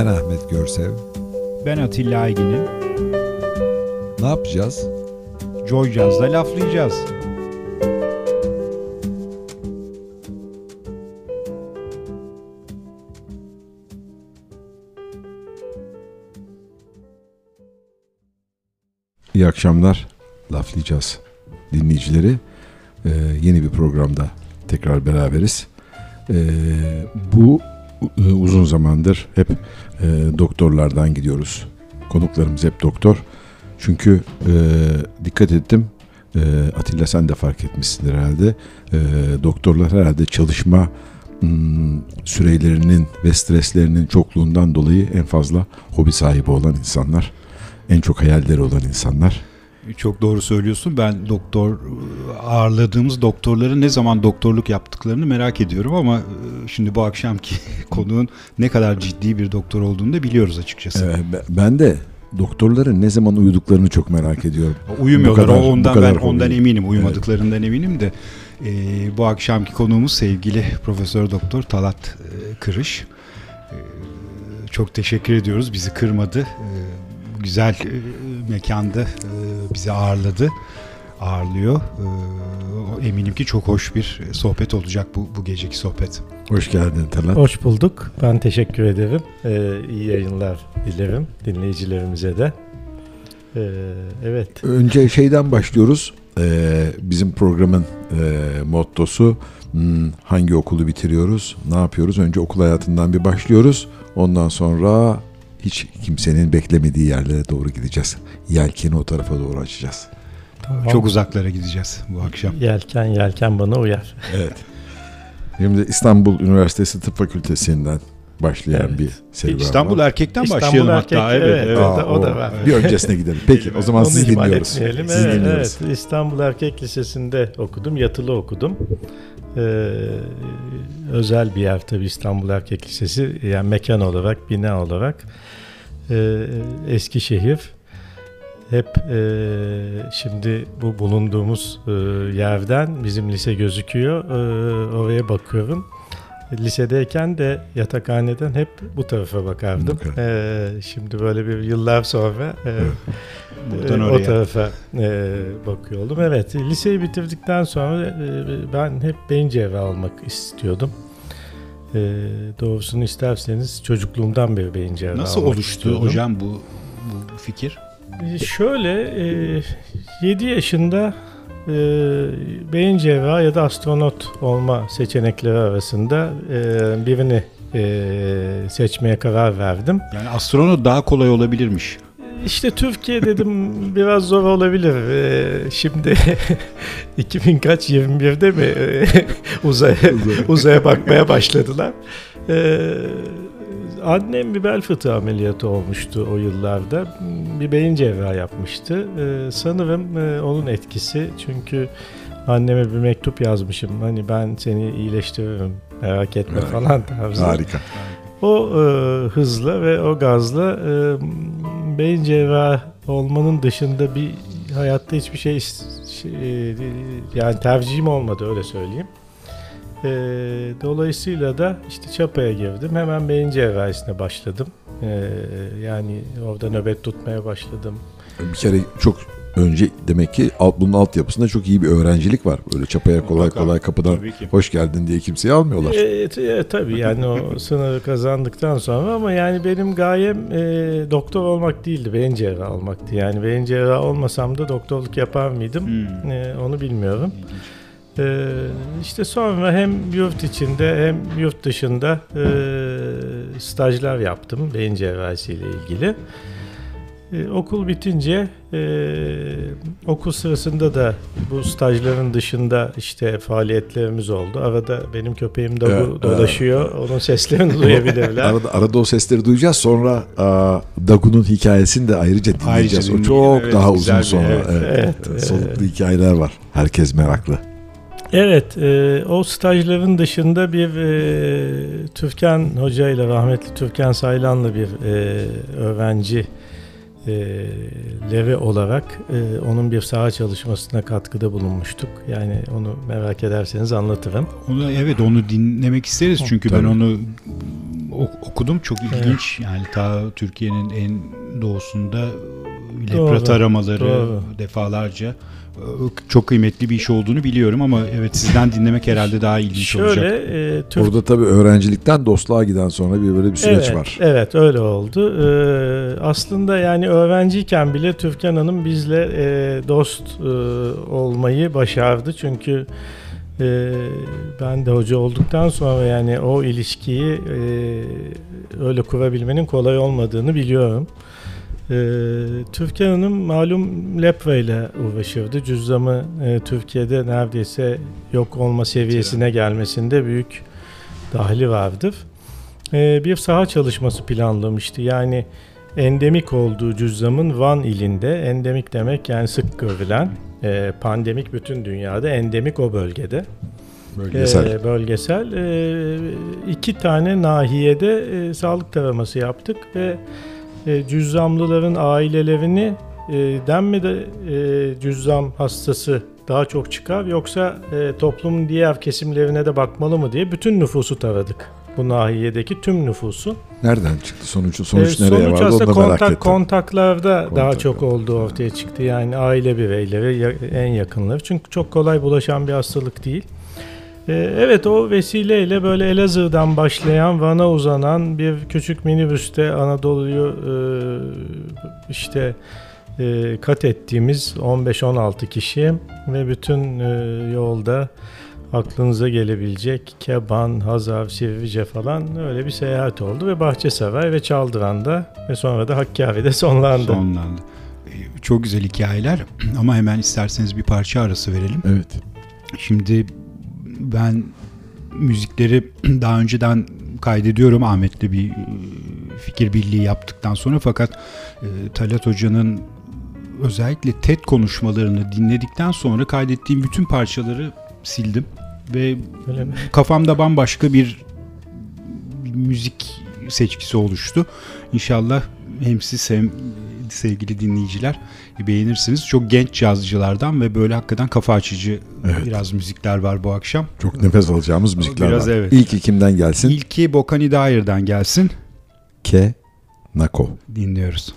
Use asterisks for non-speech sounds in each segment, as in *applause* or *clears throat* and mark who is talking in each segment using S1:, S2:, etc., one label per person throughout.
S1: Ben Ahmet Görsev.
S2: Ben Atilla Aygin'im.
S1: Ne yapacağız?
S2: Joy Jazz'da laflayacağız.
S1: İyi akşamlar. Laflayacağız dinleyicileri. Ee, yeni bir programda tekrar beraberiz. Ee, bu uzun zamandır hep e, doktorlardan gidiyoruz. Konuklarımız hep doktor. Çünkü e, dikkat ettim. E, Atilla sen de fark etmişsindir herhalde. E, doktorlar herhalde çalışma hmm, sürelerinin ve streslerinin çokluğundan dolayı en fazla hobi sahibi olan insanlar. En çok hayalleri olan insanlar.
S2: Çok doğru söylüyorsun. Ben doktor ağırladığımız doktorların ne zaman doktorluk yaptıklarını merak ediyorum ama e, şimdi bu akşamki *laughs* konuğun ne kadar ciddi bir doktor olduğunu da biliyoruz açıkçası.
S1: Evet, ben de doktorların ne zaman uyuduklarını çok merak ediyorum.
S2: Uyumuyorlar. Kadar, ondan ben ondan hobi. eminim. Uyumadıklarından evet. eminim de e, bu akşamki konuğumuz sevgili Profesör Doktor Talat e, Kırış. E, çok teşekkür ediyoruz. Bizi kırmadı. E, güzel e, mekanda e, bizi ağırladı. Ağırlıyor. E, eminim ki çok hoş bir sohbet olacak bu, bu geceki sohbet.
S1: Hoş geldin Talat.
S3: Hoş bulduk. Ben teşekkür ederim. Ee, iyi yayınlar dilerim dinleyicilerimize de. Ee, evet.
S1: Önce şeyden başlıyoruz. Ee, bizim programın e, mottosu hmm, hangi okulu bitiriyoruz, ne yapıyoruz? Önce okul hayatından bir başlıyoruz. Ondan sonra hiç kimsenin beklemediği yerlere doğru gideceğiz. Yelkeni o tarafa doğru açacağız.
S2: Tamam. Çok uzaklara gideceğiz bu akşam.
S3: Yelken yelken bana uyar. *laughs*
S1: Evet. Şimdi İstanbul Üniversitesi Tıp Fakültesinden başlayan evet. bir serüven
S2: İstanbul var. Erkek'ten İstanbul başlayalım erkek, hatta. Evet, evet,
S3: evet Aa, o, o da var.
S1: Bir öncesine gidelim. Peki o zaman siz dinliyoruz.
S3: Siz evet, dinliyoruz. Evet, İstanbul Erkek Lisesi'nde okudum. Yatılı okudum. Ee, özel bir yer tabii İstanbul Erkek Lisesi. Yani mekan olarak, bina olarak. Ee, Eskişehir hep e, şimdi bu bulunduğumuz e, yerden bizim lise gözüküyor. E, oraya bakıyorum. Lisedeyken de yatakhaneden hep bu tarafa bakardım. E, şimdi böyle bir yıllar sonra e, e, o tarafa e, bakıyor oldum. Evet, liseyi bitirdikten sonra e, ben hep beyin cerrahı almak istiyordum. E, doğrusunu isterseniz çocukluğumdan beri beyin cerrahı
S2: Nasıl oluştu istiyordum. hocam bu, bu fikir?
S3: Şöyle e, 7 yaşında e, beyin cerrahı ya da astronot olma seçenekleri arasında e, birini e, seçmeye karar verdim.
S2: Yani astronot daha kolay olabilirmiş.
S3: İşte Türkiye dedim *laughs* biraz zor olabilir. Ee, şimdi *laughs* 2000 kaç 21'de mi *laughs* uzaya uzaya bakmaya başladılar. Ee, Annem bir bel fıtığı ameliyatı olmuştu o yıllarda. Bir beyin cerrahı yapmıştı. Ee, sanırım e, onun etkisi. Çünkü anneme bir mektup yazmışım. Hani ben seni iyileştiririm merak etme evet. falan tarzı.
S1: Harika.
S3: O e, hızla ve o gazla e, beyin cerrahı olmanın dışında bir hayatta hiçbir şey, şey yani tercihim olmadı öyle söyleyeyim. E, dolayısıyla da işte Çapa'ya girdim. Hemen beyin cerrahisine başladım. E, yani orada nöbet tutmaya başladım.
S1: Bir kere çok önce demek ki bunun altyapısında çok iyi bir öğrencilik var. Böyle çapaya kolay kolay kapıdan hoş geldin diye kimseyi almıyorlar.
S3: E, e, tabii yani o *laughs* sınavı kazandıktan sonra ama yani benim gayem e, doktor olmak değildi. Beyin cerrahı olmaktı. Yani beyin cerrahı olmasam da doktorluk yapar mıydım? Hmm. E, onu bilmiyorum. İlginç. Ee, işte sonra hem yurt içinde hem yurt dışında e, stajlar yaptım beyin cerrahisi ile ilgili. Ee, okul bitince e, okul sırasında da bu stajların dışında işte faaliyetlerimiz oldu. Arada benim köpeğim de evet, dolaşıyor. Evet. Onun seslerini duyabilirler.
S1: arada, arada o sesleri duyacağız. Sonra a, Dagu'nun hikayesini de ayrıca dinleyeceğiz. Ayrıca o çok evet, daha uzun sonra. Evet, evet, evet, soluklu hikayeler var. Herkes meraklı.
S3: Evet, e, o stajların dışında bir e, Türkan Hoca ile rahmetli Türkan Saylan'la bir e, öğrenci e, leve olarak e, onun bir saha çalışmasına katkıda bulunmuştuk. Yani onu merak ederseniz anlatırım.
S2: Onu, evet onu dinlemek isteriz çünkü Tabii. ben onu okudum çok ilginç. Evet. Yani ta Türkiye'nin en doğusunda lepra taramaları doğru. defalarca çok kıymetli bir iş olduğunu biliyorum ama evet sizden dinlemek herhalde daha ilginç Şöyle, olacak. E,
S1: Türk... Orada tabii öğrencilikten dostluğa giden sonra bir böyle bir süreç
S3: evet,
S1: var.
S3: Evet öyle oldu. Ee, aslında yani öğrenciyken bile Türkan Hanım bizle e, dost e, olmayı başardı. Çünkü e, ben de hoca olduktan sonra yani o ilişkiyi e, öyle kurabilmenin kolay olmadığını biliyorum. Ee, Hanım malum lepra ile uğraşırdı. Cüzdanı e, Türkiye'de neredeyse yok olma seviyesine gelmesinde büyük dahli vardır. Ee, bir saha çalışması planlamıştı. Yani endemik olduğu cüzdanın Van ilinde, endemik demek yani sık görülen, e, pandemik bütün dünyada, endemik o bölgede.
S1: Bölgesel.
S3: E, bölgesel. E, iki tane nahiyede e, sağlık taraması yaptık ve e, cüzzamlıların ailelerini e, den mi de e, cüzzam hastası daha çok çıkar yoksa e, toplumun diğer kesimlerine de bakmalı mı diye bütün nüfusu taradık. Bu nahiyedeki tüm nüfusu.
S1: Nereden çıktı sonuç? Sonuç e, nereye sonuç vardı?
S3: Onu kontak, merak ettim. Kontaklarda Kontak, daha çok olduğu ortaya çıktı. Yani aile bireyleri en yakınları. Çünkü çok kolay bulaşan bir hastalık değil. Ee, evet o vesileyle böyle Elazığ'dan başlayan Van'a uzanan bir küçük minibüste Anadolu'yu e, işte e, kat ettiğimiz 15-16 kişi ve bütün e, yolda aklınıza gelebilecek Keban, Hazar, Sivrice falan öyle bir seyahat oldu ve Bahçesaray ve Çaldıran'da ve sonra da Hakkari'de sonlandı.
S2: Sonlandı. Çok güzel hikayeler *clears throat* ama hemen isterseniz bir parça arası verelim.
S1: Evet.
S2: Şimdi ben müzikleri *clears throat* daha önceden kaydediyorum Ahmet'le bir e, fikir birliği yaptıktan sonra fakat e, Talat Hoca'nın özellikle TED konuşmalarını dinledikten sonra kaydettiğim bütün parçaları sildim ve kafamda bambaşka bir müzik seçkisi oluştu. İnşallah hem siz hem sevgili dinleyiciler beğenirsiniz. Çok genç cazcılardan ve böyle hakikaten kafa açıcı evet. biraz müzikler var bu akşam.
S1: Çok nefes alacağımız müzikler
S2: biraz
S1: var.
S2: Evet.
S1: İlki kimden gelsin?
S2: İlki Bokani Dair'den gelsin.
S1: Ke Nako.
S2: Dinliyoruz.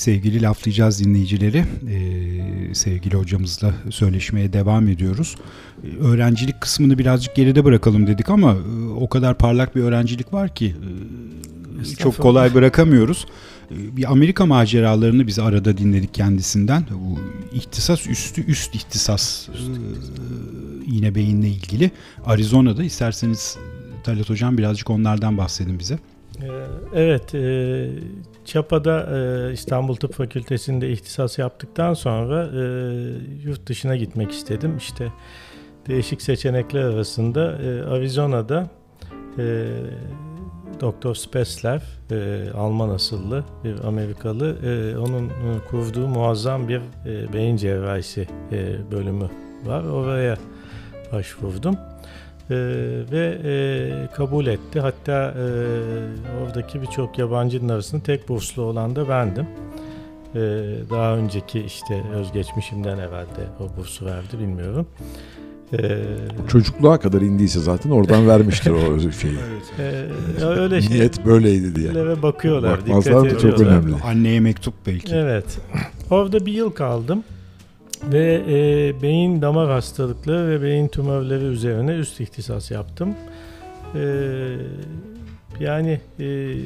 S2: Sevgili laflayacağız dinleyicileri, ee, sevgili hocamızla söyleşmeye devam ediyoruz. Ee, öğrencilik kısmını birazcık geride bırakalım dedik ama e, o kadar parlak bir öğrencilik var ki e, çok kolay bırakamıyoruz. E, bir Amerika maceralarını biz arada dinledik kendisinden. Bu ihtisas üstü üst ihtisas e, yine beyinle ilgili. Arizona'da isterseniz Talat Hocam birazcık onlardan bahsedin bize.
S3: Evet, e, Çapa'da e, İstanbul Tıp Fakültesi'nde ihtisas yaptıktan sonra e, yurt dışına gitmek istedim. İşte değişik seçenekler arasında Arizona'da Doktor Spesler, Alman asıllı bir Amerikalı, onun kurduğu muazzam bir beyin cerrahisi bölümü var. Oraya başvurdum e, ve e, kabul etti. Hatta e, oradaki birçok yabancının arasında tek burslu olan da bendim. E, daha önceki işte özgeçmişimden evvelde o bursu verdi bilmiyorum.
S1: Ee, Çocukluğa kadar indiyse zaten oradan vermiştir o *laughs* şeyi.
S3: evet. Ee, öyle şey,
S1: Niyet böyleydi diye.
S3: Ve bakıyorlar.
S1: Bakmazlar da çok önemli.
S2: Anneye mektup belki.
S3: Evet. Orada bir yıl kaldım ve e, beyin damar hastalıkları ve beyin tümörleri üzerine üst ihtisas yaptım. E, yani e,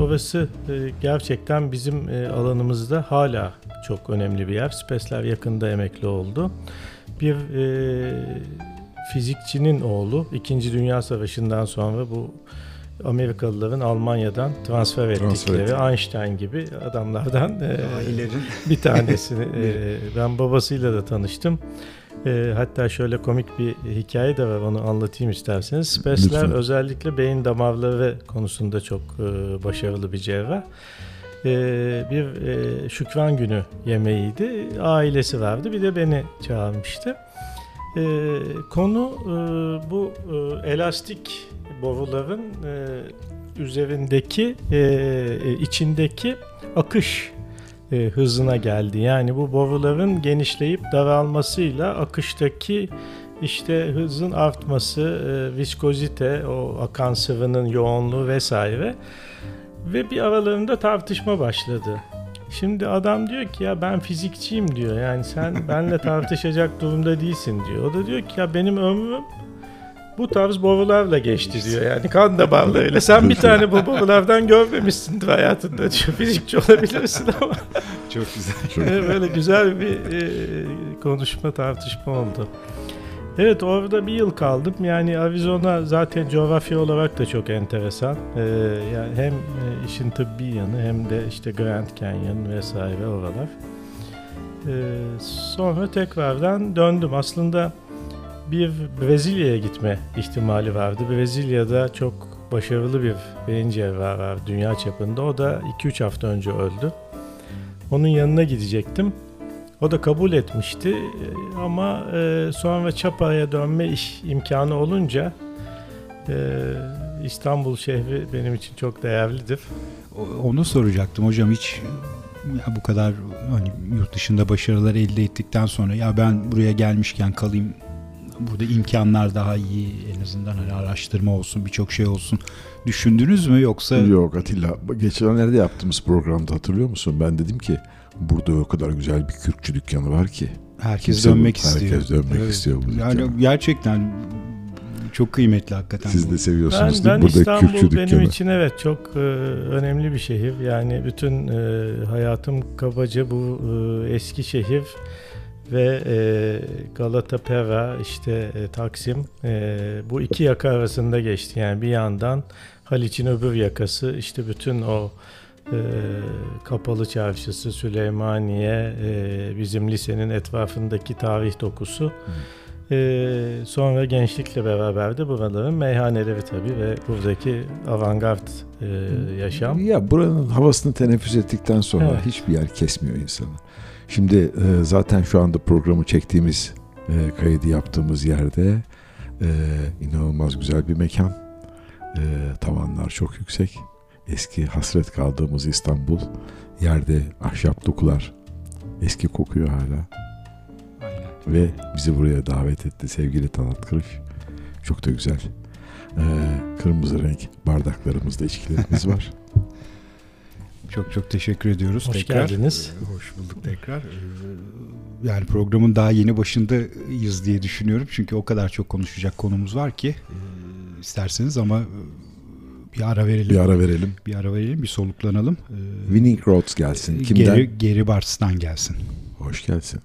S3: orası e, gerçekten bizim e, alanımızda hala çok önemli bir yer. Spesler yakında emekli oldu. Bir e, fizikçinin oğlu 2. Dünya Savaşı'ndan sonra bu Amerikalıların Almanya'dan transfer ettikleri transfer Einstein gibi adamlardan e, bir tanesini *laughs* e, ben babasıyla da tanıştım. E, hatta şöyle komik bir hikaye de var onu anlatayım isterseniz. Spesler özellikle beyin damarları konusunda çok e, başarılı bir cerrah. E, bir e, şükran günü yemeğiydi. Ailesi vardı bir de beni çağırmıştı. E, konu e, bu e, elastik boruların e, üzerindeki e, e, içindeki akış e, hızına geldi. Yani bu boruların genişleyip daralmasıyla akıştaki işte hızın artması, e, viskozite, o akan sıvının yoğunluğu vesaire ve bir aralarında tartışma başladı. Şimdi adam diyor ki ya ben fizikçiyim diyor. Yani sen *laughs* benle tartışacak durumda değilsin diyor. O da diyor ki ya benim ömrüm bu tarz borularla geçti diyor. Yani kan damarlarıyla. Sen bir tane bu borulardan görmemişsindir hayatında diyor. Fizikçi olabilirsin ama.
S2: Çok güzel. *laughs*
S3: Böyle güzel bir e, konuşma tartışma oldu. Evet orada bir yıl kaldım. Yani Arizona zaten coğrafya olarak da çok enteresan. Ee, yani hem e, işin tıbbi yanı hem de işte Grand Canyon vesaire oralar. Ee, sonra tekrardan döndüm. Aslında bir Brezilya'ya gitme ihtimali vardı. Brezilya'da çok başarılı bir cerrahı var dünya çapında. O da 2-3 hafta önce öldü. Onun yanına gidecektim. O da kabul etmişti ama e, sonra Çapa'ya dönme iş imkanı olunca e, İstanbul şehri benim için çok değerlidir.
S2: Onu soracaktım hocam hiç ya bu kadar hani yurt dışında başarılar elde ettikten sonra ya ben buraya gelmişken kalayım burada imkanlar daha iyi en azından hani araştırma olsun birçok şey olsun düşündünüz mü yoksa?
S1: Yok Atilla geçenlerde yaptığımız programda hatırlıyor musun ben dedim ki burada o kadar güzel bir kürkçü dükkanı var ki.
S2: Herkes Kimse dönmek
S1: bu, istiyor. Herkes dönmek evet. istiyor bu
S2: Yani dükkana. gerçekten çok kıymetli hakikaten.
S1: Siz de seviyorsunuz
S3: ben,
S1: değil mi?
S3: Burada İstanbul kürkçü benim dükkanı. için evet çok e, önemli bir şehir. Yani bütün e, hayatım kabaca bu e, eski şehir ve e, Galata Pera işte e, Taksim e, bu iki yaka arasında geçti. Yani bir yandan Haliç'in öbür yakası işte bütün o e, Kapalı Çarşısı, Süleymaniye, e, bizim lisenin etrafındaki tarih dokusu. E, sonra gençlikle beraber de buraların meyhaneleri tabii ve buradaki avantgard e, yaşam.
S1: Ya buranın havasını teneffüs ettikten sonra evet. hiçbir yer kesmiyor insanı. Şimdi e, zaten şu anda programı çektiğimiz, e, kaydı yaptığımız yerde e, inanılmaz güzel bir mekan. E, tavanlar çok yüksek. Eski hasret kaldığımız İstanbul. Yerde ahşap dokular. Eski kokuyor hala. Aynen. Ve bizi buraya davet etti sevgili Talat Kırış. Çok da güzel. Kırmızı renk bardaklarımızda içkilerimiz *laughs* var.
S2: Çok çok teşekkür ediyoruz.
S3: Hoş tekrar. geldiniz.
S2: Ee, hoş bulduk tekrar. Ee, yani programın daha yeni başındayız diye düşünüyorum. Çünkü o kadar çok konuşacak konumuz var ki e, isterseniz ama e, bir ara verelim.
S1: Bir ara verelim.
S2: Bir ara verelim, bir soluklanalım.
S1: Ee, Winning Roads gelsin.
S2: Kimden? Geri, Geri Bartz'tan gelsin.
S1: Hoş gelsin.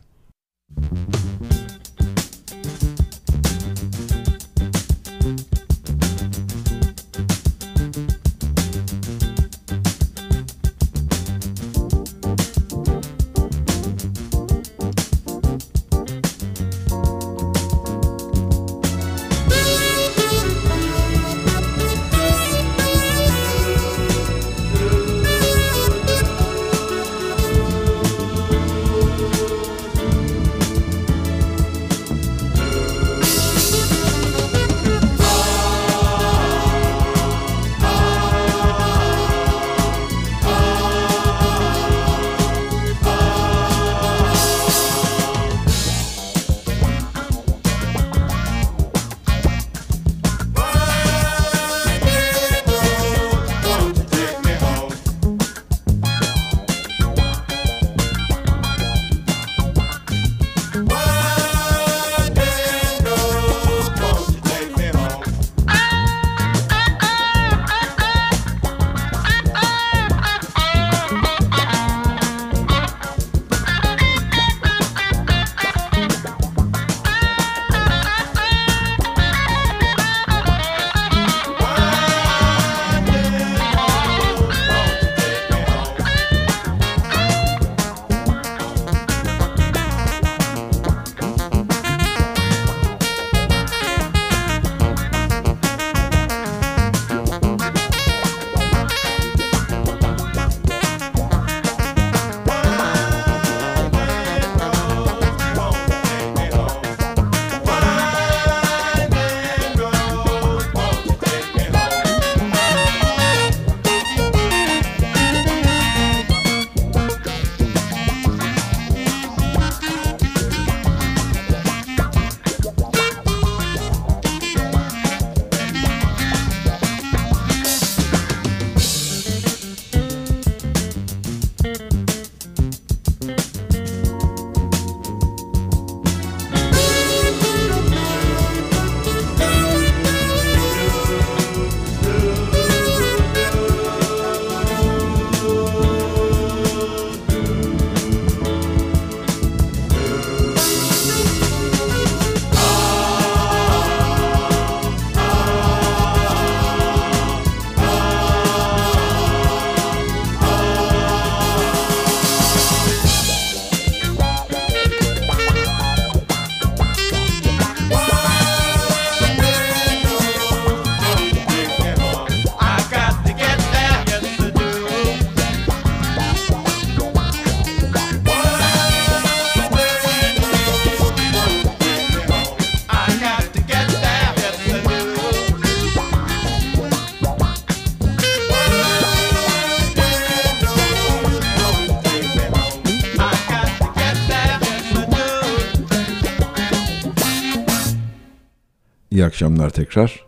S1: İyi akşamlar tekrar.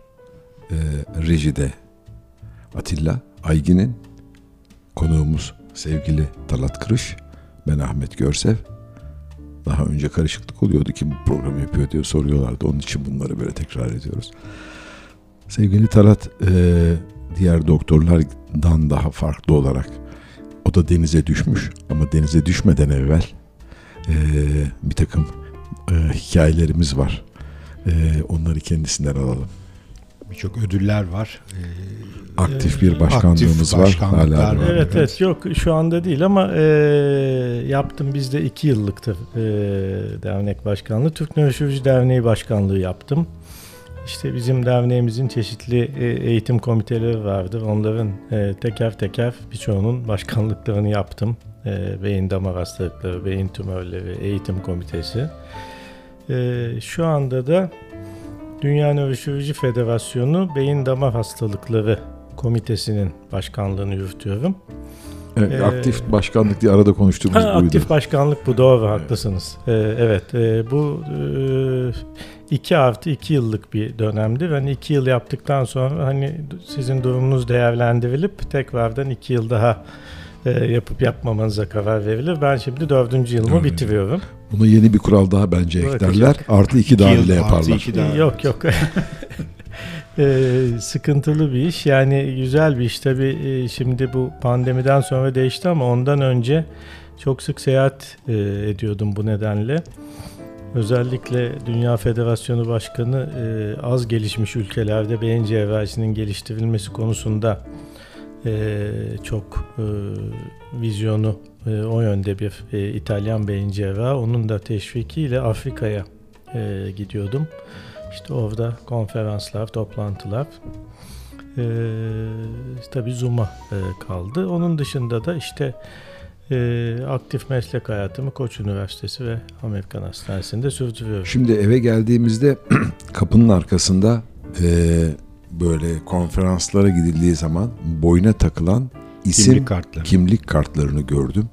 S1: Ee, rejide Atilla Aygin'in konuğumuz sevgili Talat Kırış. Ben Ahmet Görsev. Daha önce karışıklık oluyordu kim bu programı yapıyor diye soruyorlardı. Onun için bunları böyle tekrar ediyoruz. Sevgili Talat e, diğer doktorlardan daha farklı olarak o da denize düşmüş ama denize düşmeden evvel e, bir takım e, hikayelerimiz var e, onları kendisinden alalım.
S2: Birçok ödüller var.
S1: Ee, aktif bir başkanlığımız aktif var. Hala
S3: var. Evet evet yok şu anda değil ama e, yaptım bizde iki yıllıktır e, dernek başkanlığı. Türk Nöroloji Derneği başkanlığı yaptım. İşte bizim derneğimizin çeşitli e, eğitim komiteleri vardı. Onların e, teker teker birçoğunun başkanlıklarını yaptım. E, beyin damar hastalıkları, beyin tümörleri, eğitim komitesi. E, şu anda da Dünya Nöroloji Federasyonu Beyin Damar Hastalıkları Komitesi'nin başkanlığını yürütüyorum.
S1: Evet, ee, aktif başkanlık diye arada konuştuğumuz ha,
S3: buydu. Aktif başkanlık bu doğru evet. haklısınız. Ee, evet e, bu e, iki artı iki yıllık bir dönemdir. Hani iki yıl yaptıktan sonra hani sizin durumunuz değerlendirilip tekrardan iki yıl daha e, yapıp yapmamanıza karar verilir. Ben şimdi dördüncü yılımı
S1: Evet.
S3: bitiriyorum.
S1: Buna yeni bir kural daha bence
S3: Bırakacak.
S1: eklerler. Artı iki daha
S2: yıl
S1: bile
S2: artı
S1: yaparlar.
S2: iki daha.
S3: Yok yok. Ee, *laughs* sıkıntılı bir iş. Yani güzel bir iş tabii. e, şimdi bu pandemiden sonra değişti ama ondan önce çok sık seyahat e, ediyordum bu nedenle. Özellikle Dünya Federasyonu Başkanı e, az gelişmiş ülkelerde beyin cerrahisinin geliştirilmesi konusunda e, çok e, vizyonu e, o yönde bir e, İtalyan beyin cerrahı. Onun da teşvikiyle Afrika'ya e, gidiyordum. İşte orada konferanslar, toplantılar. Ee, tabii Zoom'a e, kaldı. Onun dışında da işte e, aktif meslek hayatımı Koç Üniversitesi ve Amerikan Hastanesi'nde sürdürüyorum.
S1: Şimdi eve geldiğimizde *clears throat* kapının arkasında e, böyle konferanslara gidildiği zaman boyuna takılan isim
S2: Kimlik kartları.
S1: kimlik kartlarını gördüm.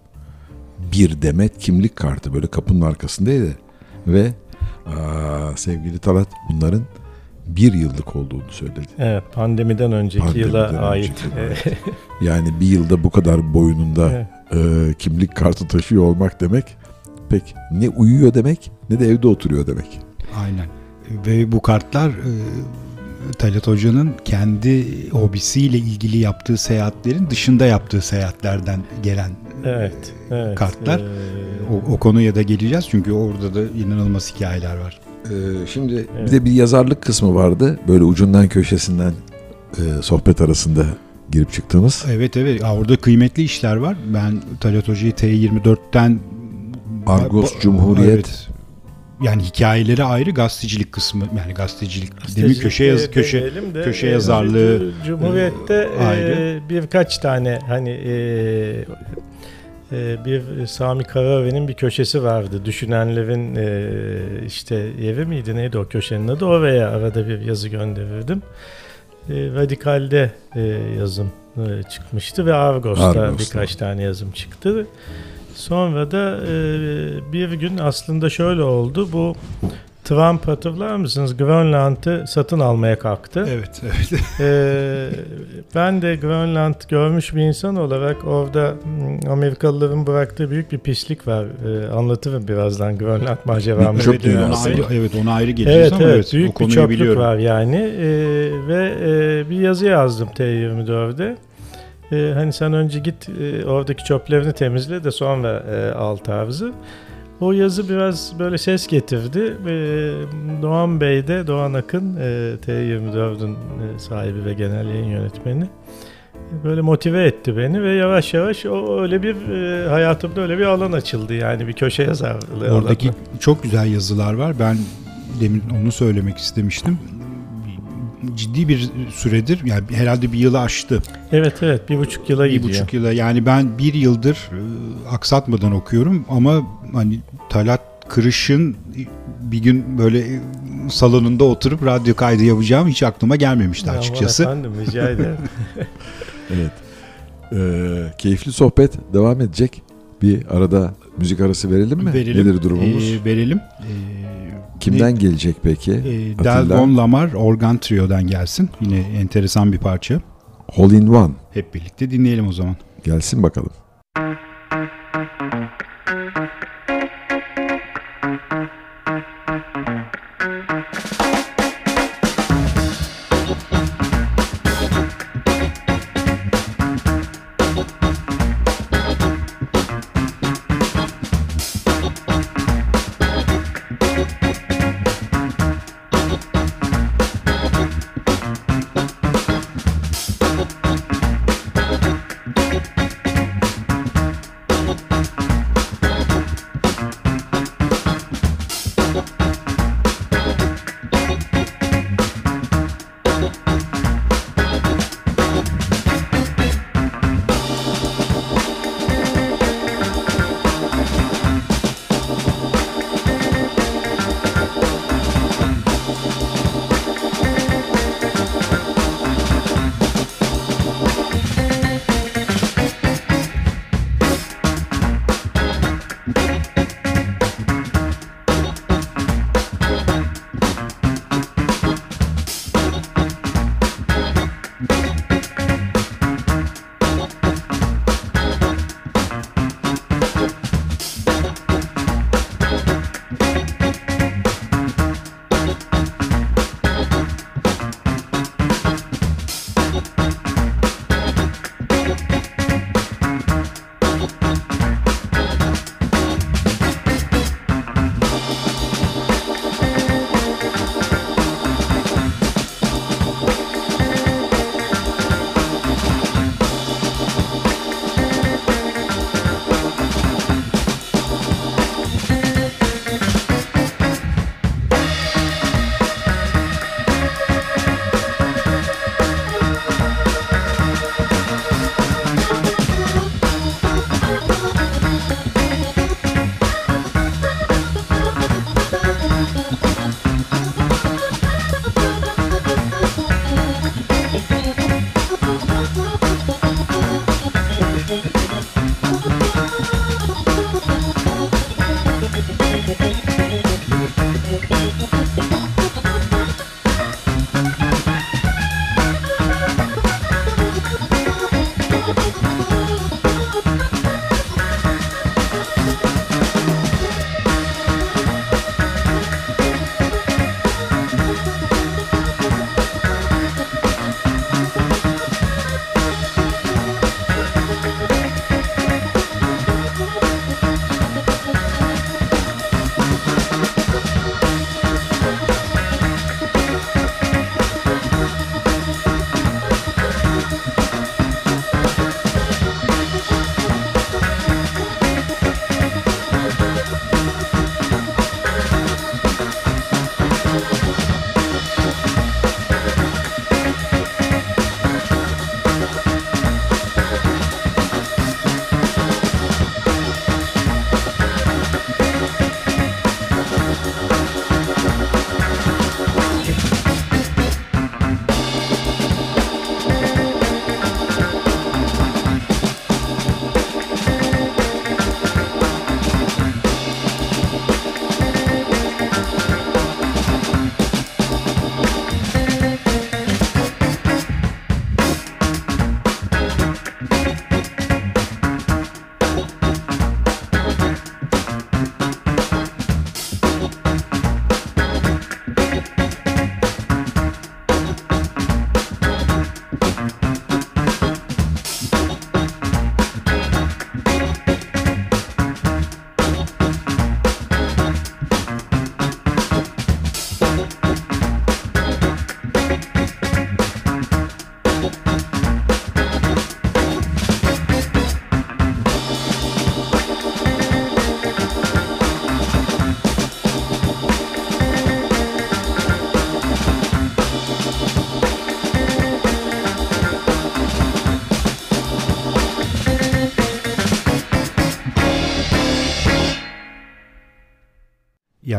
S1: Bir demet kimlik kartı böyle kapının arkasındaydı. Ve aa, sevgili Talat bunların bir yıllık olduğunu söyledi.
S3: Evet, pandemiden önceki
S1: Pandemiden
S3: yıla
S1: önceki
S3: ait. *laughs*
S1: Yani bir yılda bu kadar boyununda
S3: Evet.
S1: e, kimlik kartı taşıyor olmak demek pek ne uyuyor demek ne de evde oturuyor demek.
S2: Aynen. Ve bu kartlar e, Talat Hoca'nın kendi hobisiyle ilgili yaptığı seyahatlerin dışında yaptığı seyahatlerden gelen
S3: evet, evet.
S2: kartlar.
S3: Ee,
S2: o, o konuya da geleceğiz çünkü orada da inanılmaz hikayeler var.
S1: Ee, şimdi bir
S3: Evet.
S1: de bir yazarlık kısmı vardı. Böyle ucundan köşesinden e, sohbet arasında girip çıktığımız.
S2: Evet evet Aa, orada kıymetli işler var. Ben Talat Hoca'yı T24'ten
S1: Argos, Cumhuriyet.
S2: Evet. Yani hikayeleri ayrı gazetecilik kısmı yani gazetecilik
S3: Gazetecilik
S2: köşe yaz, köşe
S3: de,
S2: köşe
S3: e,
S2: yazarlığı,
S3: Cu- Cumhuriyet'te
S2: e, ayrı.
S3: e, birkaç tane hani e, e, bir Sami Karaören'in bir köşesi vardı. Düşünenlerin e, işte evi miydi neydi o köşenin adı oraya arada bir yazı gönderirdim. E, Radikal'de e, yazım e, çıkmıştı ve Argos'ta,
S1: Argos'ta.
S3: birkaç tane yazım çıktı. Sonra da e, bir gün aslında şöyle oldu. Bu Trump hatırlar mısınız? Grönland'ı satın almaya kalktı.
S2: Evet evet.
S3: Ee, ben de Grönland görmüş bir insan olarak orada hmm, Amerikalıların bıraktığı büyük bir pislik var. Ee, anlatırım birazdan Grönland maceramı. Ve
S1: dünyası.
S2: ona ayrı, evet ona ayrı geleceğiz
S3: Evet
S2: ama
S3: evet
S2: evet, o
S3: büyük bir
S2: konuyu
S3: çöplük
S2: biliyorum.
S3: var yani Ee, ve e, bir yazı yazdım T24'de. Ee, hani sen önce git e, oradaki çöplerini temizle de sonra e, al tarzı. O yazı biraz böyle ses getirdi. Ee, Doğan Bey de Doğan Akın e, T24'ün e, sahibi ve genel yayın yönetmeni böyle motive etti beni ve yavaş yavaş o öyle bir e, hayatımda öyle bir alan açıldı yani bir köşe yazarlığı
S2: Oradaki
S3: alanı.
S2: çok güzel yazılar var. Ben demin onu söylemek istemiştim. Ciddi bir süredir yani herhalde bir yılı aştı.
S3: Evet evet bir buçuk yıla
S2: Bir
S3: gidiyor.
S2: buçuk yıla yani ben bir yıldır e, aksatmadan okuyorum ama hani Talat Kırış'ın bir gün böyle e, salonunda oturup radyo kaydı yapacağım hiç aklıma gelmemişti
S3: Aman
S2: açıkçası.
S3: Efendim rica *laughs* ederim.
S1: Evet. Ee, keyifli sohbet devam edecek. Bir arada müzik arası verelim mi?
S2: Verelim.
S1: Nedir durumumuz?
S2: Ee, verelim. Ee,
S1: Kimden
S2: ne-
S1: gelecek peki? Atilla?
S2: Delvon Lamar Organ Trio'dan gelsin. Yine enteresan bir parça.
S1: Hole in One.
S2: Hep birlikte dinleyelim o zaman.
S1: Gelsin bakalım.
S2: İyi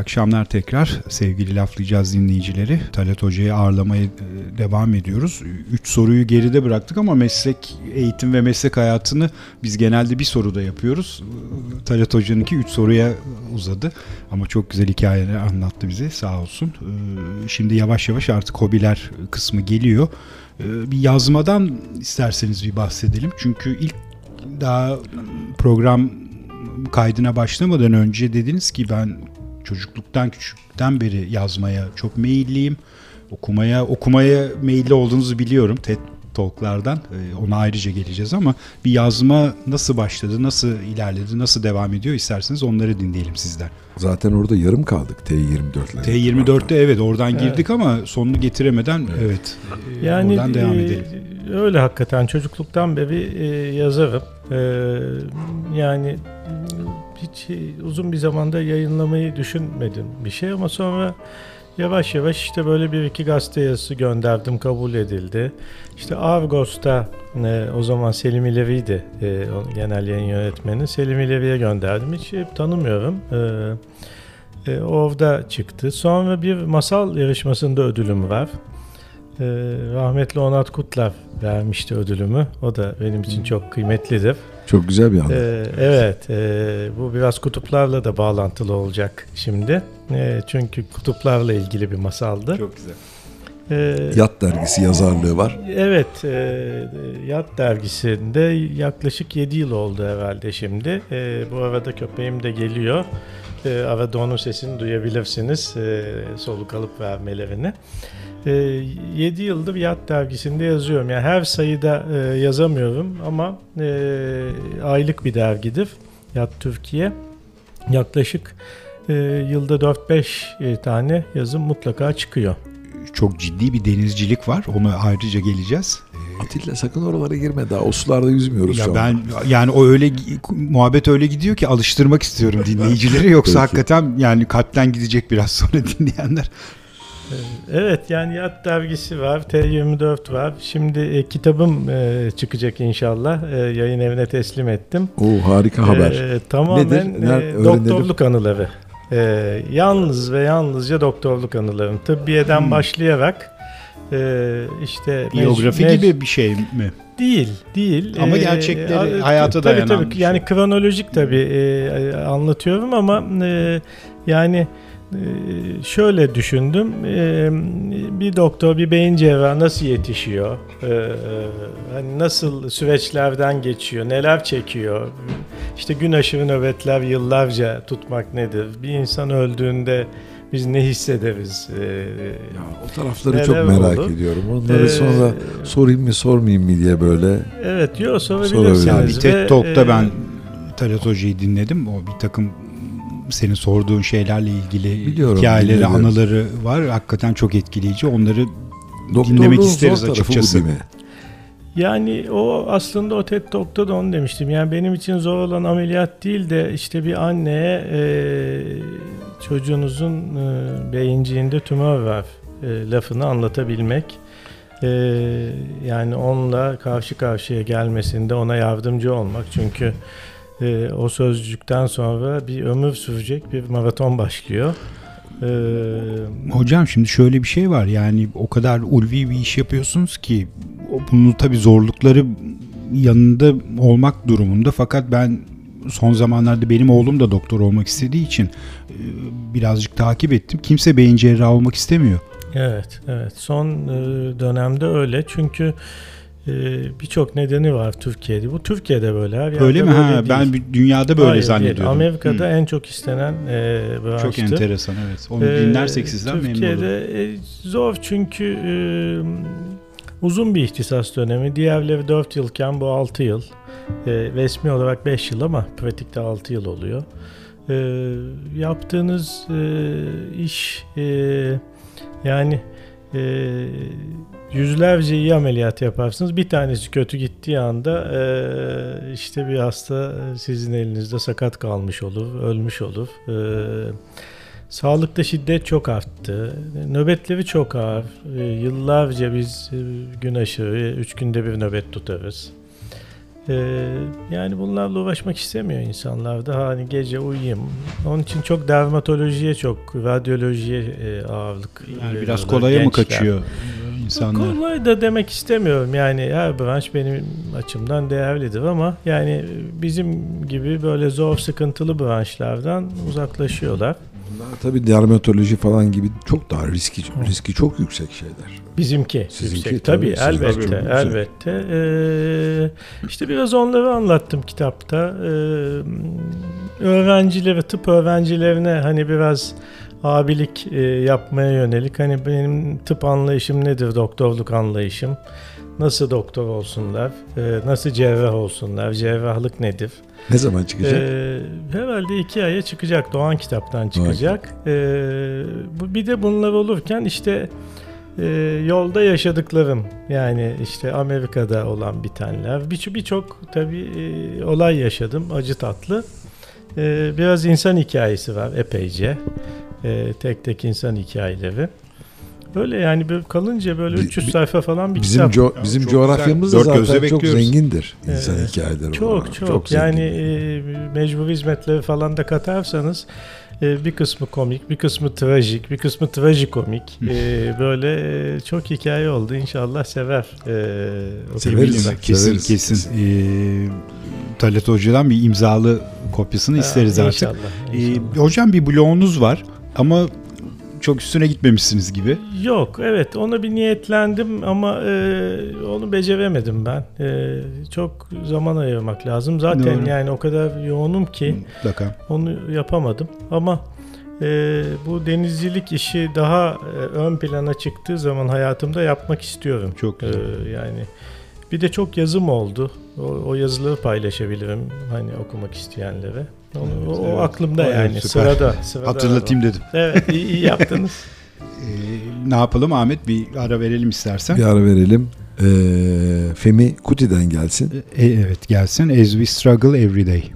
S2: akşamlar tekrar sevgili laflayacağız dinleyicileri. Talat Hoca'yı ağırlamaya e, devam ediyoruz. Üç soruyu geride bıraktık ama meslek, eğitim ve meslek hayatını biz genelde bir soruda yapıyoruz. E, Talat Hoca'nınki üç soruya uzadı. Ama çok güzel hikayeler anlattı bize sağ olsun. E, şimdi yavaş yavaş artık hobiler kısmı geliyor. Bir yazmadan isterseniz bir bahsedelim. Çünkü ilk daha program kaydına başlamadan önce dediniz ki ben çocukluktan küçükten beri yazmaya çok meyilliyim. Okumaya okumaya meyilli olduğunuzu biliyorum TED Talk'lardan. Ee, ona ayrıca geleceğiz ama bir yazma nasıl başladı, nasıl ilerledi, nasıl devam ediyor isterseniz onları dinleyelim sizden.
S1: Zaten orada yarım kaldık T24'le.
S2: T24'te evet oradan evet. girdik ama sonunu getiremeden evet, evet
S3: yani, oradan devam e, edelim. Öyle hakikaten çocukluktan beri e, yazarım. E, yani hiç uzun bir zamanda yayınlamayı düşünmedim bir şey ama sonra yavaş yavaş işte böyle bir iki gazete yazısı gönderdim kabul edildi. İşte Argos'ta e, o zaman Selim İlevi'ydi e, genel yayın yönetmeni. Selim İlevi'ye gönderdim. Hiç hep tanımıyorum. E, e, orada çıktı. Sonra bir masal yarışmasında ödülüm var. E, rahmetli Onat Kutlar vermişti ödülümü. O da benim için çok kıymetlidir.
S1: Çok güzel bir anı. Ee,
S3: evet, e, bu biraz kutuplarla da bağlantılı olacak şimdi. E, çünkü kutuplarla ilgili bir masaldı.
S2: Çok güzel.
S1: E, Yat dergisi yazarlığı var.
S3: Evet, e, Yat dergisinde yaklaşık 7 yıl oldu herhalde şimdi. E, bu arada köpeğim de geliyor. E, arada onun sesini duyabilirsiniz, e, soluk alıp vermelerini e, ee, 7 yıldır Yat dergisinde yazıyorum. Yani her sayıda e, yazamıyorum ama e, aylık bir dergidir Yat Türkiye. Yaklaşık e, yılda 4-5 e, tane yazım mutlaka çıkıyor.
S2: Çok ciddi bir denizcilik var. Ona ayrıca geleceğiz.
S1: Atilla sakın oralara girme daha o sularda yüzmüyoruz
S2: ya
S1: şu
S2: ben an. yani o öyle muhabbet öyle gidiyor ki alıştırmak istiyorum *laughs* dinleyicileri yoksa hakikaten yani kalpten gidecek biraz sonra *laughs* dinleyenler.
S3: Evet yani Yat dergisi var, T24 var. Şimdi e, kitabım e, çıkacak inşallah. E, yayın evine teslim ettim.
S1: Oo harika haber. E,
S3: tamamen Nedir? E, doktorluk anıları. E, yalnız ve yalnızca doktorluk anılarım. Tıbbiyeden hmm. başlayarak e, işte
S2: biyografi mec- gibi bir şey mi?
S3: Değil, değil.
S2: Ama ee, gerçekleri e, hayata dayanan tabii, tabii.
S3: Şey. Yani kronolojik tabii e, anlatıyorum ama e, yani ee, şöyle düşündüm. Ee, bir doktor, bir beyin cerrahı nasıl yetişiyor? Ee, hani nasıl süreçlerden geçiyor? Neler çekiyor? İşte gün aşırı nöbetler yıllarca tutmak nedir? Bir insan öldüğünde biz ne hissederiz?
S1: Ya, o tarafları çok merak olur? ediyorum. Onları ee, sonra sorayım mı sormayayım mı diye böyle.
S3: Evet, yok sorabilirsiniz. Yani
S2: bir TED Talk'ta ben Talat Hoca'yı dinledim. O bir takım senin sorduğun şeylerle ilgili biliyorum, hikayeleri, biliyorum. anıları var. Hakikaten çok etkileyici. Onları Doktorluğun dinlemek isteriz açıkçası.
S3: Yani o aslında o TED Talk'ta da onu demiştim. Yani benim için zor olan ameliyat değil de işte bir anneye e, çocuğunuzun e, beyinciğinde tümör var e, lafını anlatabilmek. E, yani onunla karşı karşıya gelmesinde ona yardımcı olmak. Çünkü e, o sözcükten sonra bir ömür sürecek bir maraton başlıyor.
S2: Ee, Hocam şimdi şöyle bir şey var yani o kadar ulvi bir iş yapıyorsunuz ki bunun tabi zorlukları yanında olmak durumunda fakat ben son zamanlarda benim oğlum da doktor olmak istediği için e, birazcık takip ettim. Kimse beyin cerrahı olmak istemiyor.
S3: Evet, evet. Son e, dönemde öyle çünkü birçok nedeni var Türkiye'de. Bu Türkiye'de böyle. Her
S2: öyle mi? Böyle ha, değil. ben dünyada böyle Hayır, zannediyordum. Değil.
S3: Amerika'da hmm. en çok istenen e, branştı.
S2: Çok enteresan evet. Onu ee, dinlersek sizden memnun olurum.
S3: Türkiye'de e, zor çünkü e, uzun bir ihtisas dönemi. Diğerleri 4 yılken bu 6 yıl. E, resmi olarak 5 yıl ama pratikte 6 yıl oluyor. E, yaptığınız e, iş e, yani e, yüzlerce iyi ameliyat yaparsınız. Bir tanesi kötü gittiği anda e, işte bir hasta sizin elinizde sakat kalmış olur, ölmüş olur. E, sağlıkta şiddet çok arttı. Nöbetleri çok ağır. E, yıllarca biz e, gün aşırı, üç günde bir nöbet tutarız. Ee, yani bunlarla uğraşmak istemiyor insanlar. Daha hani gece uyuyayım. Onun için çok dermatolojiye çok, radyolojiye e, ağırlık
S4: Yani biraz kolaya mı kaçıyor insanlar?
S3: Kolay da demek istemiyorum. Yani her branş benim açımdan değerlidir ama yani bizim gibi böyle zor sıkıntılı branşlardan uzaklaşıyorlar.
S1: Bunlar tabii dermatoloji falan gibi çok daha riski riski çok yüksek şeyler.
S3: Bizimki. Sizinki yüksek. tabii, tabii elbette tabii, elbette. Ee, işte biraz onları anlattım kitapta. Ee, öğrencileri, tıp öğrencilerine hani biraz abilik e, yapmaya yönelik hani benim tıp anlayışım nedir, doktorluk anlayışım. Nasıl doktor olsunlar, e, nasıl cerrah olsunlar, cerrahlık nedir?
S1: Ne zaman çıkacak? Ee,
S3: herhalde iki aya çıkacak. Doğan kitaptan çıkacak. Ee, bu bir de bunlar olurken işte e, yolda yaşadıklarım yani işte Amerika'da olan bitenler birçok birçok tabii e, olay yaşadım acı tatlı. E, biraz insan hikayesi var epeyce. E, tek tek insan hikayeleri. Böyle yani böyle kalınca böyle 300 sayfa falan bir
S1: bizim
S3: kitap.
S1: Co- bizim coğrafyamız da zaten çok zengindir insan ee, hikayeleri.
S3: Çok olarak. çok. çok yani e, mecbur hizmetleri falan da katarsanız e, bir kısmı komik, bir kısmı trajik, bir kısmı trajikomik. e, böyle e, çok hikaye oldu. İnşallah sever.
S4: E, severiz. Kesin severiz. kesin. E, Talat Hoca'dan bir imzalı kopyasını ha, isteriz artık. İnşallah, inşallah. E, hocam bir blogunuz var ama çok üstüne gitmemişsiniz gibi.
S3: Yok evet ona bir niyetlendim ama e, onu beceremedim ben. E, çok zaman ayırmak lazım. Zaten Doğru. yani o kadar yoğunum ki Mutlaka. onu yapamadım. Ama e, bu denizcilik işi daha e, ön plana çıktığı zaman hayatımda yapmak istiyorum.
S4: Çok güzel.
S3: E, yani bir de çok yazım oldu. O, o yazıları paylaşabilirim hani okumak isteyenlere. O, evet, o, evet. aklımda evet, yani süper. sırada, sırada.
S4: Hatırlatayım dedim.
S3: Evet iyi, iyi yaptınız. *laughs*
S4: ee, ne yapalım Ahmet bir ara verelim istersen.
S1: Bir ara verelim. Ee, Femi Kuti'den gelsin.
S4: Ee, evet gelsin. As we struggle every day.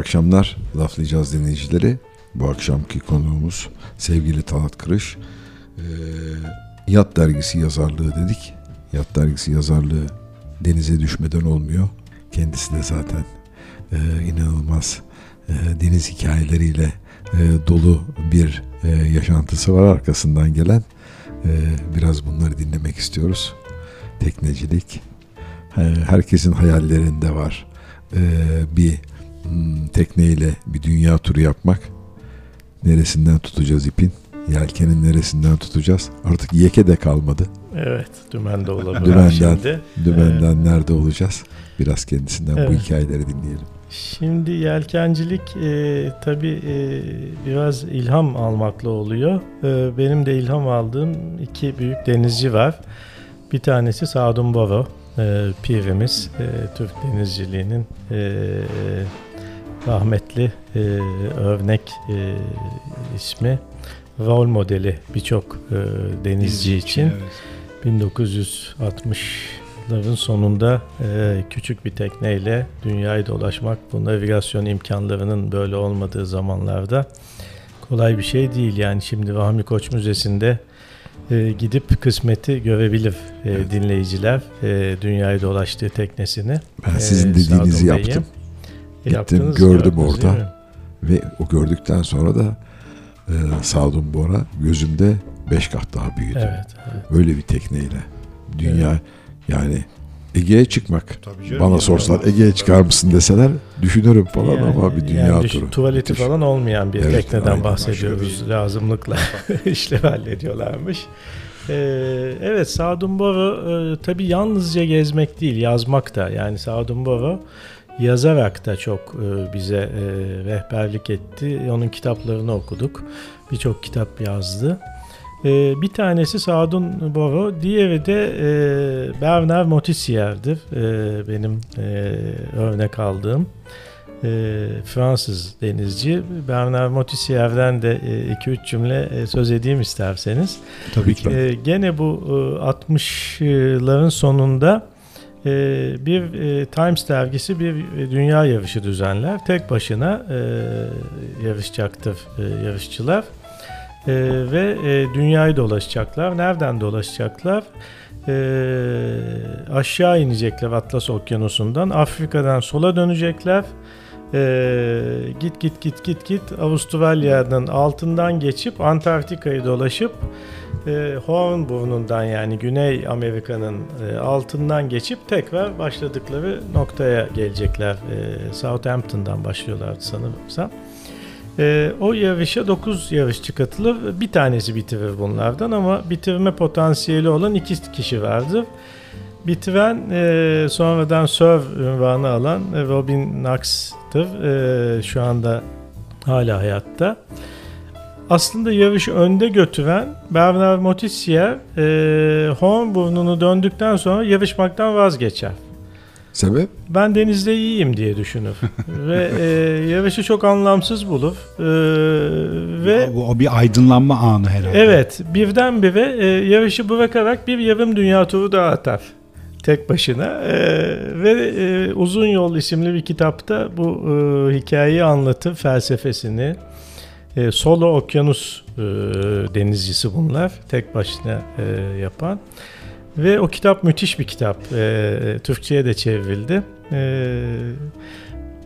S1: Akşamlar laflayacağız dinleyicileri. Bu akşamki konuğumuz sevgili Talat Kırış. Ee, Yat dergisi yazarlığı dedik. Yat dergisi yazarlığı denize düşmeden olmuyor. Kendisi de zaten e, inanılmaz e, deniz hikayeleriyle e, dolu bir yaşantısı var arkasından gelen. Biraz bunları dinlemek istiyoruz. Teknecilik. Herkesin hayallerinde var. Bir hmm, tekneyle bir dünya turu yapmak. Neresinden tutacağız ipin? Yelkenin neresinden tutacağız? Artık yeke de kalmadı.
S3: Evet, dümende *laughs* olabilir
S1: Dümenden,
S3: şimdi.
S1: dümenden nerede olacağız? Biraz kendisinden bu
S3: Evet.
S1: hikayeleri dinleyelim.
S3: Şimdi yelkencilik e, tabii e, biraz ilham almakla oluyor. E, benim de ilham aldığım iki büyük denizci var. Bir tanesi Sadun Boro, e, pirimiz, e, Türk denizciliğinin e, rahmetli e, örnek e, ismi, rol modeli birçok e, denizci için.
S2: Evet.
S3: 1960'ların sonunda e, küçük bir tekneyle dünyayı dolaşmak, bu navigasyon imkanlarının böyle olmadığı zamanlarda kolay bir şey değil. Yani şimdi Vahmi Koç Müzesi'nde e, gidip kısmeti görebilir e,
S1: Evet.
S3: dinleyiciler e, dünyayı dolaştığı teknesini.
S1: Ben
S3: E,
S1: sizin dediğinizi
S3: Sadun Bey'in.
S1: yaptım. Gittim,
S3: yaptınız,
S1: gördüm orada. Ve o gördükten sonra da e, Sadun Bora gözümde beş kat daha büyüdü.
S3: Evet, evet.
S1: Öyle bir tekneyle. Dünya yani Ege'ye çıkmak.
S2: Tabii canım.
S1: Bana
S2: Yani
S1: sorsalar Ege'ye çıkar mısın deseler düşünürüm falan
S3: Yani-
S1: ama bir dünya
S3: yani
S1: turu.
S3: Tuvaleti
S1: Müthiş.
S3: falan olmayan bir
S1: Evet,
S3: tekneden
S1: aynen.
S3: bahsediyoruz.
S2: Bir-
S3: Lazımlıkla *laughs* işlev hallediyorlarmış. Ee, evet Sadun Boro e, tabii yalnızca gezmek değil yazmak da yani Sadun Boro yazarak da çok e, bize e, rehberlik etti. Onun kitaplarını okuduk. Birçok kitap yazdı. E, bir tanesi Sadun Boro, diğeri de Bernard Moitessier'dir. E, benim örnek aldığım Fransız denizci. Bernard Moitessier'den de 2-3 cümle söz edeyim isterseniz.
S2: Tabii ki.
S3: Gene bu e, 60'ların sonunda bir e, Times dergisi bir e, dünya yarışı düzenler. Tek başına e, yarışacaktır yarışçılar. Ve dünyayı dolaşacaklar. Nereden dolaşacaklar? E, aşağı inecekler Atlas Okyanusu'ndan. Afrika'dan sola dönecekler. E, git git git git git Avustralya'nın altından geçip Antarktika'yı dolaşıp e, Horn burnundan yani Güney Amerika'nın e, altından geçip tekrar başladıkları noktaya gelecekler. E, Southampton'dan başlıyorlardı sanırsam. E, o yarışa 9 yarışçı katılır. Bir tanesi bitirir bunlardan ama bitirme potansiyeli olan iki kişi vardır. Bitiren e, sonradan Sir ünvanı alan Robin Knox'tır. E, şu anda hala hayatta. Aslında yarışı önde götüren Bernard Moitessier e, Horn burnunu döndükten sonra yarışmaktan vazgeçer.
S1: Sebep?
S3: Ben denizde iyiyim diye düşünür. *laughs* ve e, yarışı çok anlamsız bulur. E, ve
S2: Bu o bir aydınlanma anı herhalde.
S3: Evet, birdenbire e, yarışı bırakarak bir yarım dünya turu daha atar. Tek başına. E, ve e, Uzun Yol isimli bir kitapta bu e, hikayeyi anlatır, felsefesini. E, solo okyanus e, denizcisi bunlar. Tek başına e, yapan. Ve o kitap müthiş bir kitap. E, Türkçe'ye de çevrildi. E,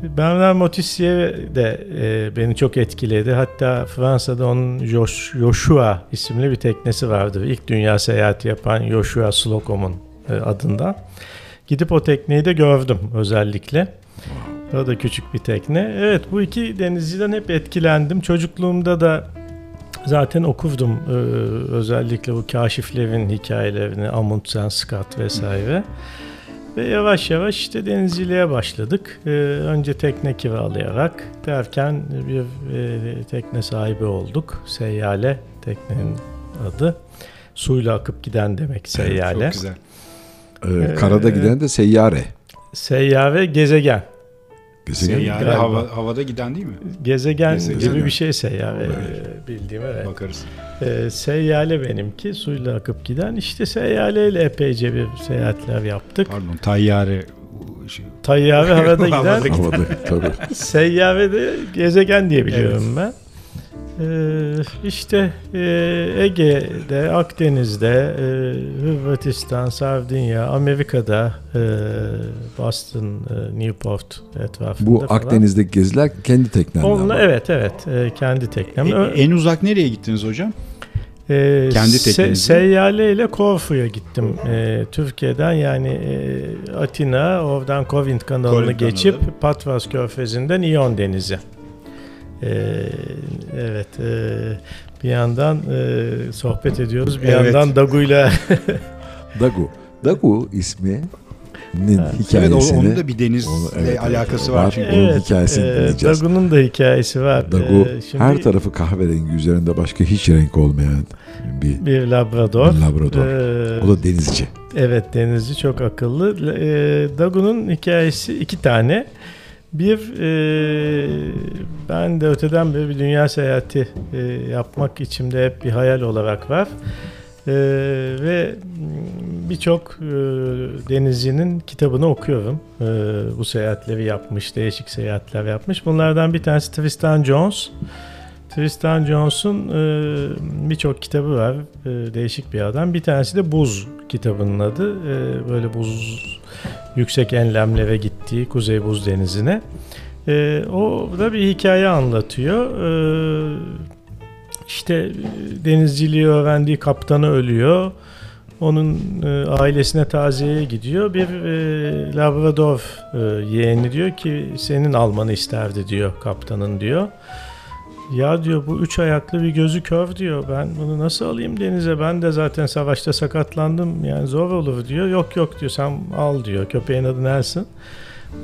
S3: Bernard Moitessier de e, beni çok etkiledi. Hatta Fransa'da onun Josh- Joshua isimli bir teknesi vardı. İlk dünya seyahati yapan Joshua Slocum'un e, adından. Gidip o tekneyi de gördüm özellikle. O da küçük bir tekne. Evet bu iki denizciden hep etkilendim. Çocukluğumda da zaten okurdum ee, özellikle bu kaşiflerin hikayelerini Amundsen, Scott vesaire. Ve yavaş yavaş işte denizciliğe başladık. Ee, önce tekne kiralayarak derken bir e, tekne sahibi olduk. Seyyale teknenin adı. Suyla akıp giden demek seyyale.
S2: Çok güzel.
S1: Ee, karada giden de seyyare.
S3: Seyyare gezegen.
S1: Gezegen.
S2: Seyyare
S3: galiba.
S2: hava, havada giden değil mi?
S3: Gezegen,
S2: Gezegen.
S3: gibi bir şey seyyare
S1: Evet.
S3: e, bildiğim evet.
S2: Bakarız.
S3: Ee, seyyale benimki suyla akıp giden. İşte seyyaleyle epeyce bir seyahatler yaptık.
S2: Pardon tayyare şey,
S3: Tayyare havada *laughs* giden.
S2: Havada
S1: tabii.
S3: Seyyare de gezegen diye biliyorum ben. Ee, işte e, Ege'de, Akdeniz'de, e, Hırvatistan, Sardinya, Amerika'da, e, Boston, e, Newport etrafında
S1: Bu
S3: falan.
S1: Akdeniz'deki geziler kendi teknenle
S3: Onunla evet evet e, kendi teknem.
S2: E-
S3: Ö-
S2: en uzak nereye gittiniz hocam? Kendi
S3: se-? Seyyale ile Korfu'ya gittim. Ee, Türkiye'den yani e, Atina, oradan Kovint kanalını
S2: Kovint
S3: geçip
S2: kanalı.
S3: Patras Körfezi'nden İyon Denizi. Ee, evet. e, bir yandan e, sohbet ediyoruz. Bir
S2: Evet.
S3: yandan Dagu'yla *laughs*
S1: Dagu. Dagu isminin
S2: Evet
S1: hikayesini
S2: o- onun da bir denizle
S1: Onu- evet, evet,
S2: alakası
S1: var.
S2: var çünkü.
S1: Onun hikayesini dinleyeceğiz.
S3: Dagu'nun da hikayesi var.
S1: Dagu
S3: Ee, şimdi
S1: her tarafı kahverengi üzerinde başka hiç renk olmayan bir,
S3: bir labrador.
S1: bir labrador.
S3: Ee,
S1: O da denizci.
S3: Evet denizci çok akıllı. E, Dagu'nun hikayesi iki tane. Bir e, ben de öteden beri bir dünya seyahati e, yapmak içimde hep bir hayal olarak var. E, ve birçok e, denizcinin kitabını okuyorum. E, bu seyahatleri yapmış, değişik seyahatler yapmış. Bunlardan bir tanesi Tristan Jones. Tristan Jones'un e, birçok kitabı var. E, değişik bir adam. Bir tanesi de Buz kitabının adı. E, böyle buz yüksek enlemlere gittiği Kuzey Buz Denizi'ne. E, o da bir hikaye anlatıyor. E, işte denizciliği öğrendiği kaptanı ölüyor. Onun e, ailesine taziyeye gidiyor. Bir e, Labrador e, yeğeni diyor ki senin almanı isterdi diyor kaptanın diyor. Ya diyor bu üç ayaklı bir gözü kör diyor. Ben bunu nasıl alayım denize? Ben de zaten savaşta sakatlandım. Yani zor olur diyor. Yok yok diyor sen al diyor. Köpeğin adı Nelson.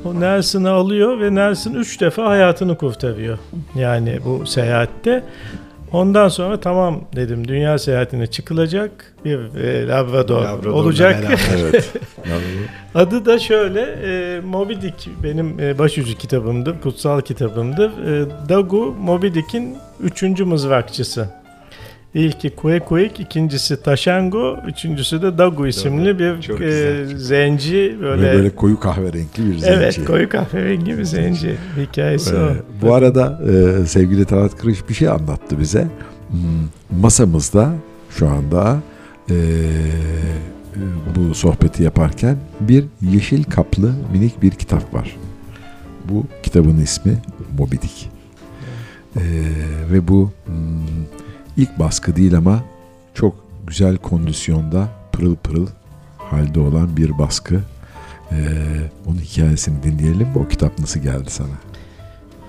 S3: O Nelson'ı alıyor ve Nelson üç defa hayatını kurtarıyor. Yani bu seyahatte. Ondan sonra tamam dedim dünya seyahatine çıkılacak bir e, Labrador,
S2: Labrador'la
S3: olacak. *laughs*
S1: Evet.
S3: Adı da şöyle e, Moby Dick benim e, başucu kitabımdır, kutsal kitabımdır. E, Dagu Moby Dick'in üçüncü mızrakçısı. İlki Quequeg, ikincisi Taşango, üçüncüsü de Dagu isimli bir
S2: Çok
S3: e, zenci
S1: Ve
S3: böyle,
S1: böyle koyu kahverengi bir zenci.
S3: evet koyu kahverengi bir zenci hikayesi
S1: Ee,
S3: o.
S1: bu arada e, sevgili Talat Kırış bir şey anlattı bize. Hmm, masamızda şu anda e, bu sohbeti yaparken bir yeşil kaplı minik bir kitap var. Bu kitabın ismi Moby Dick. E, ve bu hmm, ilk baskı değil ama çok güzel kondisyonda pırıl pırıl halde olan bir baskı. E, onun hikayesini dinleyelim. O kitap nasıl geldi sana?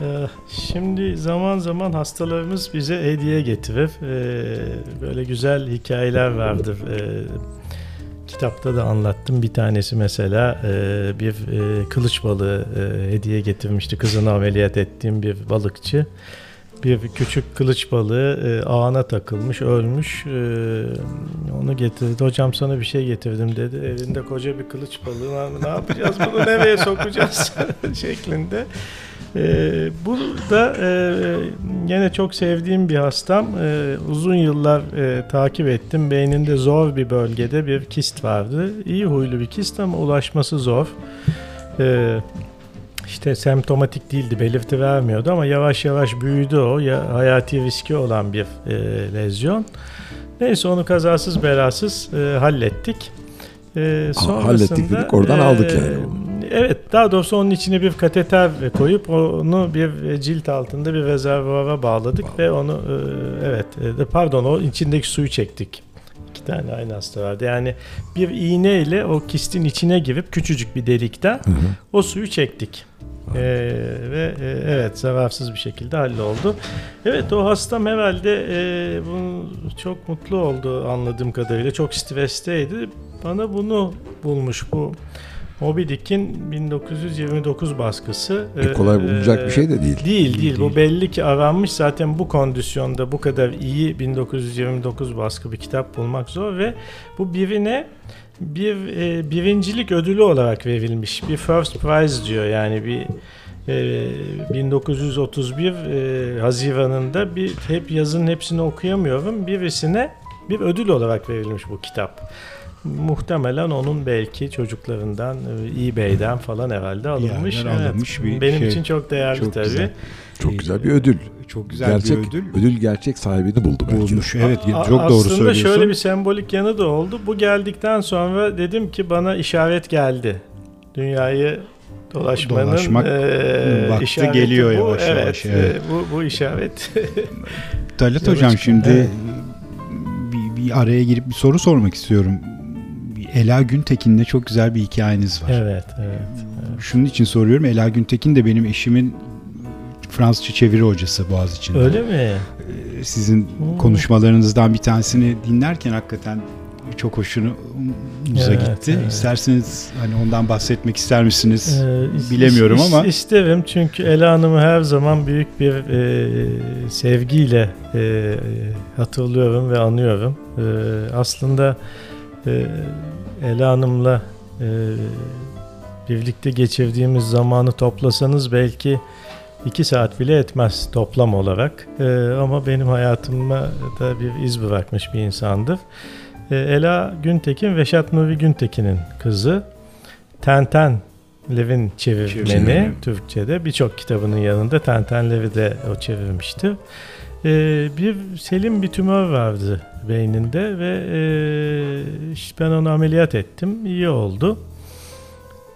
S3: Ee, Şimdi zaman zaman hastalarımız bize hediye getirir. Ee, Böyle güzel hikayeler vardır. Ee, Kitapta da anlattım. Bir tanesi mesela e, bir e, kılıç balığı e, hediye getirmişti. Kızını ameliyat ettiğim bir balıkçı. Bir küçük kılıç balığı e, ağına takılmış, ölmüş. E, Onu getirdi. Hocam sana bir şey getirdim dedi. Elinde koca bir kılıç balığı var. Ne yapacağız bunu nereye sokacağız *laughs* şeklinde. Ee, bu da e, yine çok sevdiğim bir hastam. Ee, uzun yıllar e, takip ettim. Beyninde zor bir bölgede bir kist vardı. İyi huylu bir kist ama ulaşması zor. Ee, işte semptomatik değildi, belirti vermiyordu ama yavaş yavaş büyüdü o. Ya, hayati riski olan bir e, lezyon. Neyse onu kazasız belasız e, hallettik. E,
S1: Ha, hallettik dedik, oradan aldık yani.
S3: Evet, daha doğrusu onun içine bir kateter koyup onu bir cilt altında bir rezervuara bağladık ve onu e, evet, e, pardon o içindeki suyu çektik. iki tane aynı hasta vardı. Yani bir iğneyle o kistin içine girip küçücük bir delikten
S1: Hı hı.
S3: o suyu çektik. Ee, ve e, evet zararsız bir şekilde halloldu. Evet o hastam herhalde e, bunu çok mutlu oldu anladığım kadarıyla. Çok stresteydi. Bana bunu bulmuş bu Moby Dick'in 1929 baskısı.
S1: E, kolay bulunacak bir şey de değil.
S3: Değil değil. Bu belli ki aranmış. Zaten bu kondisyonda bu kadar iyi 1929 baskı bir kitap bulmak zor ve bu birine bir e, birincilik ödülü olarak verilmiş. Bir first prize diyor yani bir e, 1931 e, Haziran'ında bir hep yazının hepsini okuyamıyorum. Birisine bir ödül olarak verilmiş bu kitap. Muhtemelen onun belki çocuklarından, e, eBay'den falan herhalde alınmış.
S2: yerden alınmış bir
S3: Benim
S2: şey.
S3: için çok değerli
S2: Çok
S3: tabii.
S2: güzel.
S1: Çok güzel bir ödül.
S2: Çok güzel
S1: gerçek
S2: bir ödül.
S1: ödül gerçek sahibini buldu belki.
S2: Bulmuş. Evet
S3: A-
S2: çok doğru
S3: Aslında
S2: söylüyorsun.
S3: şöyle bir sembolik yanı da oldu. Bu geldikten sonra dedim ki bana işaret geldi. Dünyayı dolaşmanın
S2: Dolaşmak
S3: eee,
S2: vakti
S3: işareti
S2: geliyor
S3: bu.
S2: yavaş
S3: evet,
S2: yavaş, evet.
S3: eee, bu, bu işaret.
S2: Talat Hocam şimdi
S3: Evet.
S2: bir, bir araya girip bir soru sormak istiyorum. Ela Güntekin'le çok güzel bir hikayeniz var.
S3: evet, evet.
S2: Şunun için soruyorum. Ela Güntekin de benim eşimin Fransızca çeviri hocası Boğaziçi'nde.
S3: Öyle mi?
S2: Ee, Sizin
S3: Hmm.
S2: konuşmalarınızdan bir tanesini dinlerken hakikaten çok hoşunuza
S3: Evet,
S2: gitti.
S3: evet.
S2: İsterseniz hani ondan bahsetmek ister misiniz?
S3: İs-
S2: Bilemiyorum
S3: is-
S2: ama-
S3: isterim çünkü Ela Hanım'ı her zaman büyük bir eee, sevgiyle eee, hatırlıyorum ve anıyorum. Eee, aslında eee, Ela Hanım'la eee, birlikte geçirdiğimiz zamanı toplasanız belki iki saat bile etmez toplam olarak. Eee, ama benim hayatımda da bir iz bırakmış bir insandır. Eee, Ela Güntekin, Reşat Nuri Güntekin'in kızı. Tenten Lev'in çevirmeni. Türkçe'de birçok kitabının yanında Tenten Lev'i de o çevirmiştir. Ee, bir selim bir tümör vardı beyninde ve e, ben onu ameliyat ettim. İyi oldu.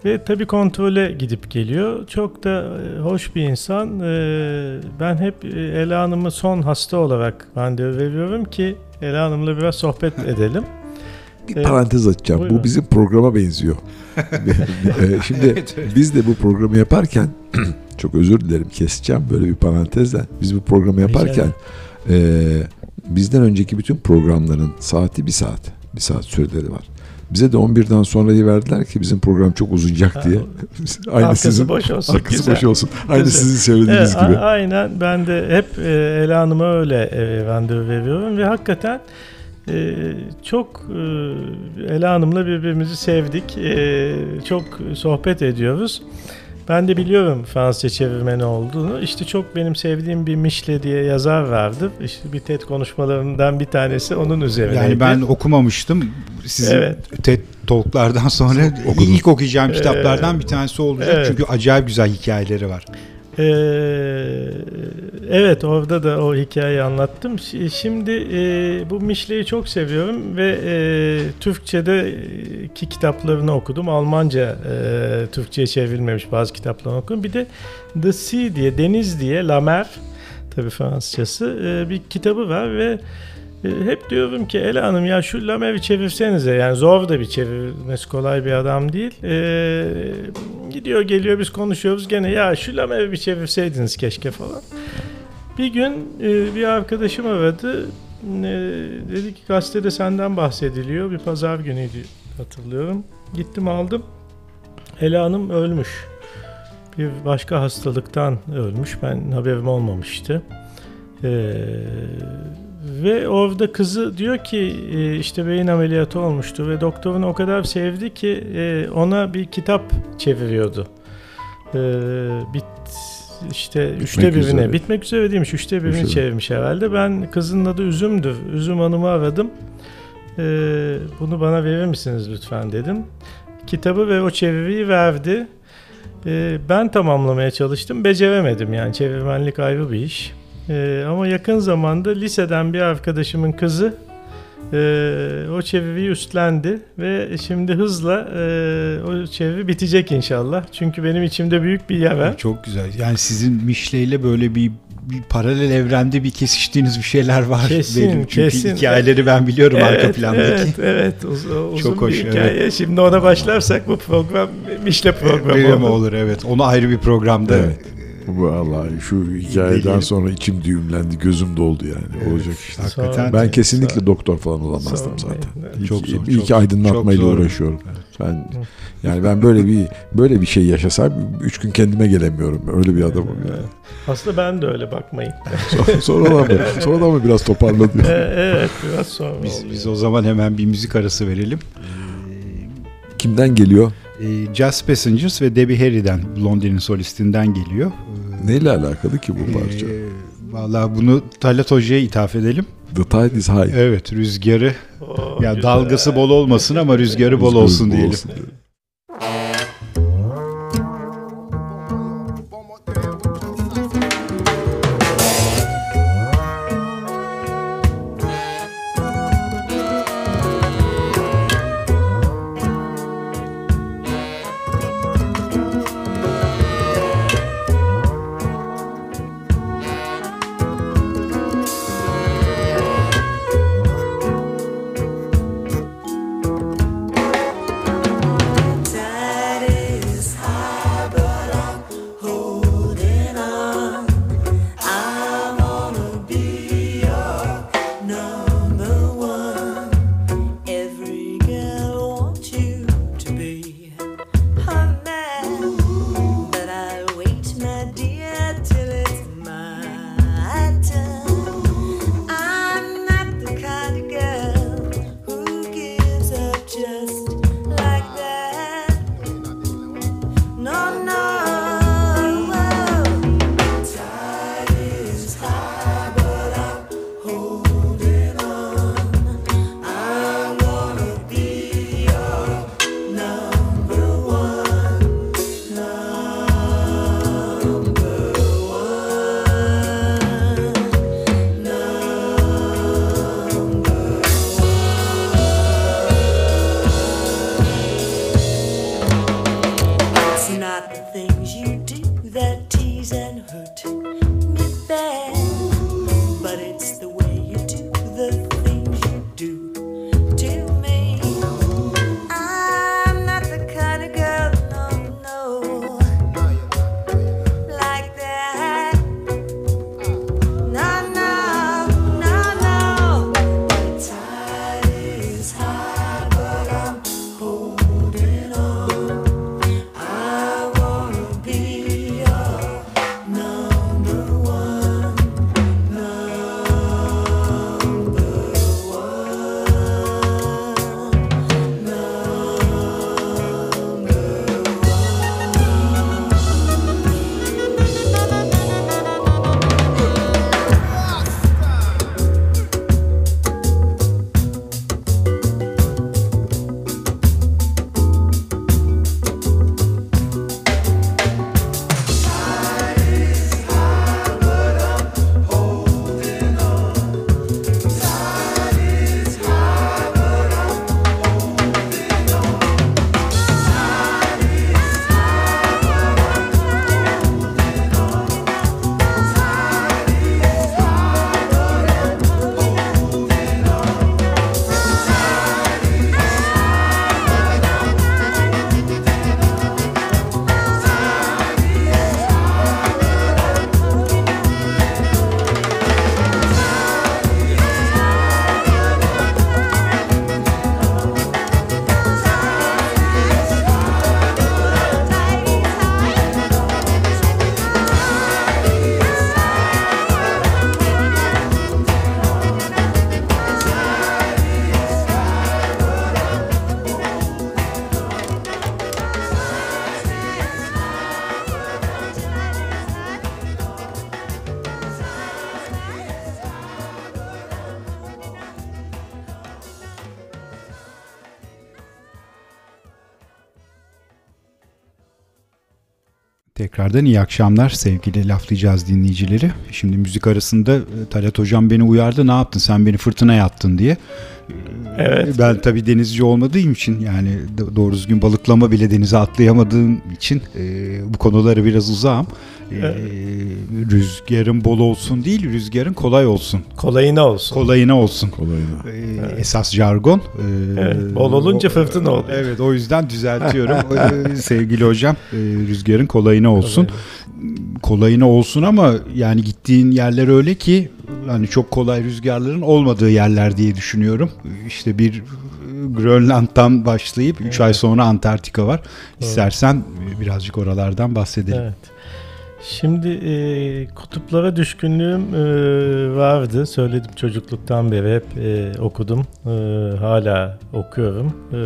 S3: Ve tabii kontrole gidip geliyor. Çok da e, hoş bir insan. Ee, ben hep e, Ela Hanım'ı son hasta olarak randevu veriyorum ki Ela Hanım'la biraz sohbet edelim.
S1: Bir
S3: Evet.
S1: parantez açacağım.
S3: Buyurun.
S1: Bu bizim programa benziyor. *laughs* *laughs* Ee, Şimdi
S2: Evet, evet.
S1: biz de bu programı yaparken *clears throat* çok özür dilerim keseceğim böyle bir parantezle. Biz bu programı yaparken e, bizden önceki bütün programların saati bir saat. Bir saat süreleri var. Bize de 11'den sonrayı verdiler ki bizim program çok uzayacak
S3: Ha,
S1: diye. *laughs* Aynı
S3: Arkası
S1: sizin
S3: boş olsun.
S1: arkası
S3: Güzel.
S1: boş olsun. Aynı
S3: Güzel.
S1: sizin söylediğiniz
S3: Evet,
S1: gibi.
S3: aynen ben de hep e, Ela Hanım'a öyle e, randevu veriyorum ve hakikaten e, çok e, Ela Hanım'la birbirimizi sevdik. E, çok sohbet ediyoruz. Ben de biliyorum Fransızca çevirmeni olduğunu. İşte çok benim sevdiğim bir Mişle diye yazar vardı. İşte bir TED konuşmalarından bir tanesi onun üzerine.
S2: Yani ben okumamıştım. Sizin
S3: Evet.
S2: TED Talk'lardan sonra
S1: Okudum.
S2: ilk okuyacağım
S3: Ee,
S2: kitaplardan bir tanesi olacak.
S3: evet.
S2: Çünkü acayip güzel hikayeleri var.
S3: Ee, evet orada da o hikayeyi anlattım. Şi- Şimdi e, bu Mişle'yi çok seviyorum ve e, Türkçe'deki kitaplarını okudum. Almanca e, Türkçe'ye çevrilmemiş bazı kitaplarını okudum. Bir de The Sea diye, Deniz diye, La Mer tabii Fransızcası e, bir kitabı var ve e, hep diyorum ki Ela Hanım ya şu Lamer'i çevirsenize yani zor da bir çevirmesi kolay bir adam değil. E, gidiyor geliyor biz konuşuyoruz gene ya şu Lamer'i bir çevirseydiniz keşke falan. Bir gün e, bir arkadaşım aradı. E, dedi ki gazetede senden bahsediliyor. Bir pazar günüydü hatırlıyorum. Gittim aldım. Ela Hanım ölmüş. Bir başka hastalıktan ölmüş. Ben haberim olmamıştı. Ee, ve orada kızı diyor ki e, işte beyin ameliyatı olmuştu ve doktorun o kadar sevdi ki e, ona bir kitap çeviriyordu. Ee, bit işte üçte birine
S1: üzere.
S3: bitmek üzere değilmiş üçte birini
S1: Üçte
S3: çevirmiş herhalde. Ben kızın adı Üzüm'dür. Üzüm Hanım'ı aradım. Bunu bana verir misiniz lütfen dedim. Kitabı ve o çeviriyi verdi. Ben tamamlamaya çalıştım. Beceremedim yani çevirmenlik ayrı bir iş. Ee, ama yakın zamanda liseden bir arkadaşımın kızı e, o çeviriyi üstlendi ve şimdi hızla e, o çeviri bitecek inşallah. Çünkü benim içimde büyük bir yara.
S2: Çok güzel. Yani sizin Mişle ile böyle bir bir paralel evrende bir kesiştiğiniz bir şeyler var
S3: kesin,
S2: benim. Çünkü
S3: kesin.
S2: hikayeleri ben biliyorum
S3: evet,
S2: arka plandaki.
S3: Evet, evet. Uz, uzun
S2: Çok hoş,
S3: bir hikaye.
S2: evet.
S3: Şimdi ona başlarsak bu program Mişle programı
S2: Benim
S3: olur.
S2: olur evet. Onu ayrı bir programda
S5: Evet. Vallahi şu hikayeden
S2: Deli.
S5: sonra içim düğümlendi, gözüm doldu yani. Olacak işte.
S2: hakikaten
S5: Ben
S3: Sağ-
S5: kesinlikle doktor falan olamazdım
S3: Sormayın.
S5: zaten. İyi
S2: Çok zor,
S5: iyi
S2: çok
S5: ki aydınlatmayla
S2: çok zor.
S5: uğraşıyorum. Ben yani ben böyle bir böyle bir şey yaşasam üç gün kendime gelemiyorum. Öyle bir adamım yani.
S3: Aslında ben de öyle bakmayın. *laughs*
S5: Sonra, sonradan mı, sonradan mı biraz toparladım.
S3: Ee, evet biraz sonra
S2: biz,
S3: oluyor.
S2: biz o zaman hemen bir müzik arası verelim.
S5: Kimden geliyor?
S2: Ee, Jazz Passengers ve Debbie Harry'den Blondie'nin solistinden geliyor. Ee,
S5: Neyle alakalı ki bu parça?
S2: Ee, Valla bunu Talat Hoca'ya ithaf edelim.
S5: The tide is high.
S2: Evet rüzgarı
S3: Oo,
S2: ya
S3: güzel.
S2: dalgası bol olmasın ama rüzgarı bol
S5: Rüzgarı
S2: olsun
S5: bol
S2: diyelim.
S5: olsun diyelim.
S2: Tekrardan iyi akşamlar sevgili laflayacağız dinleyicileri. Şimdi müzik arasında Talat Hocam beni uyardı ne yaptın sen beni fırtınaya attın diye.
S3: Evet.
S2: Ben tabii denizci olmadığım için yani do- doğru düzgün balıklama bile denize atlayamadığım için e, bu konulara biraz uzağım. E, rüzgarın bol olsun değil, rüzgarın kolay olsun.
S3: Kolayına olsun.
S2: Kolayına olsun.
S1: Kolayına.
S2: E, Esas jargon. E,
S3: Evet, bol olunca fırtına oluyor.
S2: Evet o yüzden düzeltiyorum. *laughs* Sevgili hocam e, rüzgarın kolayına olsun. Kolayına olsun ama yani gittiğin yerler öyle ki hani çok kolay rüzgarların olmadığı yerler diye düşünüyorum. İşte bir e, Grönland'dan başlayıp 3 ay sonra Antarktika var. İstersen e, birazcık oralardan bahsedelim.
S3: Evet. Şimdi e, kutuplara düşkünlüğüm e, vardı. Söyledim çocukluktan beri hep e, okudum. E, hala okuyorum. E,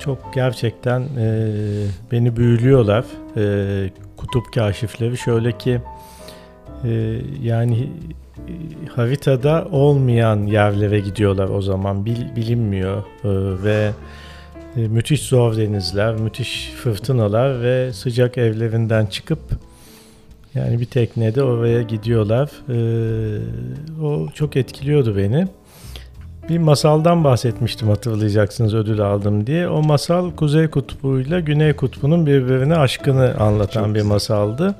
S3: çok gerçekten e, beni büyülüyorlar. E, kutup kaşifleri şöyle ki e, yani haritada olmayan yerlere gidiyorlar o zaman Bil- bilinmiyor E, ve e, müthiş zor denizler, müthiş fırtınalar ve sıcak evlerinden çıkıp yani bir teknede oraya gidiyorlar. E, o çok etkiliyordu beni. Bir masaldan bahsetmiştim hatırlayacaksınız ödül aldım diye. O masal Kuzey Kutbu'yla Güney Kutbu'nun birbirine aşkını anlatan
S2: Çok
S3: bir masaldı.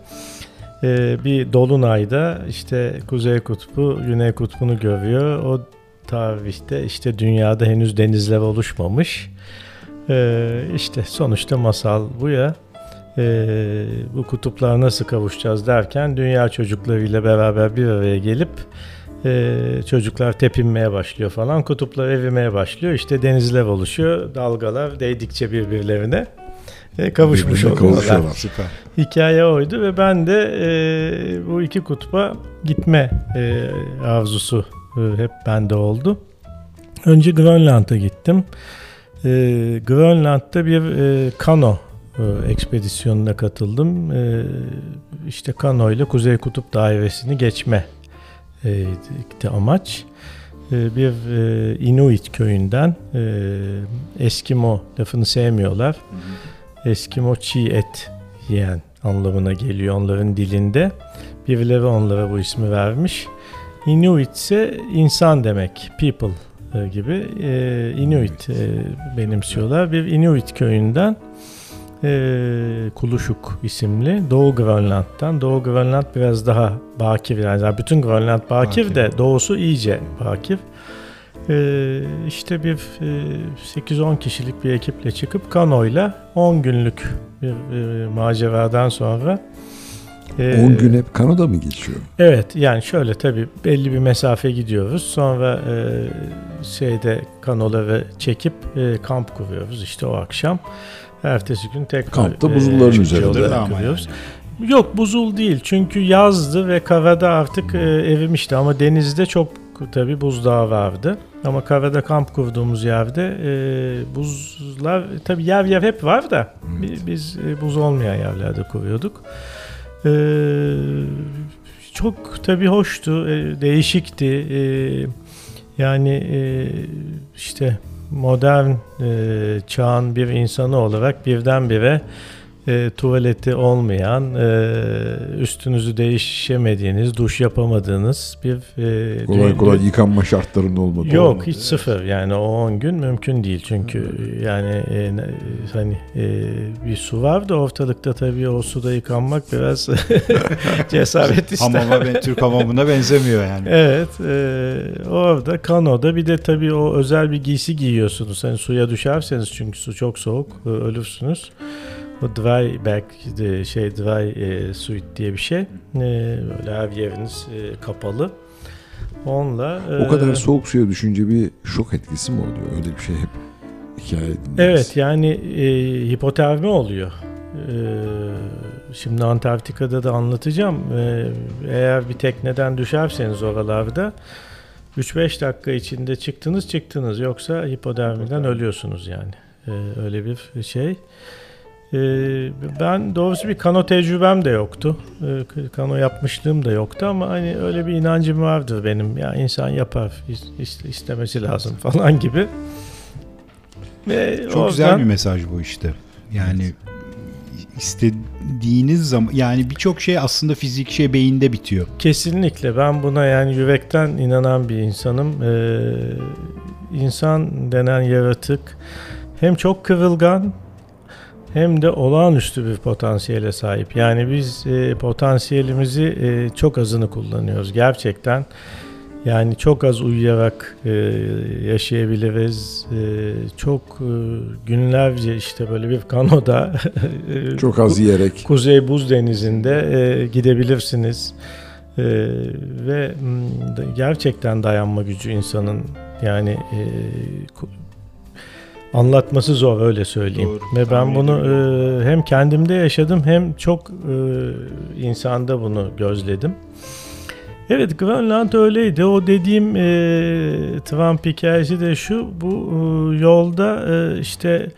S3: E, bir dolunayda işte Kuzey Kutbu Güney Kutbu'nu görüyor. O tarihte işte dünyada henüz denizler oluşmamış. Ee, işte sonuçta masal bu ya. Ee, bu kutuplara nasıl kavuşacağız derken dünya çocuklarıyla beraber bir araya gelip e, çocuklar tepinmeye başlıyor falan. Kutuplar evrimeye başlıyor. İşte denizler oluşuyor. Dalgalar değdikçe birbirlerine e, kavuşmuş
S1: kavuşuyorlar.
S2: Süper.
S3: Hikaye oydu ve ben de e, bu iki kutba gitme e, arzusu e, hep bende oldu. Önce Grönland'a gittim. E, Grönland'da bir e, kano e, ekspedisyonuna katıldım. E, işte kano ile Kuzey Kutup Dairesi'ni geçme de amaç. E, bir e, Inuit köyünden e, Eskimo lafını sevmiyorlar. Eskimo çiğ et yiyen anlamına geliyor onların dilinde. Birileri onlara bu ismi vermiş. Inuit ise insan demek, people e, gibi. E, Inuit e, benimsiyorlar. Bir Inuit köyünden e, Kuluşuk isimli Doğu Grönland'dan. Doğu Grönland biraz daha bakir yani bütün Grönland bakir,
S2: Bakir.
S3: de doğusu iyice bakir. E, işte bir e, 8-10 kişilik bir ekiple çıkıp kanoyla 10 günlük bir e, maceradan sonra e,
S1: 10 gün hep kanoda mı geçiyor?
S3: Evet yani şöyle tabii belli bir mesafe gidiyoruz. Sonra e, şeyde kanoları çekip e, kamp kuruyoruz işte o akşam. Ertesi gün tekrar
S1: Kampta buzulların
S3: çıkış
S1: üzerinde.
S2: Ama.
S3: Yok buzul değil çünkü yazdı ve karada artık e, erimişti ama denizde çok tabii buzdağı vardı. Ama karada kamp kurduğumuz yerde e, buzlar tabii yer yer hep var da bi- biz e, buz olmayan yerlerde kuruyorduk. E, çok tabii hoştu, e, değişikti. E, yani e, işte modern e, çağın bir insanı olarak birdenbire e, tuvaleti olmayan, e, üstünüzü değişemediğiniz, duş yapamadığınız bir e,
S1: Kolay
S3: dü-
S1: kolay yıkanma şartlarının olmadığı.
S3: Yok
S1: olmadı.
S3: hiç sıfır yani o 10 gün mümkün değil çünkü yani e, hani e, bir su var da ortalıkta tabii o suda yıkanmak biraz *laughs* cesaret ister.
S2: Hamama ben Türk hamamına benzemiyor yani.
S3: Evet e, orada kanoda bir de tabii o özel bir giysi giyiyorsunuz. Hani suya düşerseniz çünkü su çok soğuk e, ölürsünüz. O dry bag de şey dry e, suit diye bir şey. E, böyle her yeriniz e, kapalı. Onunla
S1: O kadar
S3: e,
S1: soğuk suya düşünce bir şok etkisi mi oluyor? Öyle bir şey hep hikaye dinleriz.
S3: Evet yani e, hipotermi oluyor. E, şimdi Antarktika'da da anlatacağım. E, eğer bir tekneden düşerseniz oralarda 3-5 dakika içinde çıktınız çıktınız yoksa hipotermiden ölüyorsunuz yani. E, öyle bir şey. E, ben doğrusu bir kano tecrübem de yoktu. E, kano yapmışlığım da yoktu ama hani öyle bir inancım vardır benim. Ya insan yapar, is- is- istemesi lazım *laughs* falan gibi. Ve
S2: Çok güzel
S3: oradan-
S2: bir mesaj bu işte. Yani istediğiniz zaman yani birçok şey aslında fizik şey beyinde bitiyor.
S3: Kesinlikle ben buna yani yürekten inanan bir insanım. Ee, insan denen yaratık hem çok kırılgan hem de olağanüstü bir potansiyele sahip. Yani biz e, potansiyelimizi e, çok azını kullanıyoruz gerçekten. Yani çok az uyuyarak e, yaşayabiliriz. E, çok e, günlerce işte böyle bir kanoda *laughs*
S1: Çok az yiyerek.
S3: Kuzey Buz Denizi'nde e, gidebilirsiniz. E, ve gerçekten dayanma gücü insanın yani e, anlatması zor öyle söyleyeyim.
S2: Doğru,
S3: ve ben bunu e, hem kendimde yaşadım hem çok e, insanda bunu gözledim. Evet Grönland öyleydi. O dediğim e, Trump hikayesi de şu. Bu e, yolda e, işte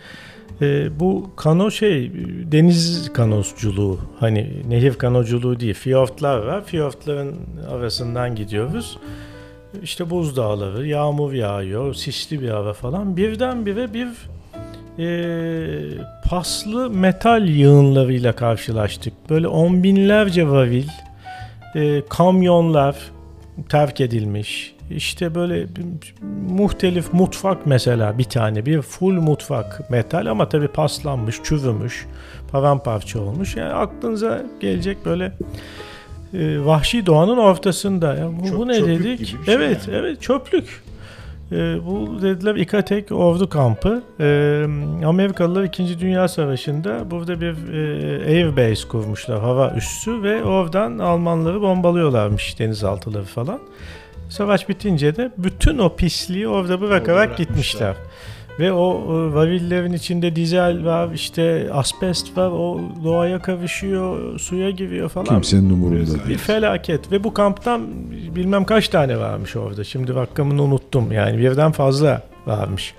S3: e, bu kano şey deniz kanosculuğu hani nehir kanoculuğu değil fiyortlar var. Fiyortların arasından gidiyoruz. İşte buzdağları, yağmur yağıyor, sisli bir hava falan. Birdenbire bir e, paslı metal yığınlarıyla karşılaştık. Böyle on binlerce varil, e, kamyonlar terk edilmiş. İşte böyle muhtelif mutfak mesela bir tane bir full mutfak metal ama tabi paslanmış, çürümüş, paramparça olmuş. Yani aklınıza gelecek böyle e, vahşi doğanın ortasında. Ya bu,
S2: Çöp-
S3: bu ne dedik?
S2: şey
S3: evet,
S2: yani.
S3: evet çöplük. E, bu dediler İkatek ordu kampı. E, Amerikalılar 2. Dünya Savaşı'nda burada bir e, airbase kurmuşlar hava üssü ve oradan Almanları bombalıyorlarmış denizaltıları falan. Savaş bitince de bütün o pisliği orada bırakarak
S2: bırakmışlar.
S3: gitmişler. Ve o e, varillerin içinde dizel var, işte asbest var, o doğaya karışıyor, suya giriyor falan.
S1: Kimsenin umurunda
S2: Rezalet.
S3: Bir
S1: değil.
S3: felaket ve bu kamptan bilmem kaç tane varmış orada. Şimdi rakamını unuttum. Yani birden fazla varmış.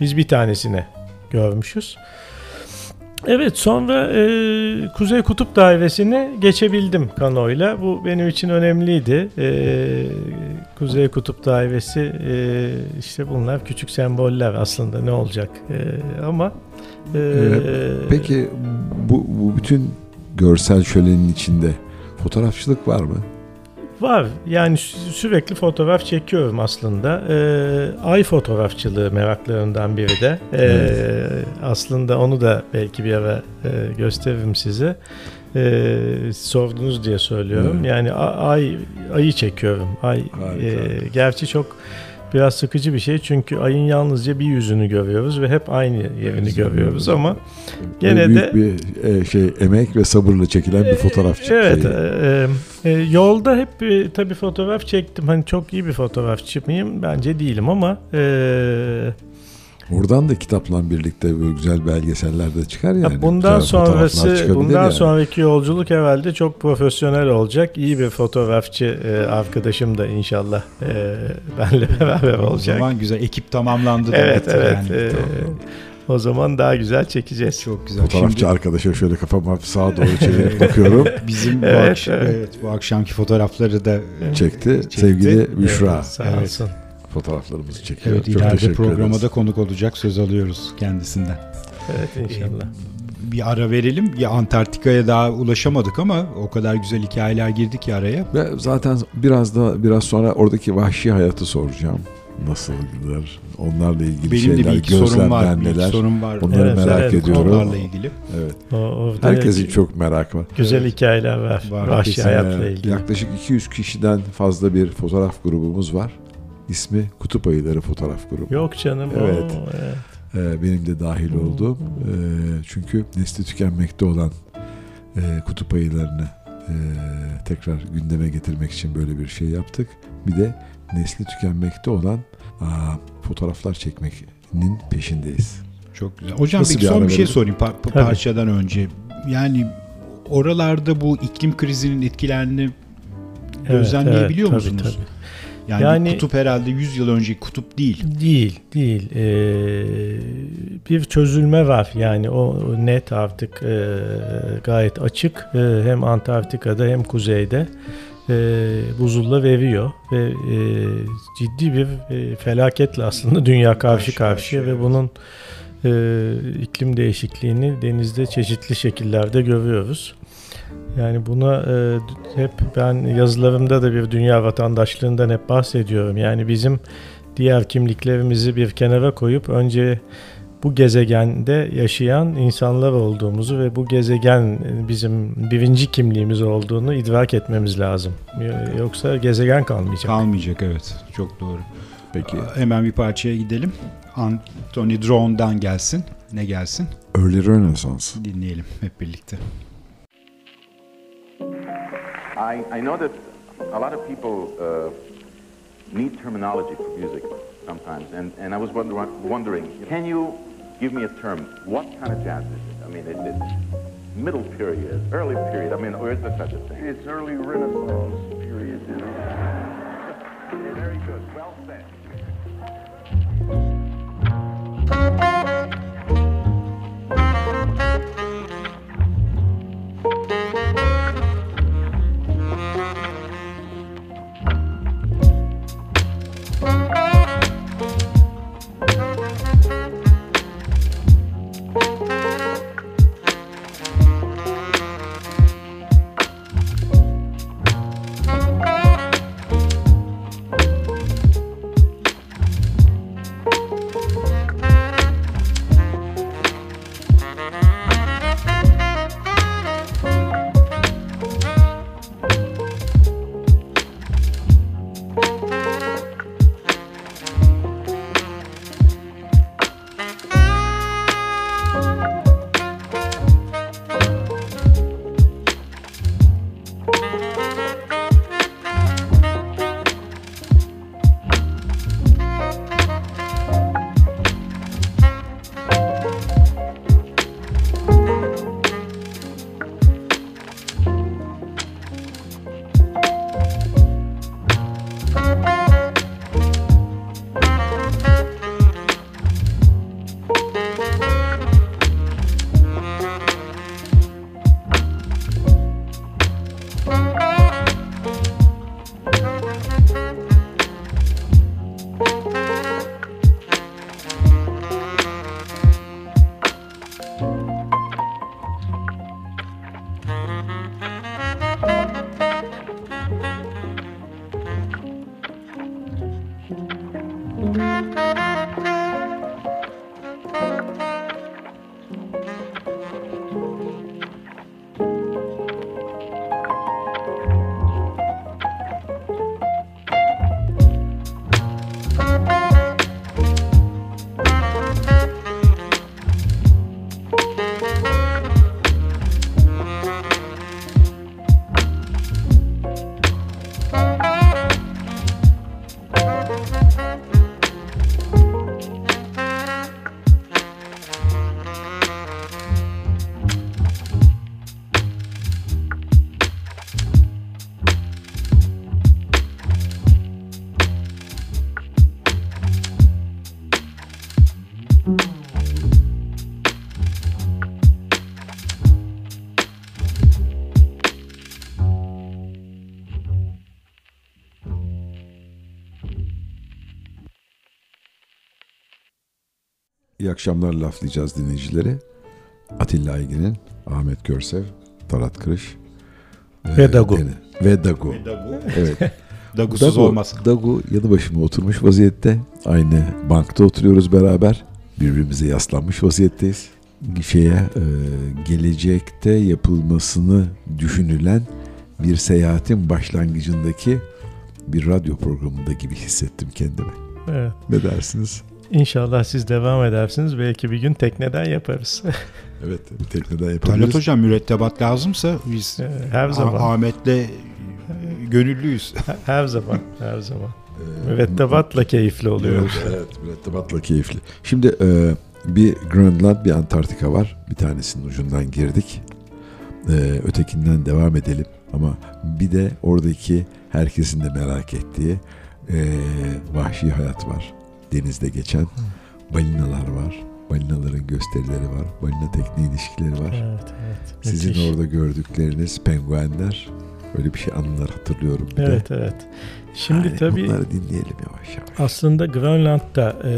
S3: Biz bir tanesini görmüşüz. Evet sonra e, Kuzey Kutup Dairesi'ne geçebildim kanoyla. Bu benim için önemliydi. E, Kuzey Kutup Dairesi e, işte bunlar küçük semboller aslında ne olacak E, ama e,
S1: Evet. Peki bu, bu bütün görsel şölenin içinde fotoğrafçılık var mı?
S3: Var. Yani sü- sürekli fotoğraf çekiyorum aslında. Ee, ay fotoğrafçılığı meraklarından biri de. Ee,
S1: Evet.
S3: Aslında onu da belki bir ara e, gösteririm size. Ee, sordunuz diye söylüyorum.
S1: Evet.
S3: Yani ay ayı çekiyorum. Ay
S1: Harika.
S3: e, gerçi çok biraz sıkıcı bir şey çünkü ayın yalnızca bir yüzünü görüyoruz ve hep aynı yerini görüyoruz ama Gene
S1: Büyük
S3: de-
S1: bir e, şey emek ve sabırla çekilen bir fotoğraf
S3: Evet,
S1: şeyi.
S3: e, e, yolda hep e, tabii fotoğraf çektim. Hani çok iyi bir fotoğrafçı mıyım? Bence değilim ama e,
S1: Oradan da kitapla birlikte böyle güzel belgeseller de çıkar yani.
S3: ya bundan
S1: Güzel
S3: sonrası, bundan
S1: yani.
S3: sonraki yolculuk herhalde çok profesyonel olacak. İyi bir fotoğrafçı e, arkadaşım da inşallah e, *laughs* benle beraber
S2: O
S3: olacak.
S2: zaman güzel ekip tamamlandı
S3: Evet, evet.
S2: yani.
S3: e, o zaman daha güzel çekeceğiz.
S2: Çok güzel.
S1: Fotoğrafçı
S2: Şimdi
S1: arkadaşa şöyle kafamı sağa doğru çevirip bakıyorum. *laughs*
S2: bizim bu,
S3: Evet,
S2: akşam,
S3: evet.
S2: evet, bu akşamki fotoğrafları da
S1: Çekti.
S2: Çekti.
S1: Sevgili Büşra
S3: Evet, sağ
S2: Evet.
S1: Fotoğraflarımızı çekiyor.
S2: evet,
S1: Çok
S2: ileride programa
S1: ederiz.
S2: da konuk olacak söz alıyoruz kendisinden.
S3: Evet inşallah.
S2: Bir ara verelim. Ya Antarktika'ya daha ulaşamadık ama o kadar güzel hikayeler girdik ki araya.
S1: Ve zaten biraz da biraz sonra oradaki vahşi hayatı soracağım. Nasıldır? Onlarla ilgili
S2: Benim de
S1: şeyler,
S2: bir iki sorum var. Bir
S1: gözlemlenmeler.
S2: sorum var.
S1: Onları
S3: Evet,
S1: merak
S3: evet,
S1: ediyorum.
S2: Onlarla ilgili.
S1: Evet.
S3: O,
S1: Herkesin çok merakı var.
S3: güzel
S2: Evet.
S3: hikayeler var.
S2: Var,
S3: Vahşi hayatla
S1: Ee,
S3: ilgili.
S1: Yaklaşık 200 kişiden fazla bir fotoğraf grubumuz var. İsmi Kutup Ayıları Fotoğraf Grubu.
S3: Yok canım.
S1: Evet.
S3: oo, evet.
S1: Ee, benim de dahil olduğum. Ee, çünkü nesli tükenmekte olan e, kutup ayılarını e, tekrar gündeme getirmek için böyle bir şey yaptık. Bir de nesli tükenmekte olan aa, fotoğraflar çekmenin peşindeyiz.
S2: Çok güzel. Hocam
S1: Nasıl
S2: peki
S1: bir
S2: son bir şey
S1: verelim?
S2: sorayım par-
S3: Tabii.
S2: parçadan önce. Yani oralarda bu iklim krizinin etkilerini
S3: Evet,
S2: gözlemleyebiliyor
S3: evet, tabii,
S2: musunuz?
S3: tabii.
S2: Yani,
S3: Yani-
S2: kutup herhalde 100 yıl önceki kutup değil.
S3: Değil, değil. Ee, bir çözülme var. Yani o net artık e, gayet açık. E, hem Antarktika'da hem kuzeyde e, buzullar veriyor ve e, ciddi bir e, felaketle aslında dünya karşı
S2: Karşı
S3: karşıya
S2: karşıya,
S3: ve bunun e, iklim değişikliğini denizde çeşitli şekillerde görüyoruz. Yani buna e, hep ben yazılarımda da bir dünya vatandaşlığından hep bahsediyorum. Yani bizim diğer kimliklerimizi bir kenara koyup önce bu gezegende yaşayan insanlar olduğumuzu ve bu gezegen bizim birinci kimliğimiz olduğunu idrak etmemiz lazım. Yoksa gezegen kalmayacak.
S2: Kalmayacak evet. Çok doğru.
S1: Peki.
S2: Hemen bir parçaya gidelim. Anthony Drone'dan gelsin. Ne gelsin?
S1: Early Renaissance.
S2: Dinleyelim hep birlikte.
S6: I, I know that a lot of people uh, need terminology for music sometimes, and, and I was wonder, wondering, can you give me a term? What kind of jazz is it? I mean, it middle period, early period? I mean, or is there such a thing?
S7: It's early Renaissance period, you know.
S6: Very good. Well said.
S1: Akşamlar laflayacağız dinleyicilere. Atilla Aygin'in, Ahmet Görsev, Talat Kırış.
S3: Ve
S1: e,
S3: Dagu.
S1: Deni- Ve Dagu.
S2: Dagu.
S1: Evet. *laughs*
S2: Dagusuz
S1: Dagu,
S2: olmaz.
S1: Dagu yanı başıma oturmuş vaziyette. Aynı bankta oturuyoruz beraber. Birbirimize yaslanmış vaziyetteyiz. Şeye, e, gelecekte yapılmasını düşünülen bir seyahatin başlangıcındaki bir radyo programında gibi hissettim kendimi.
S3: Evet.
S1: Ne dersiniz?
S3: İnşallah siz devam edersiniz. Belki bir gün tekneden yaparız. *laughs*
S1: Evet, bir tekneden
S2: Talat
S1: yapabiliriz.
S2: Hocam mürettebat lazımsa biz
S3: Her zaman.
S2: Ah- Ahmet'le gönüllüyüz.
S3: Her zaman. Her zaman. Mürettebatla keyifli oluyor.
S1: Evet, evet mürettebatla keyifli. Şimdi e, bir Grönland bir Antarktika var. Bir tanesinin ucundan girdik. E, ötekinden devam edelim. Ama bir de oradaki herkesin de merak ettiği e, vahşi hayat var. Denizde geçen balinalar var. Balinaların gösterileri var. Balina tekne ilişkileri var.
S3: Evet, evet.
S1: Sizin
S3: Müthiş.
S1: orada gördükleriniz penguenler. Öyle bir şey anılar hatırlıyorum bir de.
S3: Evet, evet. Şimdi
S1: Yani
S3: tabii
S1: Bunları dinleyelim yavaş yavaş.
S3: aslında Grönland'da e,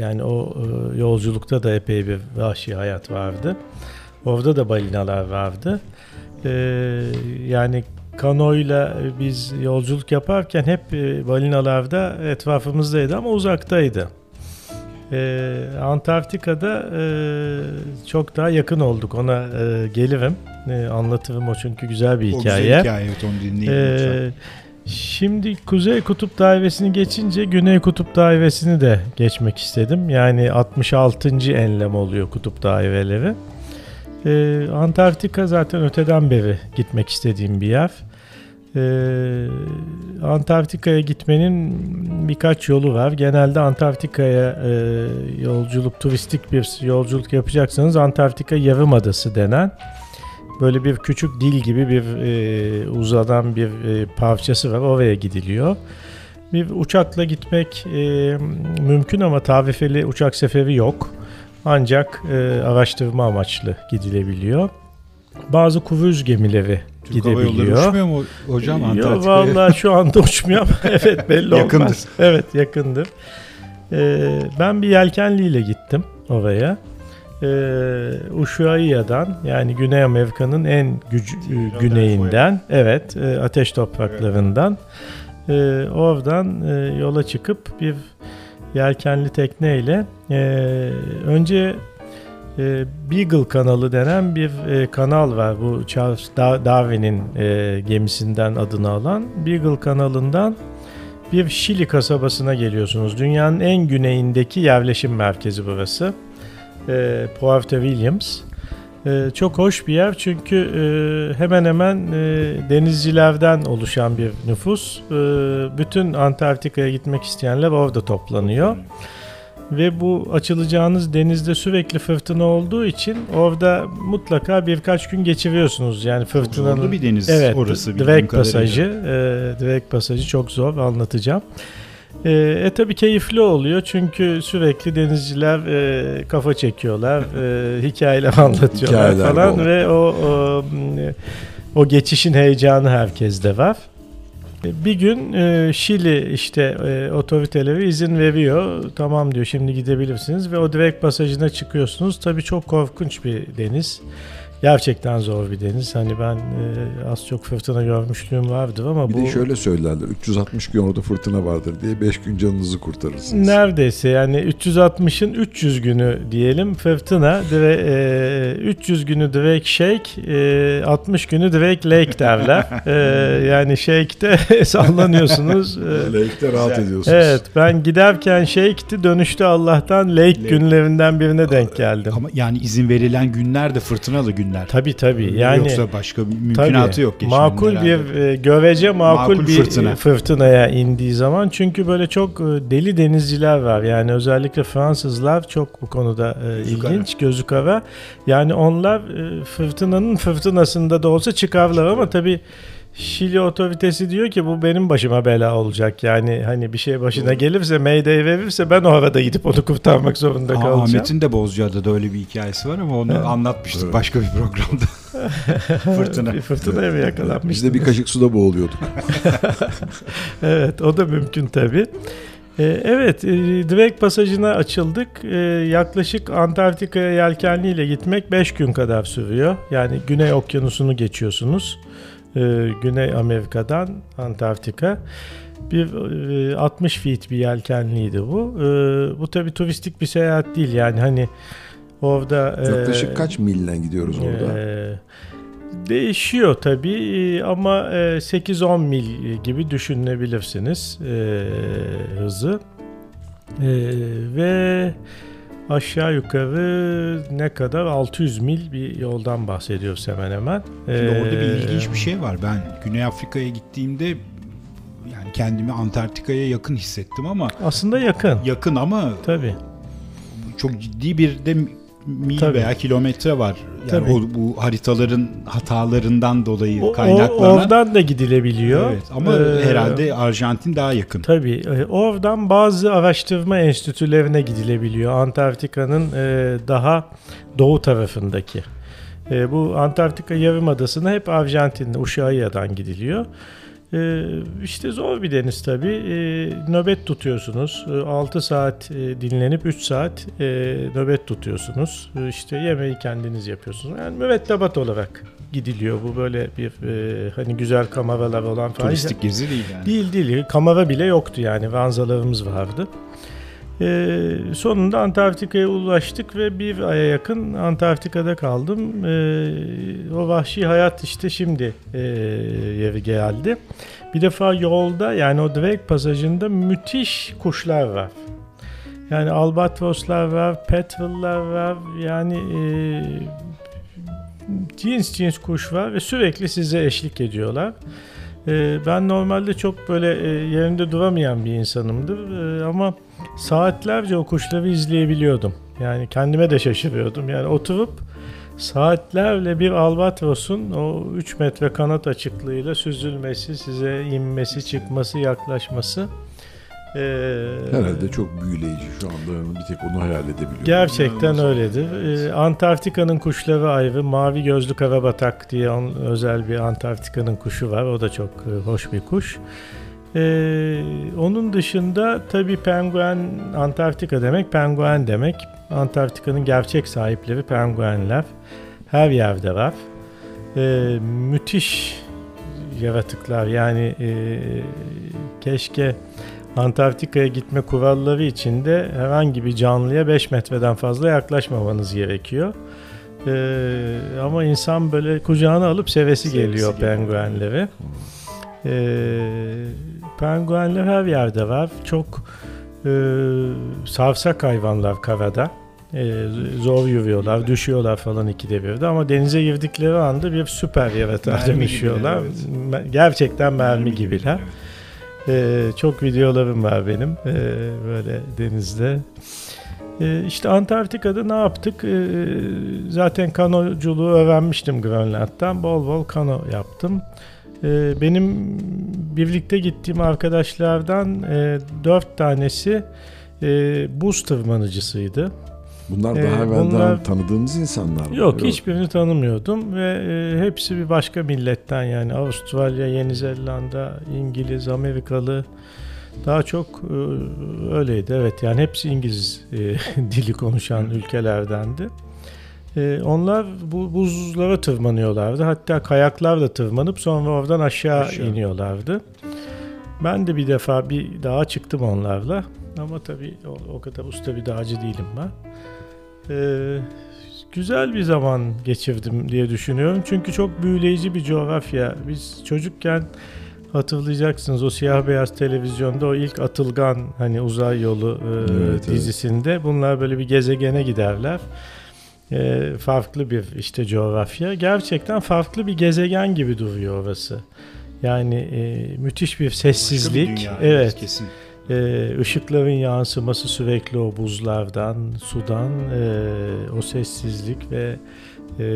S3: yani o e, yolculukta da epey bir vahşi hayat vardı. Orada da balinalar vardı. E, yani kanoyla biz yolculuk yaparken hep e, balinalar da etrafımızdaydı ama uzaktaydı. E, Antarktika'da e, çok daha yakın olduk. Ona e, gelirim. E, anlatırım o çünkü güzel bir
S2: O
S3: hikaye.
S2: güzel hikaye evet onu dinleyelim.
S3: Ee, şimdi Kuzey Kutup Dairesi'ni geçince Güney Kutup Dairesi'ni de geçmek istedim. Yani 66. enlem oluyor kutup daireleri. Ee, Antarktika zaten öteden beri gitmek istediğim bir yer. Ee, Antarktika'ya gitmenin birkaç yolu var. Genelde Antarktika'ya e, yolculuk, turistik bir yolculuk yapacaksanız Antarktika Yarımadası denen böyle bir küçük dil gibi bir e, uzadan bir e, parçası var. Oraya gidiliyor. Bir uçakla gitmek e, mümkün ama tarifeli uçak seferi yok. Ancak e, araştırma amaçlı gidilebiliyor. Bazı kruz gemileri
S2: Türk Hava Yolları
S3: gidebiliyor.
S2: uçmuyor mu hocam
S3: Yok
S2: Antarktika'ya?
S3: vallahi şu anda uçmuyor ama *laughs* evet belli
S2: Yakındır.
S3: olmaz. Evet yakındır. Ee, ben bir yelkenliyle gittim oraya. Ee, Ushuaia'dan yani Güney Amerika'nın en güc- e, güneyinden evet e, ateş topraklarından e, oradan e, yola çıkıp bir yelkenli tekneyle e, önce e, Beagle kanalı denen bir e, kanal var. Bu Charles Da- Darwin'in e, gemisinden adını alan Beagle kanalından bir Şili kasabasına geliyorsunuz. Dünyanın en güneyindeki yerleşim merkezi burası. E, Puerto Williams. E, çok hoş bir yer çünkü e, hemen hemen e, denizcilerden oluşan bir nüfus. E, bütün Antarktika'ya gitmek isteyenler orada toplanıyor. Ve bu açılacağınız denizde sürekli fırtına olduğu için orada mutlaka birkaç gün geçiriyorsunuz. Yani fırtınanın
S2: bir deniz
S3: Evet,
S2: orası kadarıyla.
S3: pasajı, e, direkt pasajı çok zor anlatacağım. E, e tabi keyifli oluyor çünkü sürekli denizciler e, kafa çekiyorlar, e, *laughs* hikayeler anlatıyorlar
S1: Hikayeler
S3: falan
S1: bol.
S3: ve o, o o geçişin heyecanı herkeste var. E, Bir gün e, Şili işte e, otoriteleri izin veriyor. Tamam diyor şimdi gidebilirsiniz ve o direkt pasajına çıkıyorsunuz. Tabii çok korkunç bir deniz. Gerçekten zor bir deniz. Hani ben e, az çok fırtına görmüşlüğüm vardır ama
S1: Bir
S3: bu
S1: de şöyle söylerler 360 gün orada fırtına vardır diye 5 gün canınızı kurtarırsınız.
S3: neredeyse yani 360'ın 300 günü diyelim fırtına dire, e, 300 günü direkt shake e, 60 günü direkt lake derler. *laughs* E, yani shake'te *laughs* sallanıyorsunuz. E,
S1: Lake'de rahat ediyorsunuz.
S3: Evet ben giderken shake'ti dönüşte Allah'tan lake,
S2: Lake.
S3: günlerinden birine denk geldim.
S2: Ama yani izin verilen günler de fırtınalı günler.
S3: Tabii tabii. Yani
S2: Yoksa başka mümkünatı
S3: tabii,
S2: yok geçmenin
S3: makul
S2: herhalde.
S3: bir e, görece makul,
S2: Makul
S3: bir
S2: fırtına.
S3: fırtınaya indiği zaman çünkü böyle çok e, deli denizciler var. Yani özellikle Fransızlar çok bu konuda e,
S2: Gözü kara.
S3: ilginç gözü kara yani onlar e, fırtınanın fırtınasında da olsa çıkarlar ama tabii Şili otoritesi diyor ki bu benim başıma bela olacak. Yani hani bir şey başına gelirse, mayday verirse ben o arada gidip onu kurtarmak zorunda
S2: Aa,
S3: kalacağım.
S2: Ahmet'in de Bozcaada'da öyle bir hikayesi var ama onu anlatmıştık
S1: Evet.
S2: başka bir programda. *laughs* Fırtına.
S3: bir fırtınaya mı yakalanmıştınız?
S1: Biz de bir kaşık suda boğuluyorduk. *laughs*
S3: Evet o da mümkün tabi. evet e, direkt pasajına açıldık. E, yaklaşık Antarktika'ya yelkenliyle gitmek 5 gün kadar sürüyor. Yani Güney Okyanusu'nu geçiyorsunuz. E, Güney Amerika'dan Antarktika. Bir e, 60 feet bir yelkenliydi bu. E, bu tabi turistik bir seyahat değil yani hani orada... e,
S1: Yaklaşık kaç milden gidiyoruz orada?
S3: ee, değişiyor tabii ama e, 8-10 mil gibi düşünebilirsiniz e, hızı. E, ve aşağı yukarı ne kadar 600 mil bir yoldan bahsediyoruz hemen hemen.
S2: Şimdi orada bir
S3: Ee,
S2: ilginç bir şey var. Ben Güney Afrika'ya gittiğimde yani kendimi Antarktika'ya yakın hissettim ama
S3: Aslında yakın.
S2: yakın ama
S3: Tabii.
S2: çok ciddi bir de mil
S3: Tabii.
S2: veya kilometre var. Yani
S3: Tabii.
S2: o, bu haritaların hatalarından dolayı
S3: O-
S2: kaynaklanan.
S3: oradan da gidilebiliyor.
S2: Evet, ama
S3: Ee,
S2: herhalde Arjantin daha yakın.
S3: Tabii. e, Oradan bazı araştırma enstitülerine gidilebiliyor. Antarktika'nın e, daha doğu tarafındaki. E, Bu Antarktika Yarımadası'na hep Arjantin'de, Ushuaia'dan gidiliyor. Ee, işte zor bir deniz tabii. Ee, nöbet tutuyorsunuz. 6 saat e, dinlenip 3 saat e, nöbet tutuyorsunuz. Ee, işte yemeği kendiniz yapıyorsunuz. Yani mürettebat olarak gidiliyor. Bu böyle bir e, hani güzel kameralar olan falan.
S2: Turistik gezi değil yani.
S3: Değil değil. Kamera bile yoktu yani. Ranzalarımız vardı. Ee, sonunda Antarktika'ya ulaştık ve bir aya yakın Antarktika'da kaldım. Ee, o vahşi hayat işte şimdi e, yeri geldi. Bir defa yolda yani o Drake pasajında müthiş kuşlar var. Yani albatroslar var, petrel'lar var. Yani e, cins cins kuş var ve sürekli size eşlik ediyorlar. Ee, ben normalde çok böyle e, yerinde duramayan bir insanımdır Ee, ama saatlerce o kuşları izleyebiliyordum. Yani kendime de şaşırıyordum. Yani oturup saatlerle bir albatrosun o 3 metre kanat açıklığıyla süzülmesi, size inmesi, çıkması, yaklaşması ee,
S1: Herhalde çok büyüleyici şu anda bir tek onu hayal edebiliyorum.
S3: Gerçekten öyledir. Ee, Antarktika'nın kuşları ayrı. Mavi gözlü karabatak diye onun özel bir Antarktika'nın kuşu var. O da çok hoş bir kuş. Ee, onun dışında tabii penguen Antarktika demek penguen demek. Antarktika'nın gerçek sahipleri penguenler. Her yerde var. Ee, müthiş yaratıklar yani e, keşke Antarktika'ya gitme kuralları içinde herhangi bir canlıya 5 metreden fazla yaklaşmamanız gerekiyor. Ee, ama insan böyle kucağına alıp sevesi,
S2: Sevesi
S3: geliyor
S2: geliyor.
S3: penguenleri. Ee, penguenler her yerde var. Çok e, savsak hayvanlar karada. Ee, zor yürüyorlar, düşüyorlar falan ikide birde ama denize girdikleri anda bir süper yaratığa
S2: Mermi
S3: dönüşüyorlar.
S2: gibiler,
S3: Me- Gerçekten mermi,
S2: gibi,
S3: gibiler.
S2: evet.
S3: Ee, çok videolarım var benim ee, böyle denizde. Ee, işte Antarktika'da ne yaptık? Ee, zaten kanoculuğu öğrenmiştim Grönland'dan. Bol bol kano yaptım. Ee, benim birlikte gittiğim arkadaşlardan e, dört tanesi e, buz tırmanıcısıydı.
S1: Bunlar
S3: Ee,
S1: daha evvelden
S3: bunlar-
S1: tanıdığınız insanlar mı?
S3: Yok hiçbirini tanımıyordum ve e, hepsi bir başka milletten yani Avustralya, Yeni Zelanda, İngiliz, Amerikalı daha çok e, öyleydi evet yani hepsi İngiliz e, *laughs* dili konuşan ülkelerdendi. E, onlar bu buzlara tırmanıyorlardı hatta kayaklarla tırmanıp sonra oradan aşağı,
S2: Aşağı.
S3: iniyorlardı. Ben de bir defa bir dağa çıktım onlarla ama tabii o, o kadar usta bir dağcı değilim ben. Ee, güzel bir zaman geçirdim diye düşünüyorum. Çünkü çok büyüleyici bir coğrafya. Biz çocukken hatırlayacaksınız o siyah beyaz televizyonda o ilk Atılgan hani uzay yolu e,
S1: Evet, evet.
S3: dizisinde bunlar böyle bir gezegene giderler. E, farklı bir işte coğrafya. Gerçekten farklı bir gezegen gibi duruyor orası. Yani e, müthiş bir
S2: Başka bir
S3: sessizlik.
S2: dünya,
S3: evet.
S2: kesin.
S3: Ee, ışıkların yansıması sürekli o buzlardan, sudan, e, o sessizlik ve e,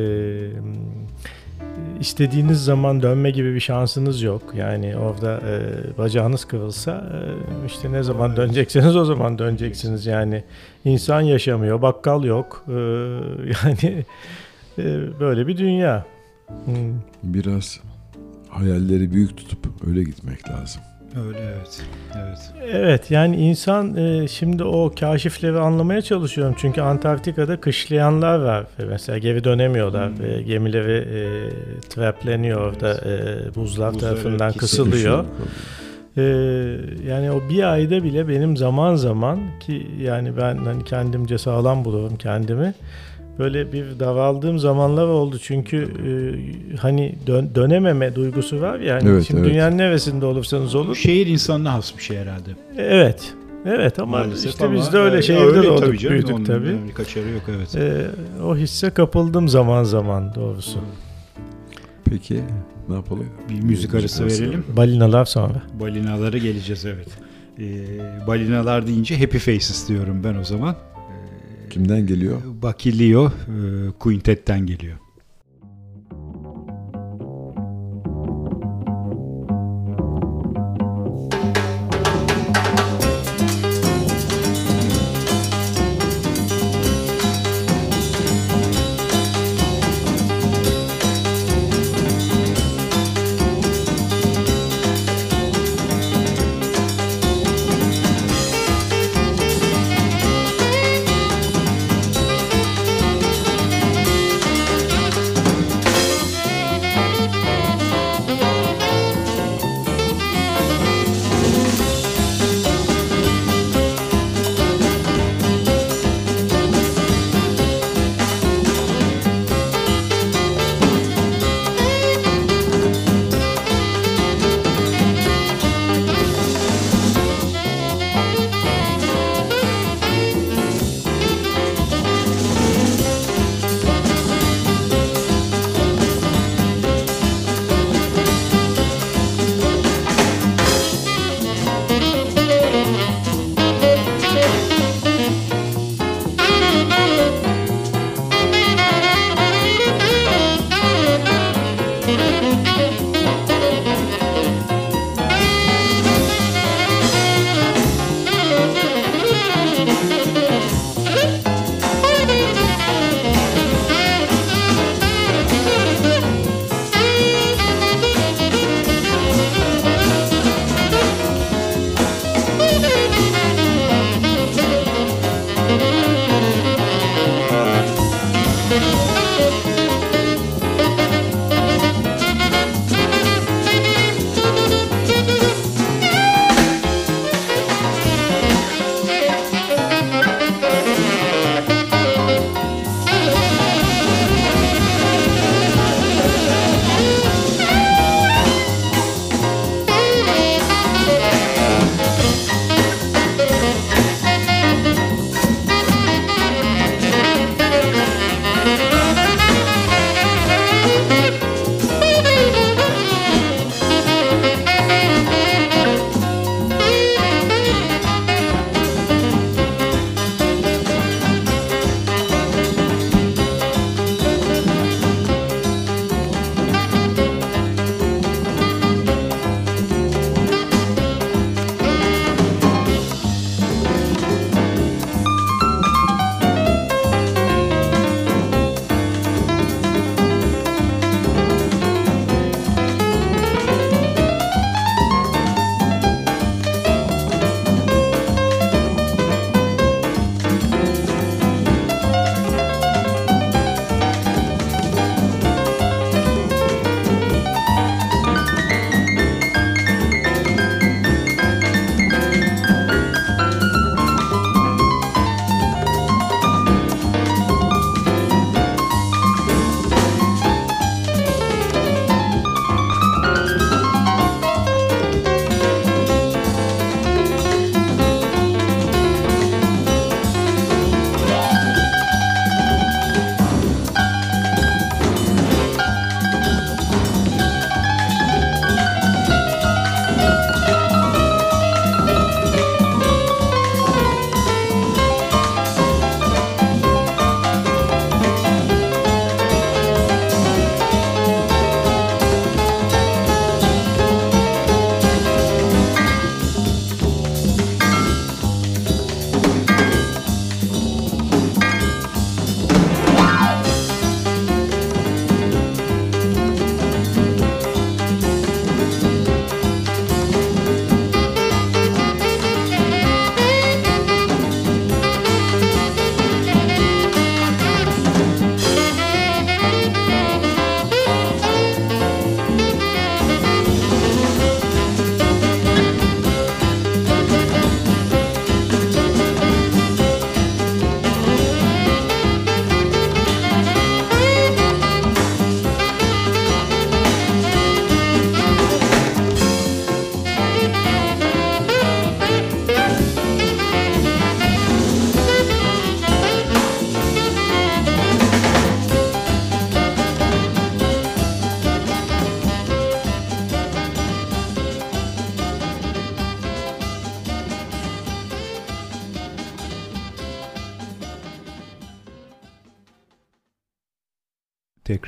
S3: istediğiniz zaman dönme gibi bir şansınız yok. Yani orada e, bacağınız kırılsa e, işte ne zaman dönecekseniz o zaman döneceksiniz. Yani insan yaşamıyor, bakkal yok. E, *laughs* yani e, böyle bir dünya. Hmm.
S1: Biraz hayalleri büyük tutup öyle gitmek lazım.
S2: Öyle evet. Evet.
S3: Evet yani insan e, şimdi o kaşifleri anlamaya çalışıyorum. Çünkü Antarktika'da kışlayanlar var. Mesela geri dönemiyorlar.
S2: Hmm.
S3: E, gemileri e, trapleniyor orada. E, buzlar
S2: Buzları
S3: tarafından kısılıyor. E, yani o bir ayda bile benim zaman zaman ki yani ben hani kendimce sağlam bulurum kendimi. Böyle bir daraldığım zamanlar oldu çünkü e, hani dön- dönememe duygusu var ya. hani
S1: Evet,
S3: şimdi
S1: evet.
S3: dünyanın neresinde olursanız olun.
S2: şehir insanına has bir şey herhalde.
S3: Evet. Evet ama
S2: Maalesef
S3: işte
S2: ama,
S3: biz de öyle
S2: e,
S3: şehirde
S2: öyle
S3: doğduk
S2: tabii canım,
S3: büyüdük
S2: onun
S3: tabii.
S2: yani kaçarı yok evet.
S3: Ee, o hisse kapıldım zaman zaman doğrusu.
S1: Peki ne yapalım?
S2: Bir müzik arası verelim.
S3: Balinalar sonra.
S2: Balinalara geleceğiz evet. Ee, balinalar deyince Happy Faces diyorum ben o zaman.
S1: Kimden geliyor?
S2: Bucky Leo e, Quintet'ten geliyor.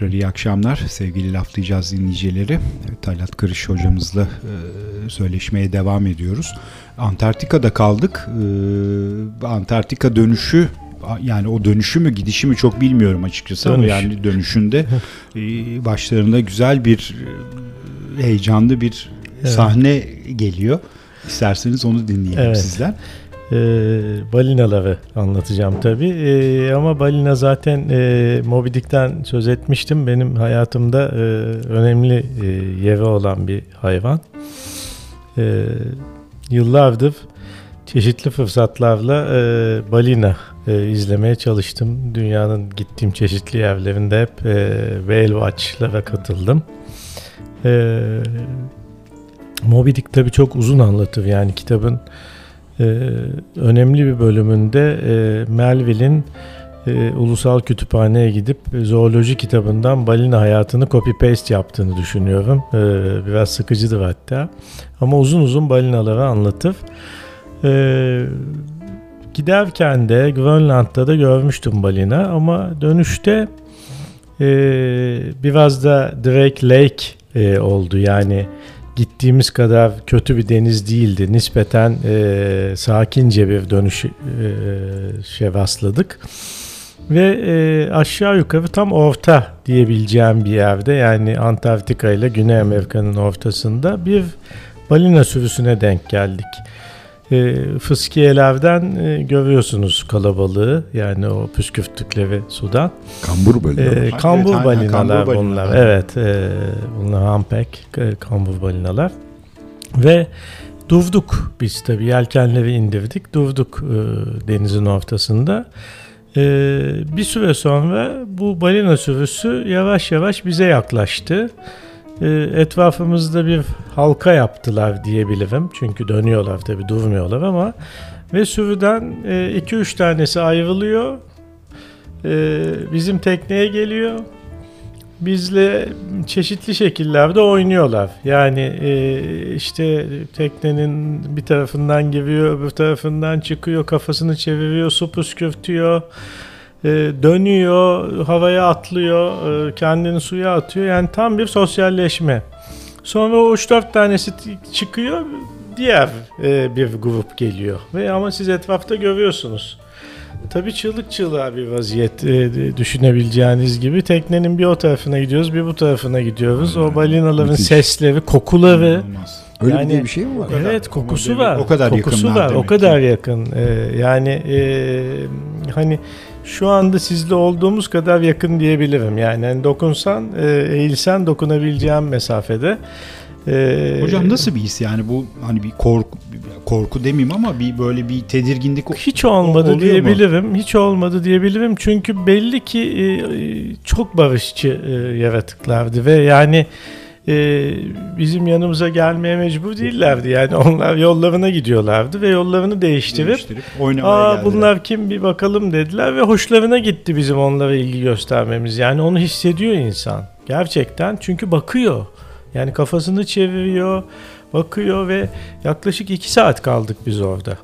S2: Tekrar iyi akşamlar sevgili laflayacağız dinleyicileri. Evet, Talat Kırış hocamızla e, söyleşmeye devam ediyoruz. Antarktika'da kaldık. E, Antarktika dönüşü yani o dönüşü mü gidişi mi çok bilmiyorum açıkçası
S3: Dönüş.
S2: ama yani dönüşünde *laughs* e, başlarında güzel bir e, heyecanlı bir
S3: Evet.
S2: sahne geliyor. İsterseniz onu dinleyelim
S3: Evet.
S2: sizden.
S3: E, balinaları anlatacağım tabii. E, ama balina zaten e, Moby Dick'ten söz etmiştim. Benim hayatımda e, önemli e, yeri olan bir hayvan. E, yıllardır çeşitli fırsatlarla e, balina e, izlemeye çalıştım. Dünyanın gittiğim çeşitli yerlerinde hep e, whale watch'lara katıldım. E, Moby Dick tabii çok uzun anlatır. Yani kitabın önemli bir bölümünde e, Melville'in e, ulusal kütüphaneye gidip e, zooloji kitabından balina hayatını copy paste yaptığını düşünüyorum. E, biraz sıkıcıdır hatta. Ama uzun uzun balinaları anlatır. Giderken de Grönland'da da görmüştüm balina ama dönüşte biraz da Drake Lake oldu. Yani gittiğimiz kadar kötü bir deniz değildi. Nispeten e, sakince bir dönüş e, şey rastladık. Ve e, aşağı yukarı tam orta diyebileceğim bir yerde yani Antarktika ile Güney Amerika'nın ortasında bir balina sürüsüne denk geldik. E, fıskiyelerden e, görüyorsunuz kalabalığı yani o püskürttükleri sudan.
S1: Kambur böyle.
S3: E,
S2: Ha,
S3: kambur
S2: evet,
S3: balinalar
S2: kambur
S3: bunlar.
S2: balinalar.
S3: Evet, e, bunlar humpback, e, kambur balinalar. Ve durduk biz tabii yelkenleri indirdik, durduk e, denizin ortasında. E, bir süre sonra bu balina sürüsü yavaş yavaş bize yaklaştı. E, etrafımızda bir halka yaptılar diyebilirim. Çünkü dönüyorlar tabii durmuyorlar ama ve sürüden 2-3 tanesi ayrılıyor. E, bizim tekneye geliyor. Bizle çeşitli şekillerde oynuyorlar. Yani e, işte teknenin bir tarafından giriyor, öbür tarafından çıkıyor, kafasını çeviriyor, su püskürtüyor, e, dönüyor, havaya atlıyor, e, kendini suya atıyor. Yani tam bir sosyalleşme. Sonra o 3-4 tanesi çıkıyor, diğer e, bir grup geliyor. Ve ama siz etrafta görüyorsunuz. Tabii çığlık çığlığa bir vaziyet e, düşünebileceğiniz gibi. Teknenin bir o tarafına gidiyoruz, bir bu tarafına gidiyoruz. O balinaların
S1: Müthiş.
S3: sesleri, kokuları.
S2: İnanılmaz.
S1: Öyle
S3: yani-
S1: bir, bir şey mi var?
S2: kadar.
S3: Evet kokusu var.
S2: o kadar
S3: kokusu var. O
S2: demek
S3: kadar
S2: ki.
S3: yakın. Ee, yani e, hani şu anda sizle olduğumuz kadar yakın diyebilirim. Yani hani dokunsan, e, eğilsen dokunabileceğim mesafede. Ee,
S2: Hocam nasıl bir his yani bu hani bir korku korku demeyeyim ama bir böyle bir tedirginlik
S3: Hiç olmadı
S2: oluyor mu?
S3: diyebilirim. Hiç olmadı diyebilirim. Çünkü belli ki e, e, çok barışçı e, yaratıklardı ve yani e, bizim yanımıza gelmeye mecbur değillerdi. Yani onlar yollarına gidiyorlardı ve yollarını değiştirip
S2: değiştirip oynamaya
S3: Aa
S2: geldiler.
S3: bunlar kim bir bakalım dediler ve hoşlarına gitti bizim onlara ilgi göstermemiz. Yani onu hissediyor insan. Gerçekten çünkü bakıyor. Yani kafasını çeviriyor, bakıyor ve yaklaşık iki saat kaldık biz orada.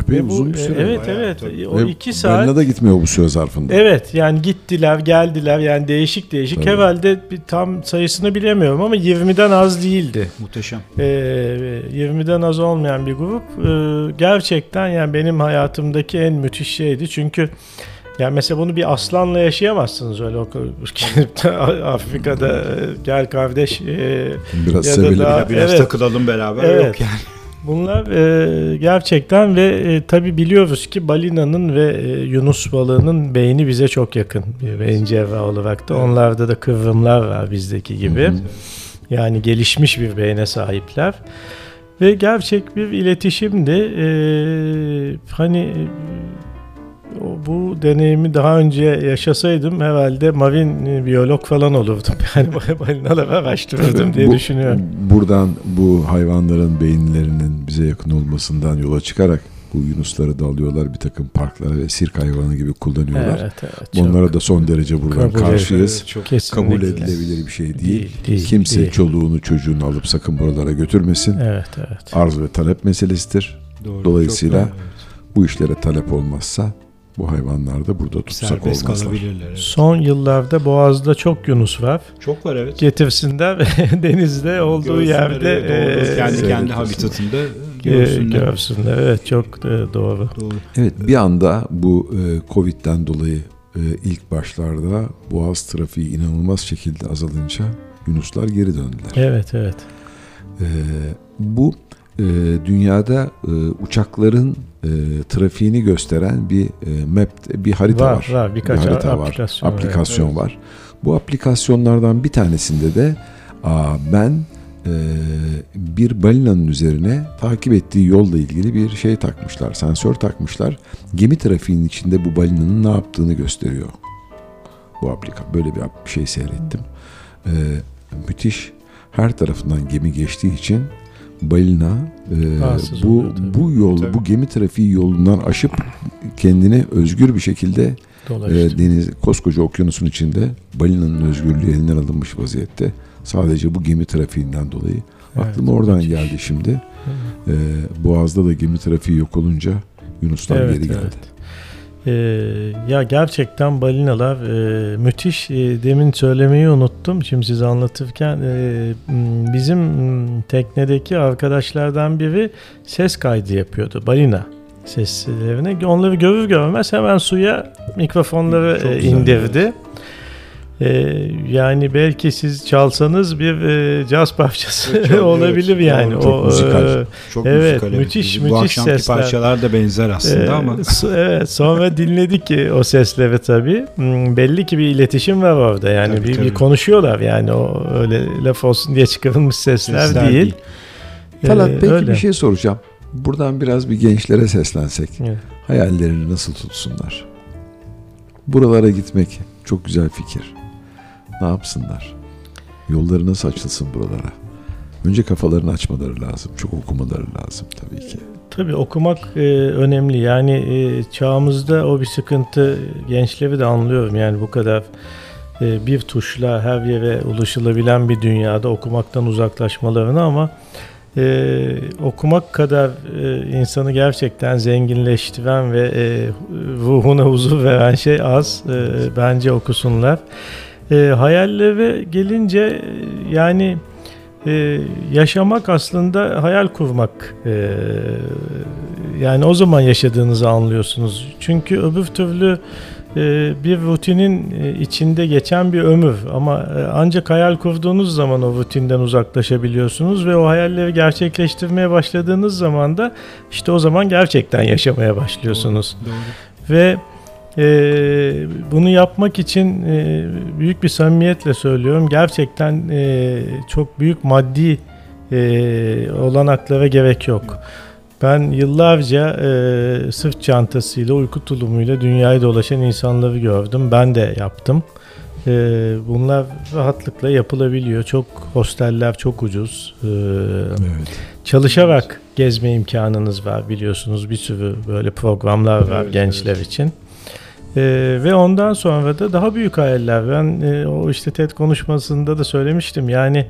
S1: Epey
S3: Ve bu-
S1: uzun bir süre.
S3: Evet
S2: Bayağı,
S3: evet.
S2: tabii.
S3: O
S1: Ve
S3: iki saat.
S1: balina da gitmiyor bu süre zarfında.
S3: Evet yani gittiler geldiler yani değişik değişik.
S1: Tabii.
S3: Herhalde bir tam sayısını bilemiyorum ama 20'den az değildi.
S2: muhteşem.
S3: Ee, 20'den az olmayan bir grup Ee, gerçekten yani benim hayatımdaki en müthiş şeydi çünkü yani mesela bunu bir aslanla yaşayamazsınız öyle *laughs* de Afrika'da e, gel kardeş e,
S1: Biraz
S3: Ya da
S1: sevelim.
S3: daha-
S2: Biraz
S3: evet.
S2: takılalım beraber
S3: Evet.
S2: yok yani.
S3: Bunlar e, gerçekten ve e, tabi biliyoruz ki balinanın ve e, yunus balığının beyni bize çok yakın beyin cerrahı olarak da onlarda da kıvrımlar var bizdeki gibi.
S1: Hı hı.
S3: Yani gelişmiş bir beyne sahipler. Ve gerçek bir iletişimdi. Hani e, o- bu deneyimi daha önce yaşasaydım herhalde marin e, biyolog falan olurdum. *laughs* Yani balinaları araştırırdım diye
S1: Bu-
S3: düşünüyorum.
S1: Buradan bu hayvanların beyinlerinin bize yakın olmasından yola çıkarak bu yunusları da alıyorlar bir takım parklara ve sirk hayvanı gibi kullanıyorlar.
S3: Evet, evet.
S1: Onlara da son derece buradan
S3: Kabul
S1: karşıyız.
S2: Evet, çok
S3: kesinlikle.
S1: Kabul edilebilir bir şey değil.
S3: Değil, değil,
S1: Kimse
S3: değil.
S1: çoluğunu çocuğunu alıp sakın buralara götürmesin.
S3: Evet, evet.
S1: Arz ve talep meselesidir.
S2: doğru.
S1: Dolayısıyla-
S2: doğru.
S1: Bu işlere talep olmazsa bu hayvanlar da burada tutsak
S2: Serbest
S1: olmazlar.
S2: kalabilirler. evet.
S3: Son yıllarda Boğaz'da çok yunus var.
S2: Çok var evet.
S3: Getirsinler *laughs* denizde olduğu
S2: Görsünler,
S3: yerde
S2: evet, doğru.
S3: e,
S2: kendi kendi habitatında görsünler.
S3: görsünler. Evet çok e, doğru.
S2: Doğru.
S1: Evet bir anda bu e, Covid'den dolayı e, ilk başlarda boğaz trafiği inanılmaz şekilde azalınca Yunuslar geri döndüler.
S3: Evet evet.
S1: E, bu e, dünyada e, uçakların e, trafiğini gösteren bir e, map, bir harita var.
S3: Var var birkaç
S1: bir harita
S3: aplikasyon.
S1: var. Aplikasyon
S2: Evet.
S1: var. Bu aplikasyonlardan bir tanesinde de aa, ben e, bir balinanın üzerine takip ettiği yolla ilgili bir şey takmışlar. Sensör takmışlar. Gemi trafiğinin içinde bu balinanın ne yaptığını gösteriyor. Bu aplika böyle bir şey seyrettim. E, müthiş. Her tarafından gemi geçtiği için balina e,
S3: Rahatsız
S1: bu
S3: oluyor tabii.
S1: bu yol
S2: Tabii.
S1: bu gemi trafiği yolundan aşıp kendini özgür bir şekilde
S3: Dolaştı.
S1: e, deniz koskoca okyanusun içinde balinanın özgürlüğü elinden alınmış vaziyette. Sadece bu gemi trafiğinden dolayı.
S3: Evet,
S1: Aklıma oradan
S3: müthiş.
S1: geldi şimdi. E, Boğaz'da da gemi trafiği yok olunca Yunuslar
S3: Evet,
S1: geri geldi.
S3: evet. Ee, ya gerçekten balinalar e, müthiş. E, demin söylemeyi unuttum. Şimdi size anlatırken e, bizim teknedeki arkadaşlardan biri ses kaydı yapıyordu. Balina seslerini. Onları görür görmez hemen suya mikrofonları
S2: Çok
S3: e,
S2: güzel,
S3: indirdi. E, yani belki siz çalsanız bir e, caz parçası
S2: Evet, *laughs*
S3: olabilir
S2: evet,
S3: yani.
S2: doğru,
S1: çok
S3: o,
S1: müzikal.
S3: e,
S2: Çok
S3: Evet,
S2: müzikal,
S3: müthiş,
S2: Bizim
S3: müthiş
S2: Bu akşamki
S3: sesler.
S2: parçalar da benzer aslında
S3: Ee,
S2: ama.
S3: so- evet sonra dinledik ki o sesleri tabii. Hmm, belli ki bir iletişim var orada yani
S2: Tabii,
S3: bir,
S2: tabii.
S3: bir konuşuyorlar yani o öyle laf olsun diye çıkarılmış sesler,
S2: Sesler
S3: değil.
S2: değil.
S1: Talat
S3: Ee,
S1: peki
S3: öyle.
S1: bir şey soracağım. Buradan biraz bir gençlere seslensek.
S3: Evet.
S1: Hayallerini nasıl tutsunlar? Buralara gitmek çok güzel fikir. Ne yapsınlar? Yolları nasıl açılsın buralara? Önce kafalarını açmaları lazım. Çok okumaları lazım tabii ki.
S3: Tabii okumak e, önemli yani e, çağımızda o bir sıkıntı gençleri de anlıyorum yani bu kadar e, bir tuşla her yere ulaşılabilen bir dünyada okumaktan uzaklaşmalarını ama e, okumak kadar e, insanı gerçekten zenginleştiren ve e, ruhuna huzur veren şey az. E, bence okusunlar. E, hayallere gelince e, yani e, yaşamak aslında hayal kurmak. E, yani o zaman yaşadığınızı anlıyorsunuz. Çünkü öbür türlü e, bir rutinin e, içinde geçen bir ömür ama ancak hayal kurduğunuz zaman o rutinden uzaklaşabiliyorsunuz ve o hayalleri gerçekleştirmeye başladığınız zaman da işte o zaman gerçekten yaşamaya başlıyorsunuz.
S2: Doğru.
S3: Ve e, bunu yapmak için e, büyük bir samimiyetle söylüyorum. Gerçekten e, çok büyük maddi e, olanaklara gerek yok. Ben yıllarca e, sırt çantasıyla, uyku tulumuyla dünyayı dolaşan insanları gördüm. Ben de yaptım. E, bunlar rahatlıkla yapılabiliyor. Çok hosteller çok ucuz. E,
S1: Evet.
S3: Çalışarak gezme imkanınız var biliyorsunuz bir sürü böyle programlar var
S2: Evet,
S3: gençler için. Ee, ve ondan sonra da daha büyük hayaller. Ben e, o işte TED konuşmasında da söylemiştim. Yani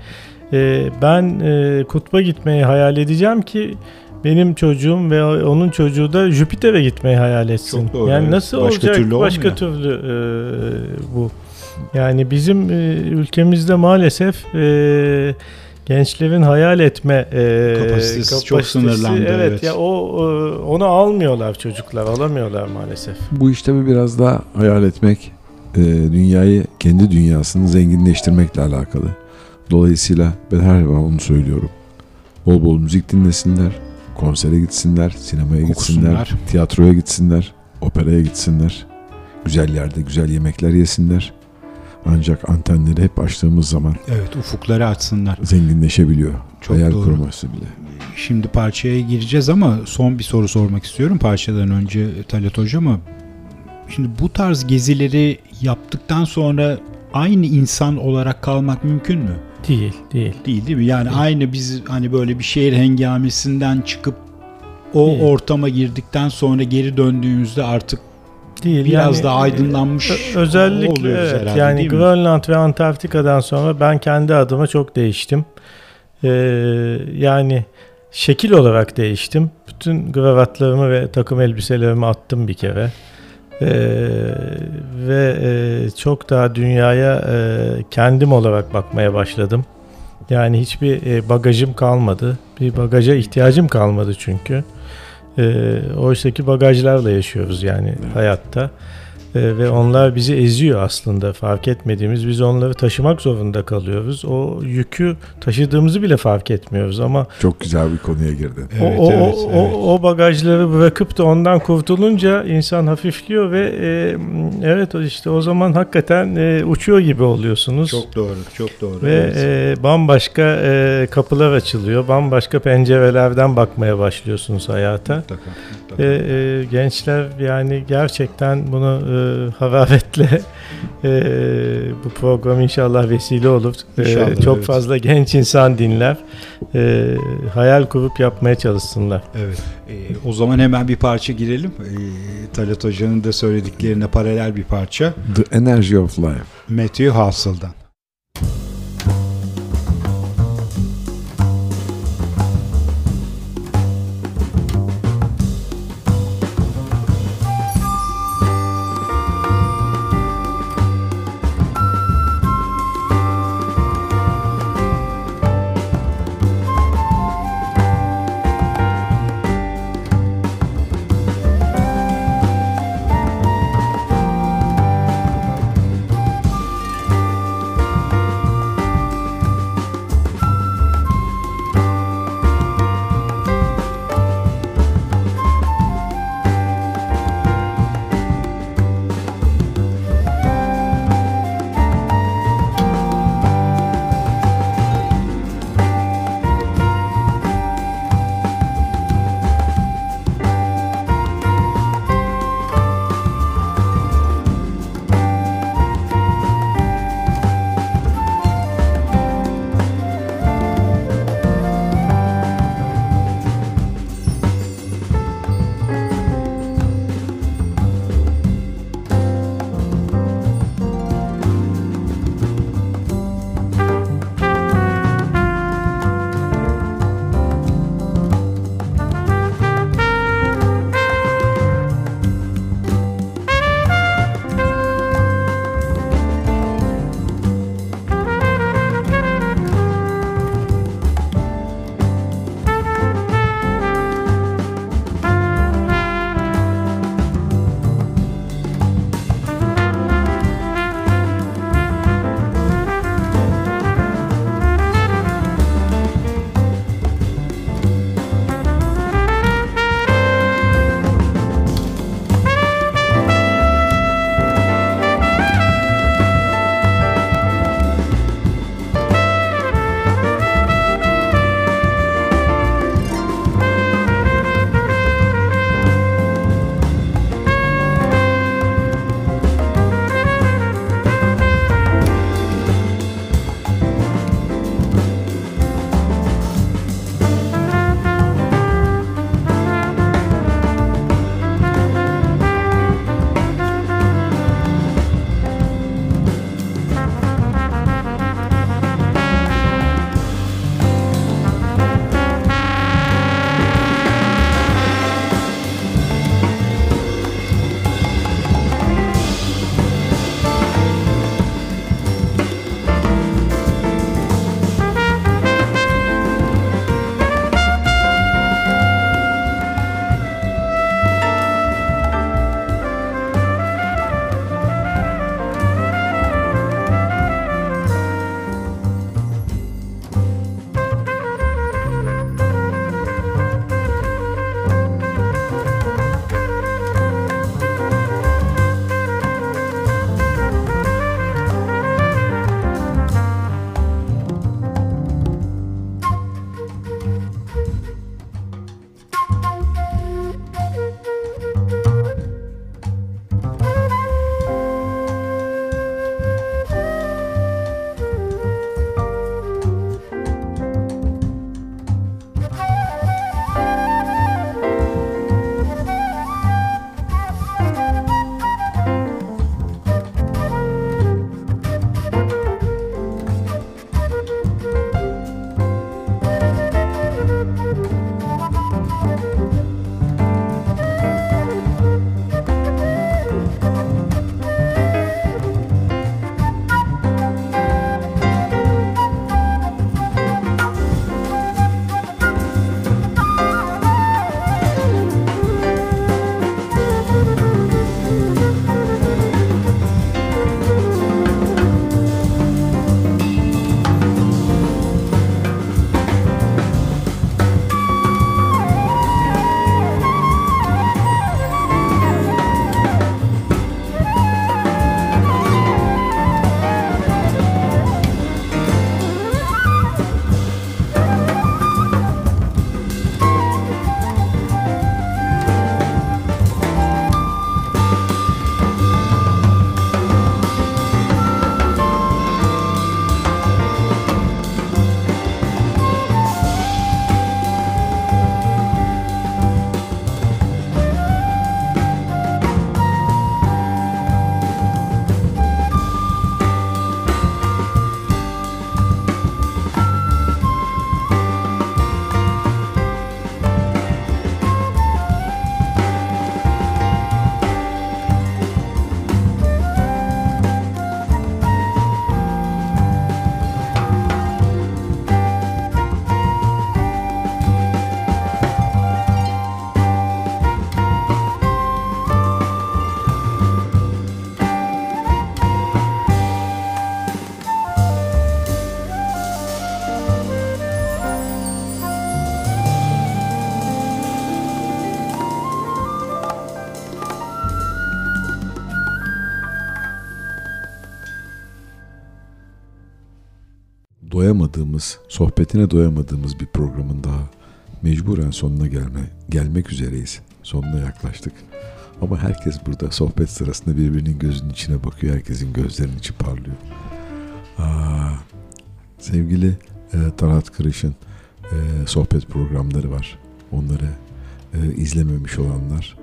S3: e, ben e, kutba gitmeyi hayal edeceğim ki benim çocuğum ve onun çocuğu da Jüpiter'e gitmeyi hayal etsin.
S2: Çok doğru,
S3: yani
S2: evet.
S3: nasıl
S2: Başka
S3: olacak?
S2: türlü
S3: Başka
S2: olmuyor.
S3: türlü e, bu. Yani bizim e, ülkemizde maalesef e, gençlerin hayal etme e,
S2: Kapasitesi çok sınırlandı,
S3: Evet,
S2: evet.
S3: ya o e, onu almıyorlar çocuklar, alamıyorlar maalesef.
S1: Bu işte bir biraz daha hayal etmek, e, dünyayı kendi dünyasını zenginleştirmekle alakalı. Dolayısıyla ben her zaman onu söylüyorum. Bol bol müzik dinlesinler, konsere gitsinler, sinemaya gitsinler,
S2: Okusunlar.
S1: tiyatroya gitsinler, operaya gitsinler. Güzel yerde güzel yemekler yesinler. Ancak antenleri hep açtığımız zaman
S2: Evet ufukları açsınlar.
S1: zenginleşebiliyor.
S2: Çok
S1: Hayal
S2: doğru.
S1: kurması bile.
S2: Şimdi parçaya gireceğiz ama son bir soru sormak istiyorum parçadan önce Talat Hocama. Şimdi bu tarz gezileri yaptıktan sonra aynı insan olarak kalmak mümkün mü?
S3: Değil, değil.
S2: Değil değil mi? Yani
S3: Değil.
S2: aynı biz hani böyle bir şehir hengamesinden çıkıp o
S3: Değil.
S2: ortama girdikten sonra geri döndüğümüzde artık
S3: Değil.
S2: biraz
S3: Yani,
S2: daha aydınlanmış
S3: ö- özellikle
S2: oluyoruz
S3: evet,
S2: herhalde
S3: yani? Grönland ve Antarktika'dan sonra ben kendi adıma çok değiştim. Ee, yani şekil olarak değiştim. Bütün kravatlarımı ve takım elbiselerimi attım bir kere. ve e, çok daha dünyaya e, kendim olarak bakmaya başladım. Yani hiçbir e, bagajım kalmadı. Bir bagaja ihtiyacım kalmadı çünkü. E, Oysa bagajlarla yaşıyoruz yani hayatta. E, ve onlar bizi eziyor aslında fark etmediğimiz. Biz onları taşımak zorunda kalıyoruz. O yükü taşıdığımızı bile fark etmiyoruz ama
S1: çok güzel bir konuya girdin.
S3: Evet, o, evet, o, evet. o, o bagajları bırakıp da ondan kurtulunca insan hafifliyor ve e, evet işte o zaman hakikaten e, uçuyor gibi oluyorsunuz.
S2: Çok doğru, çok doğru.
S3: Ve evet. e, bambaşka e, kapılar açılıyor, bambaşka pencerelerden bakmaya başlıyorsunuz hayata. Mutlaka, mutlaka. E, e, gençler yani gerçekten bunu e, hararetle e, bu program inşallah vesile olur. E, inşallah, e, çok evet. fazla genç insan dinler. E, hayal kurup yapmaya çalışsınlar.
S2: Evet. E, o zaman hemen bir parça girelim. E, Talat Hoca'nın da söylediklerine paralel bir parça.
S1: The Energy of Life.
S2: Matthew Hassel'dan.
S1: Doyamadığımız, sohbetine doyamadığımız bir programın daha mecburen sonuna gelme, gelmek üzereyiz. Sonuna yaklaştık. Ama herkes burada sohbet sırasında birbirinin gözünün içine bakıyor. Herkesin gözlerinin içi parlıyor. Aa, sevgili e, Talat Kırış'ın e, sohbet programları var. Onları e, izlememiş olanlar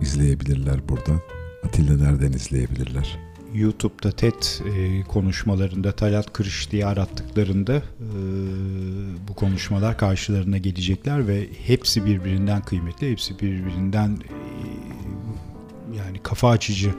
S1: izleyebilirler buradan. Atilla nereden izleyebilirler?
S2: YouTube'da TED e, konuşmalarında Talat Kırış diye arattıklarında e, bu konuşmalar karşılarına gelecekler ve hepsi birbirinden kıymetli, hepsi birbirinden e, yani kafa açıcı e,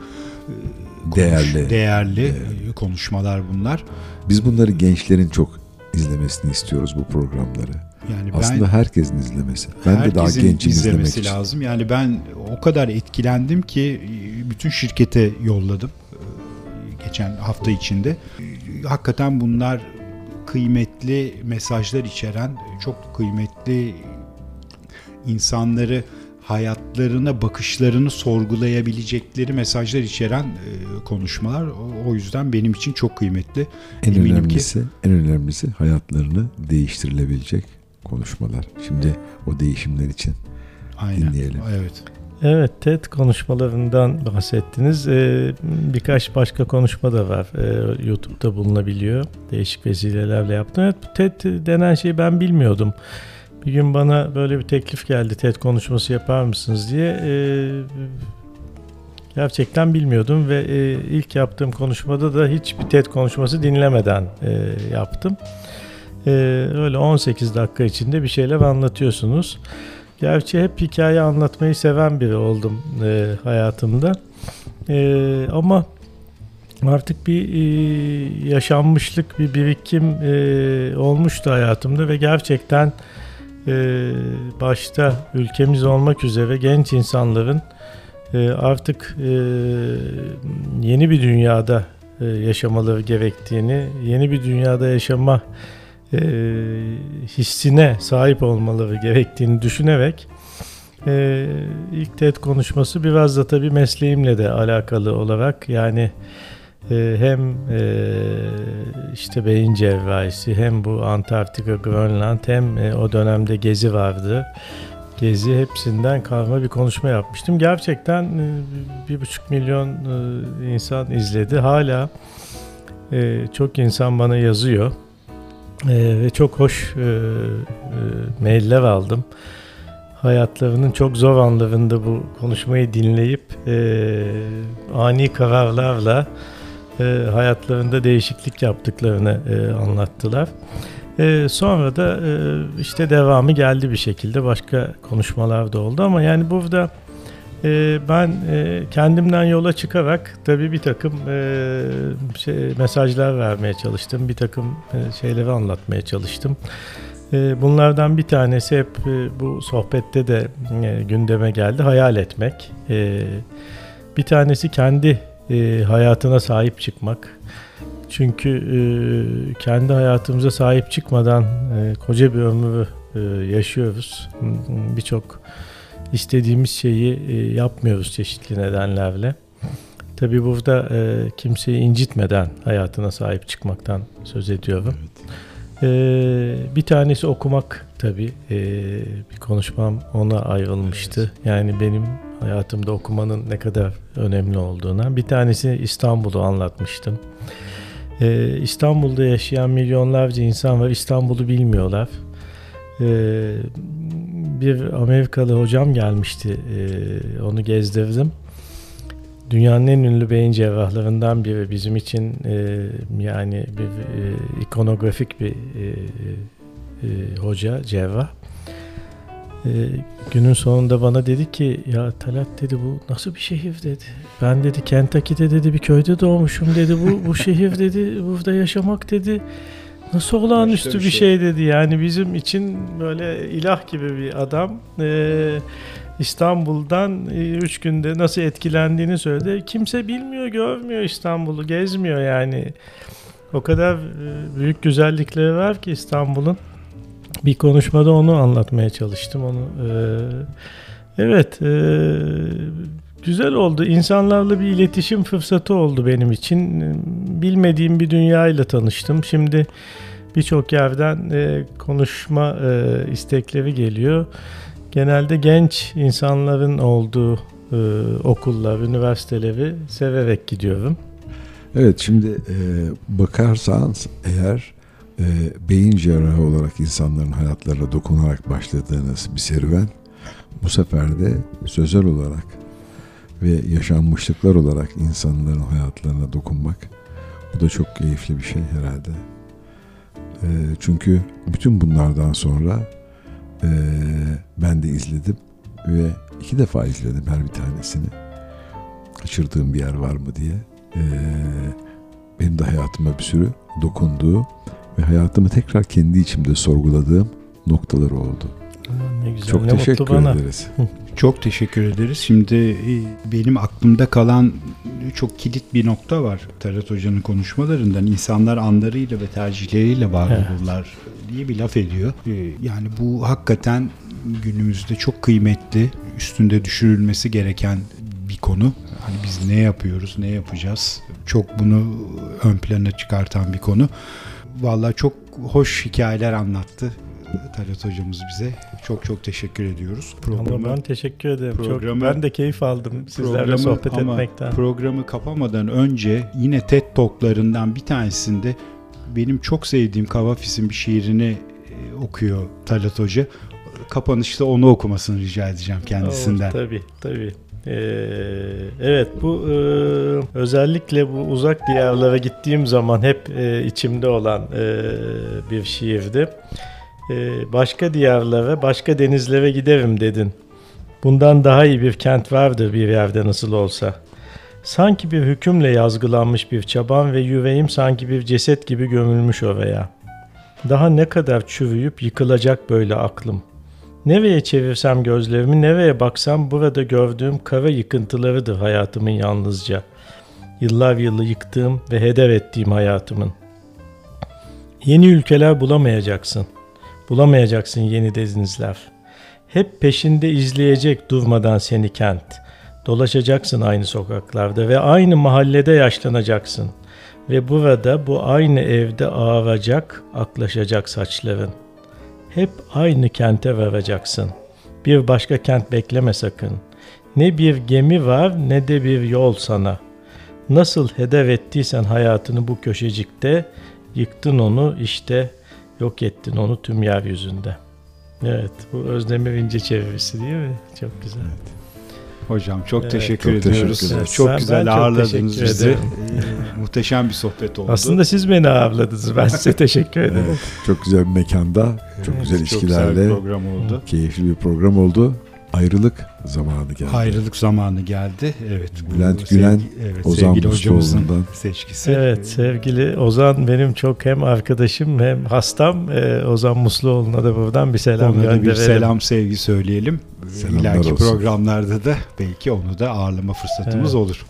S2: konuş-
S1: Değerli.
S2: değerli e, konuşmalar bunlar.
S1: Biz bunları gençlerin çok izlemesini istiyoruz bu programları.
S2: Yani
S1: Aslında
S2: ben
S1: herkesin izlemesi. Ben de daha
S2: herkesin
S1: gençim izlemek
S2: izlemesi
S1: için.
S2: lazım. Yani ben o kadar etkilendim ki e, bütün şirkete yolladım geçen hafta içinde. Hakikaten bunlar kıymetli mesajlar içeren, çok kıymetli insanları hayatlarına bakışlarını sorgulayabilecekleri mesajlar içeren e, konuşmalar. O- O yüzden benim için çok kıymetli.
S1: En
S2: Eminim ki-
S1: önemlisi, en önemlisi hayatlarını değiştirilebilecek konuşmalar. Şimdi o değişimler için
S2: Aynen.
S1: Dinleyelim.
S2: Evet.
S3: Evet, TED konuşmalarından bahsettiniz. Ee, birkaç başka konuşma da var. Ee, YouTube'da bulunabiliyor. Değişik vesilelerle yaptım. Evet, bu TED denen şeyi ben bilmiyordum. Bir gün bana böyle bir teklif geldi. TED konuşması yapar mısınız diye. Ee, gerçekten bilmiyordum ve e, ilk yaptığım konuşmada da hiçbir TED konuşması dinlemeden e, yaptım. Ee, öyle 18 dakika içinde bir şeyler anlatıyorsunuz. Gerçi hep hikaye anlatmayı seven biri oldum e, hayatımda. E, ama artık bir e, yaşanmışlık, bir birikim e, olmuştu hayatımda ve gerçekten e, başta ülkemiz olmak üzere genç insanların e, artık e, yeni bir dünyada e, yaşamaları gerektiğini, yeni bir dünyada yaşama e, hissine sahip olmaları gerektiğini düşünerek e, ilk TED konuşması biraz da tabii mesleğimle de alakalı olarak yani e, hem e, işte beyin cerrahisi hem bu Antarktika, Grönland hem e, o dönemde gezi vardı. Gezi hepsinden karma bir konuşma yapmıştım. Gerçekten e, bir buçuk milyon e, insan izledi. Hala e, çok insan bana yazıyor. Ee, ve çok hoş e, e, mailler aldım. Hayatlarının çok zor anlarında bu konuşmayı dinleyip e, ani kararlarla e, hayatlarında değişiklik yaptıklarını e, anlattılar. E, sonra da e, işte devamı geldi bir şekilde başka konuşmalar da oldu ama yani burada e, ben e, kendimden yola çıkarak tabii bir takım e, şey, mesajlar vermeye çalıştım. Bir takım e, şeyleri anlatmaya çalıştım. E, bunlardan bir tanesi hep e, bu sohbette de e, gündeme geldi. Hayal etmek. E, bir tanesi kendi e, hayatına sahip çıkmak. Çünkü e, kendi hayatımıza sahip çıkmadan e, koca bir ömrü e, yaşıyoruz. Birçok istediğimiz şeyi e, yapmıyoruz çeşitli nedenlerle. Tabii burada e, kimseyi incitmeden hayatına sahip çıkmaktan söz ediyorum. E, bir tanesi okumak tabii. E, bir konuşmam ona ayrılmıştı. Yani benim hayatımda okumanın ne kadar önemli olduğuna. Bir tanesi İstanbul'u anlatmıştım. E, İstanbul'da yaşayan milyonlarca insan var. İstanbul'u bilmiyorlar. Ee, bir Amerikalı hocam gelmişti. Ee, onu gezdirdim. Dünyanın en ünlü beyin cerrahlarından biri bizim için e, yani bir e, ikonografik bir e, e, hoca, cerrah. E, günün sonunda bana dedi ki ya Talat dedi bu nasıl bir şehir dedi. Ben dedi Kentucky'de dedi bir köyde doğmuşum dedi. Bu bu şehir dedi burada yaşamak dedi. Nasıl olağanüstü bir
S2: bir
S3: şey.
S2: şey.
S3: dedi. Yani bizim için böyle ilah gibi bir adam. Ee, İstanbul'dan 3 günde nasıl etkilendiğini söyledi. Kimse bilmiyor, görmüyor İstanbul'u, gezmiyor yani. O kadar e, büyük güzellikleri var ki İstanbul'un. Bir konuşmada onu anlatmaya çalıştım. Onu e, Evet, e, güzel oldu. İnsanlarla bir iletişim fırsatı oldu benim için. Bilmediğim bir dünyayla tanıştım. Şimdi birçok yerden e, konuşma e, istekleri geliyor. Genelde genç insanların olduğu e, okullar, üniversiteleri severek gidiyorum.
S1: Evet şimdi e, bakarsanız eğer e, beyin cerrahı olarak insanların hayatlarına dokunarak başladığınız bir serüven bu sefer de sözel olarak ve yaşanmışlıklar olarak insanların hayatlarına dokunmak bu da çok keyifli bir şey herhalde. E, çünkü bütün bunlardan sonra e, ben de izledim ve iki defa izledim her bir tanesini. Kaçırdığım bir yer var mı diye. E, benim de hayatıma bir sürü dokunduğu ve hayatımı tekrar kendi içimde sorguladığım noktaları oldu.
S3: Ne güzel,
S1: Çok
S3: ne
S1: teşekkür
S3: bana.
S1: ederiz.
S2: Çok teşekkür ederiz. Şimdi e, benim aklımda kalan çok kilit bir nokta var Tarat Hoca'nın konuşmalarından. İnsanlar anlarıyla ve tercihleriyle var
S3: Evet.
S2: olurlar diye bir laf ediyor. E, Yani bu hakikaten günümüzde çok kıymetli, üstünde düşürülmesi gereken bir konu. Hani biz ne yapıyoruz, ne yapacağız? Çok bunu ön plana çıkartan bir konu. Vallahi çok hoş hikayeler anlattı Talat hocamız bize. Çok çok teşekkür ediyoruz.
S3: Ama ben teşekkür ederim.
S2: programı-
S3: Çok, ben de keyif aldım sizlerle
S2: Programı-
S3: sohbet
S2: ama
S3: etmekten.
S2: Programı kapamadan önce yine TED Talk'larından bir tanesinde benim çok sevdiğim Kavafis'in bir şiirini e, okuyor Talat Hoca. Kapanışta onu okumasını rica edeceğim kendisinden.
S3: Olur, tabii tabii. Ee, evet bu e, özellikle bu uzak diyarlara gittiğim zaman hep e, içimde olan e, bir şiirdi. E, başka diyarlara, başka denizlere giderim dedin. Bundan daha iyi bir kent vardır bir yerde nasıl olsa. Sanki bir hükümle yazgılanmış bir çaban ve yüreğim sanki bir ceset gibi gömülmüş oraya. Daha ne kadar çürüyüp yıkılacak böyle aklım. Nereye çevirsem gözlerimi, nereye baksam burada gördüğüm kara yıkıntılarıdır hayatımın yalnızca. Yıllar yılı yıktığım ve heder ettiğim hayatımın. Yeni ülkeler bulamayacaksın. Bulamayacaksın yeni denizler. Hep peşinde izleyecek durmadan seni kent. Dolaşacaksın aynı sokaklarda ve aynı mahallede yaşlanacaksın. Ve burada bu aynı evde ağaracak, aklaşacak saçların.'' Hep aynı kente varacaksın. Bir başka kent bekleme sakın. Ne bir gemi var ne de bir yol sana. Nasıl heder ettiysen hayatını bu köşecikte, yıktın onu işte, yok ettin onu tüm yeryüzünde. Evet, bu Özdemir İnce çevirisi değil mi? Çok güzel.
S2: Hocam çok
S3: Evet,
S2: teşekkür
S1: çok
S2: ediyoruz.
S1: teşekkür
S3: ederiz.
S2: Çok güzel
S3: çok
S2: ağırladınız bizi. Ee, *laughs* muhteşem bir sohbet oldu.
S3: Aslında siz beni ağırladınız. Ben size *laughs* teşekkür ederim.
S1: Evet, çok güzel bir mekanda, çok
S2: Evet,
S1: güzel
S2: çok
S1: ilişkilerle
S2: güzel bir program oldu.
S1: keyifli bir program oldu. Ayrılık zamanı geldi.
S2: Ayrılık zamanı geldi. Evet.
S1: Bülent Gülen,
S2: evet,
S1: Ozan Musluoğlu'ndan.
S2: seçkisi.
S3: Evet sevgili Ozan benim çok hem arkadaşım hem hastam. Ee, Ozan Musluoğlu'na da buradan bir selam
S2: Ona da
S3: gönderelim.
S2: bir selam sevgi söyleyelim.
S1: Selamlar
S2: İleriki
S1: olsun.
S2: programlarda da belki onu da ağırlama fırsatımız
S3: Evet.
S2: olur.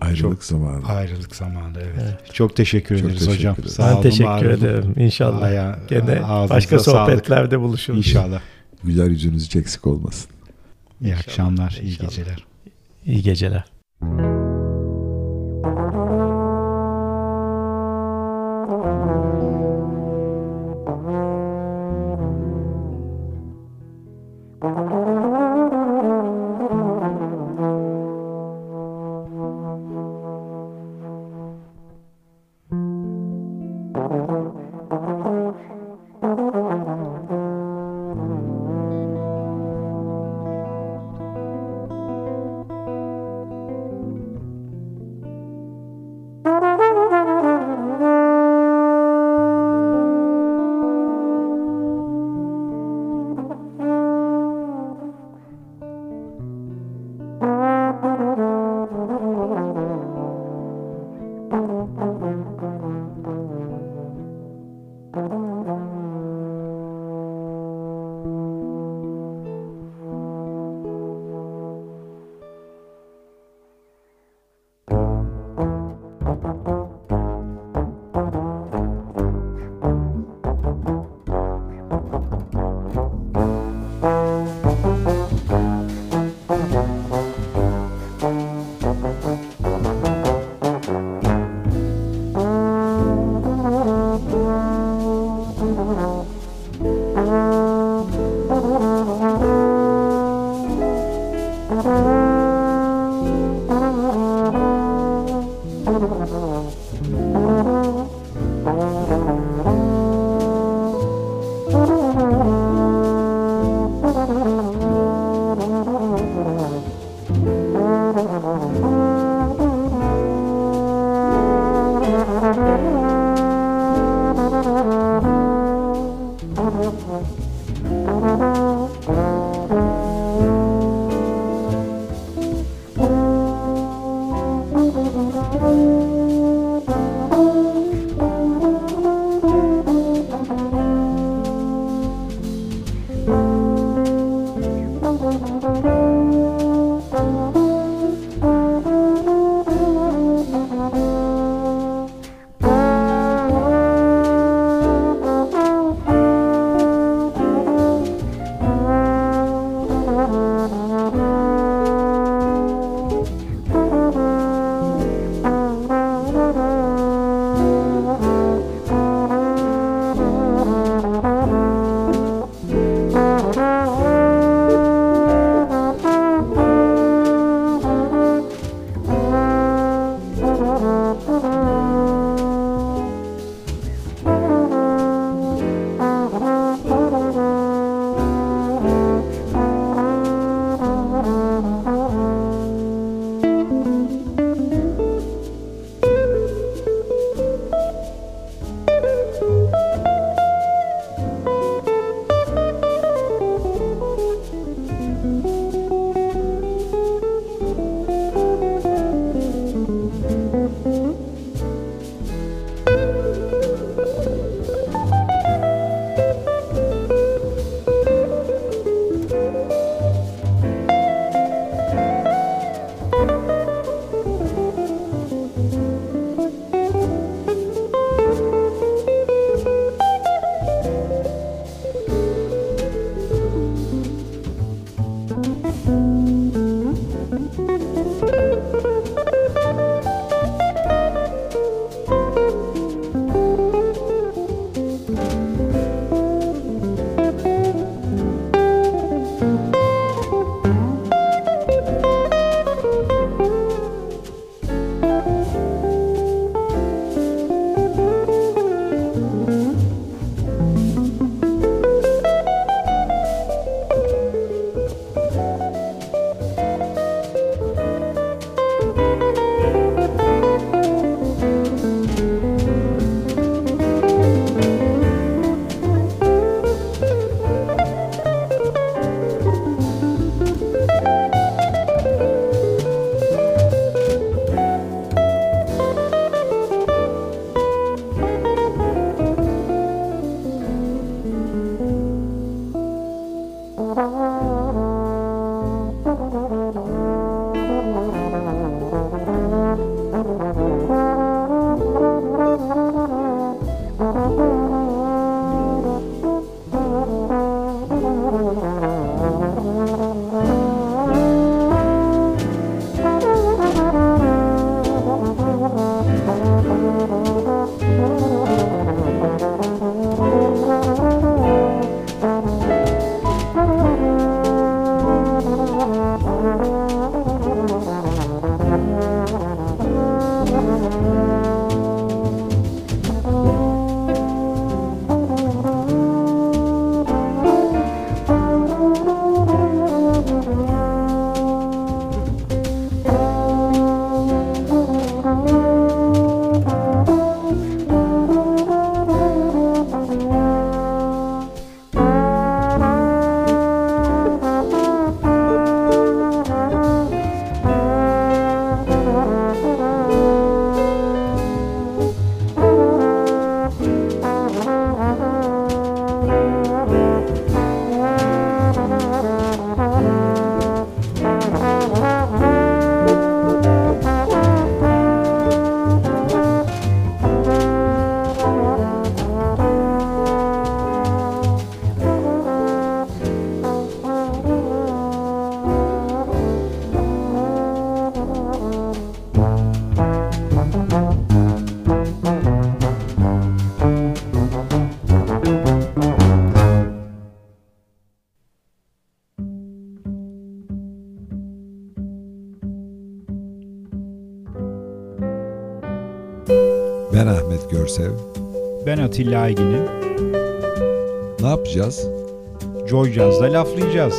S1: Ayrılık
S2: Çok-
S1: zamanı.
S2: Ayrılık zamanı evet.
S3: Evet.
S2: Çok teşekkür
S1: Çok
S2: ederiz
S1: teşekkür
S2: hocam.
S1: ederim.
S2: Sağ
S3: Ben
S2: olun,
S3: teşekkür
S2: var olun.
S3: ederim. İnşallah.
S2: Aya-
S3: Gene başka
S2: sağlık.
S3: sohbetlerde buluşuruz.
S2: İnşallah.
S1: Güler yüzünüz hiç eksik olmasın.
S2: İyi
S3: İnşallah,
S2: akşamlar, iyi
S3: inşallah.
S2: geceler.
S3: İyi geceler.
S2: Atilla Aygin'im.
S1: Ne yapacağız?
S2: Joy Jazz'da laflayacağız.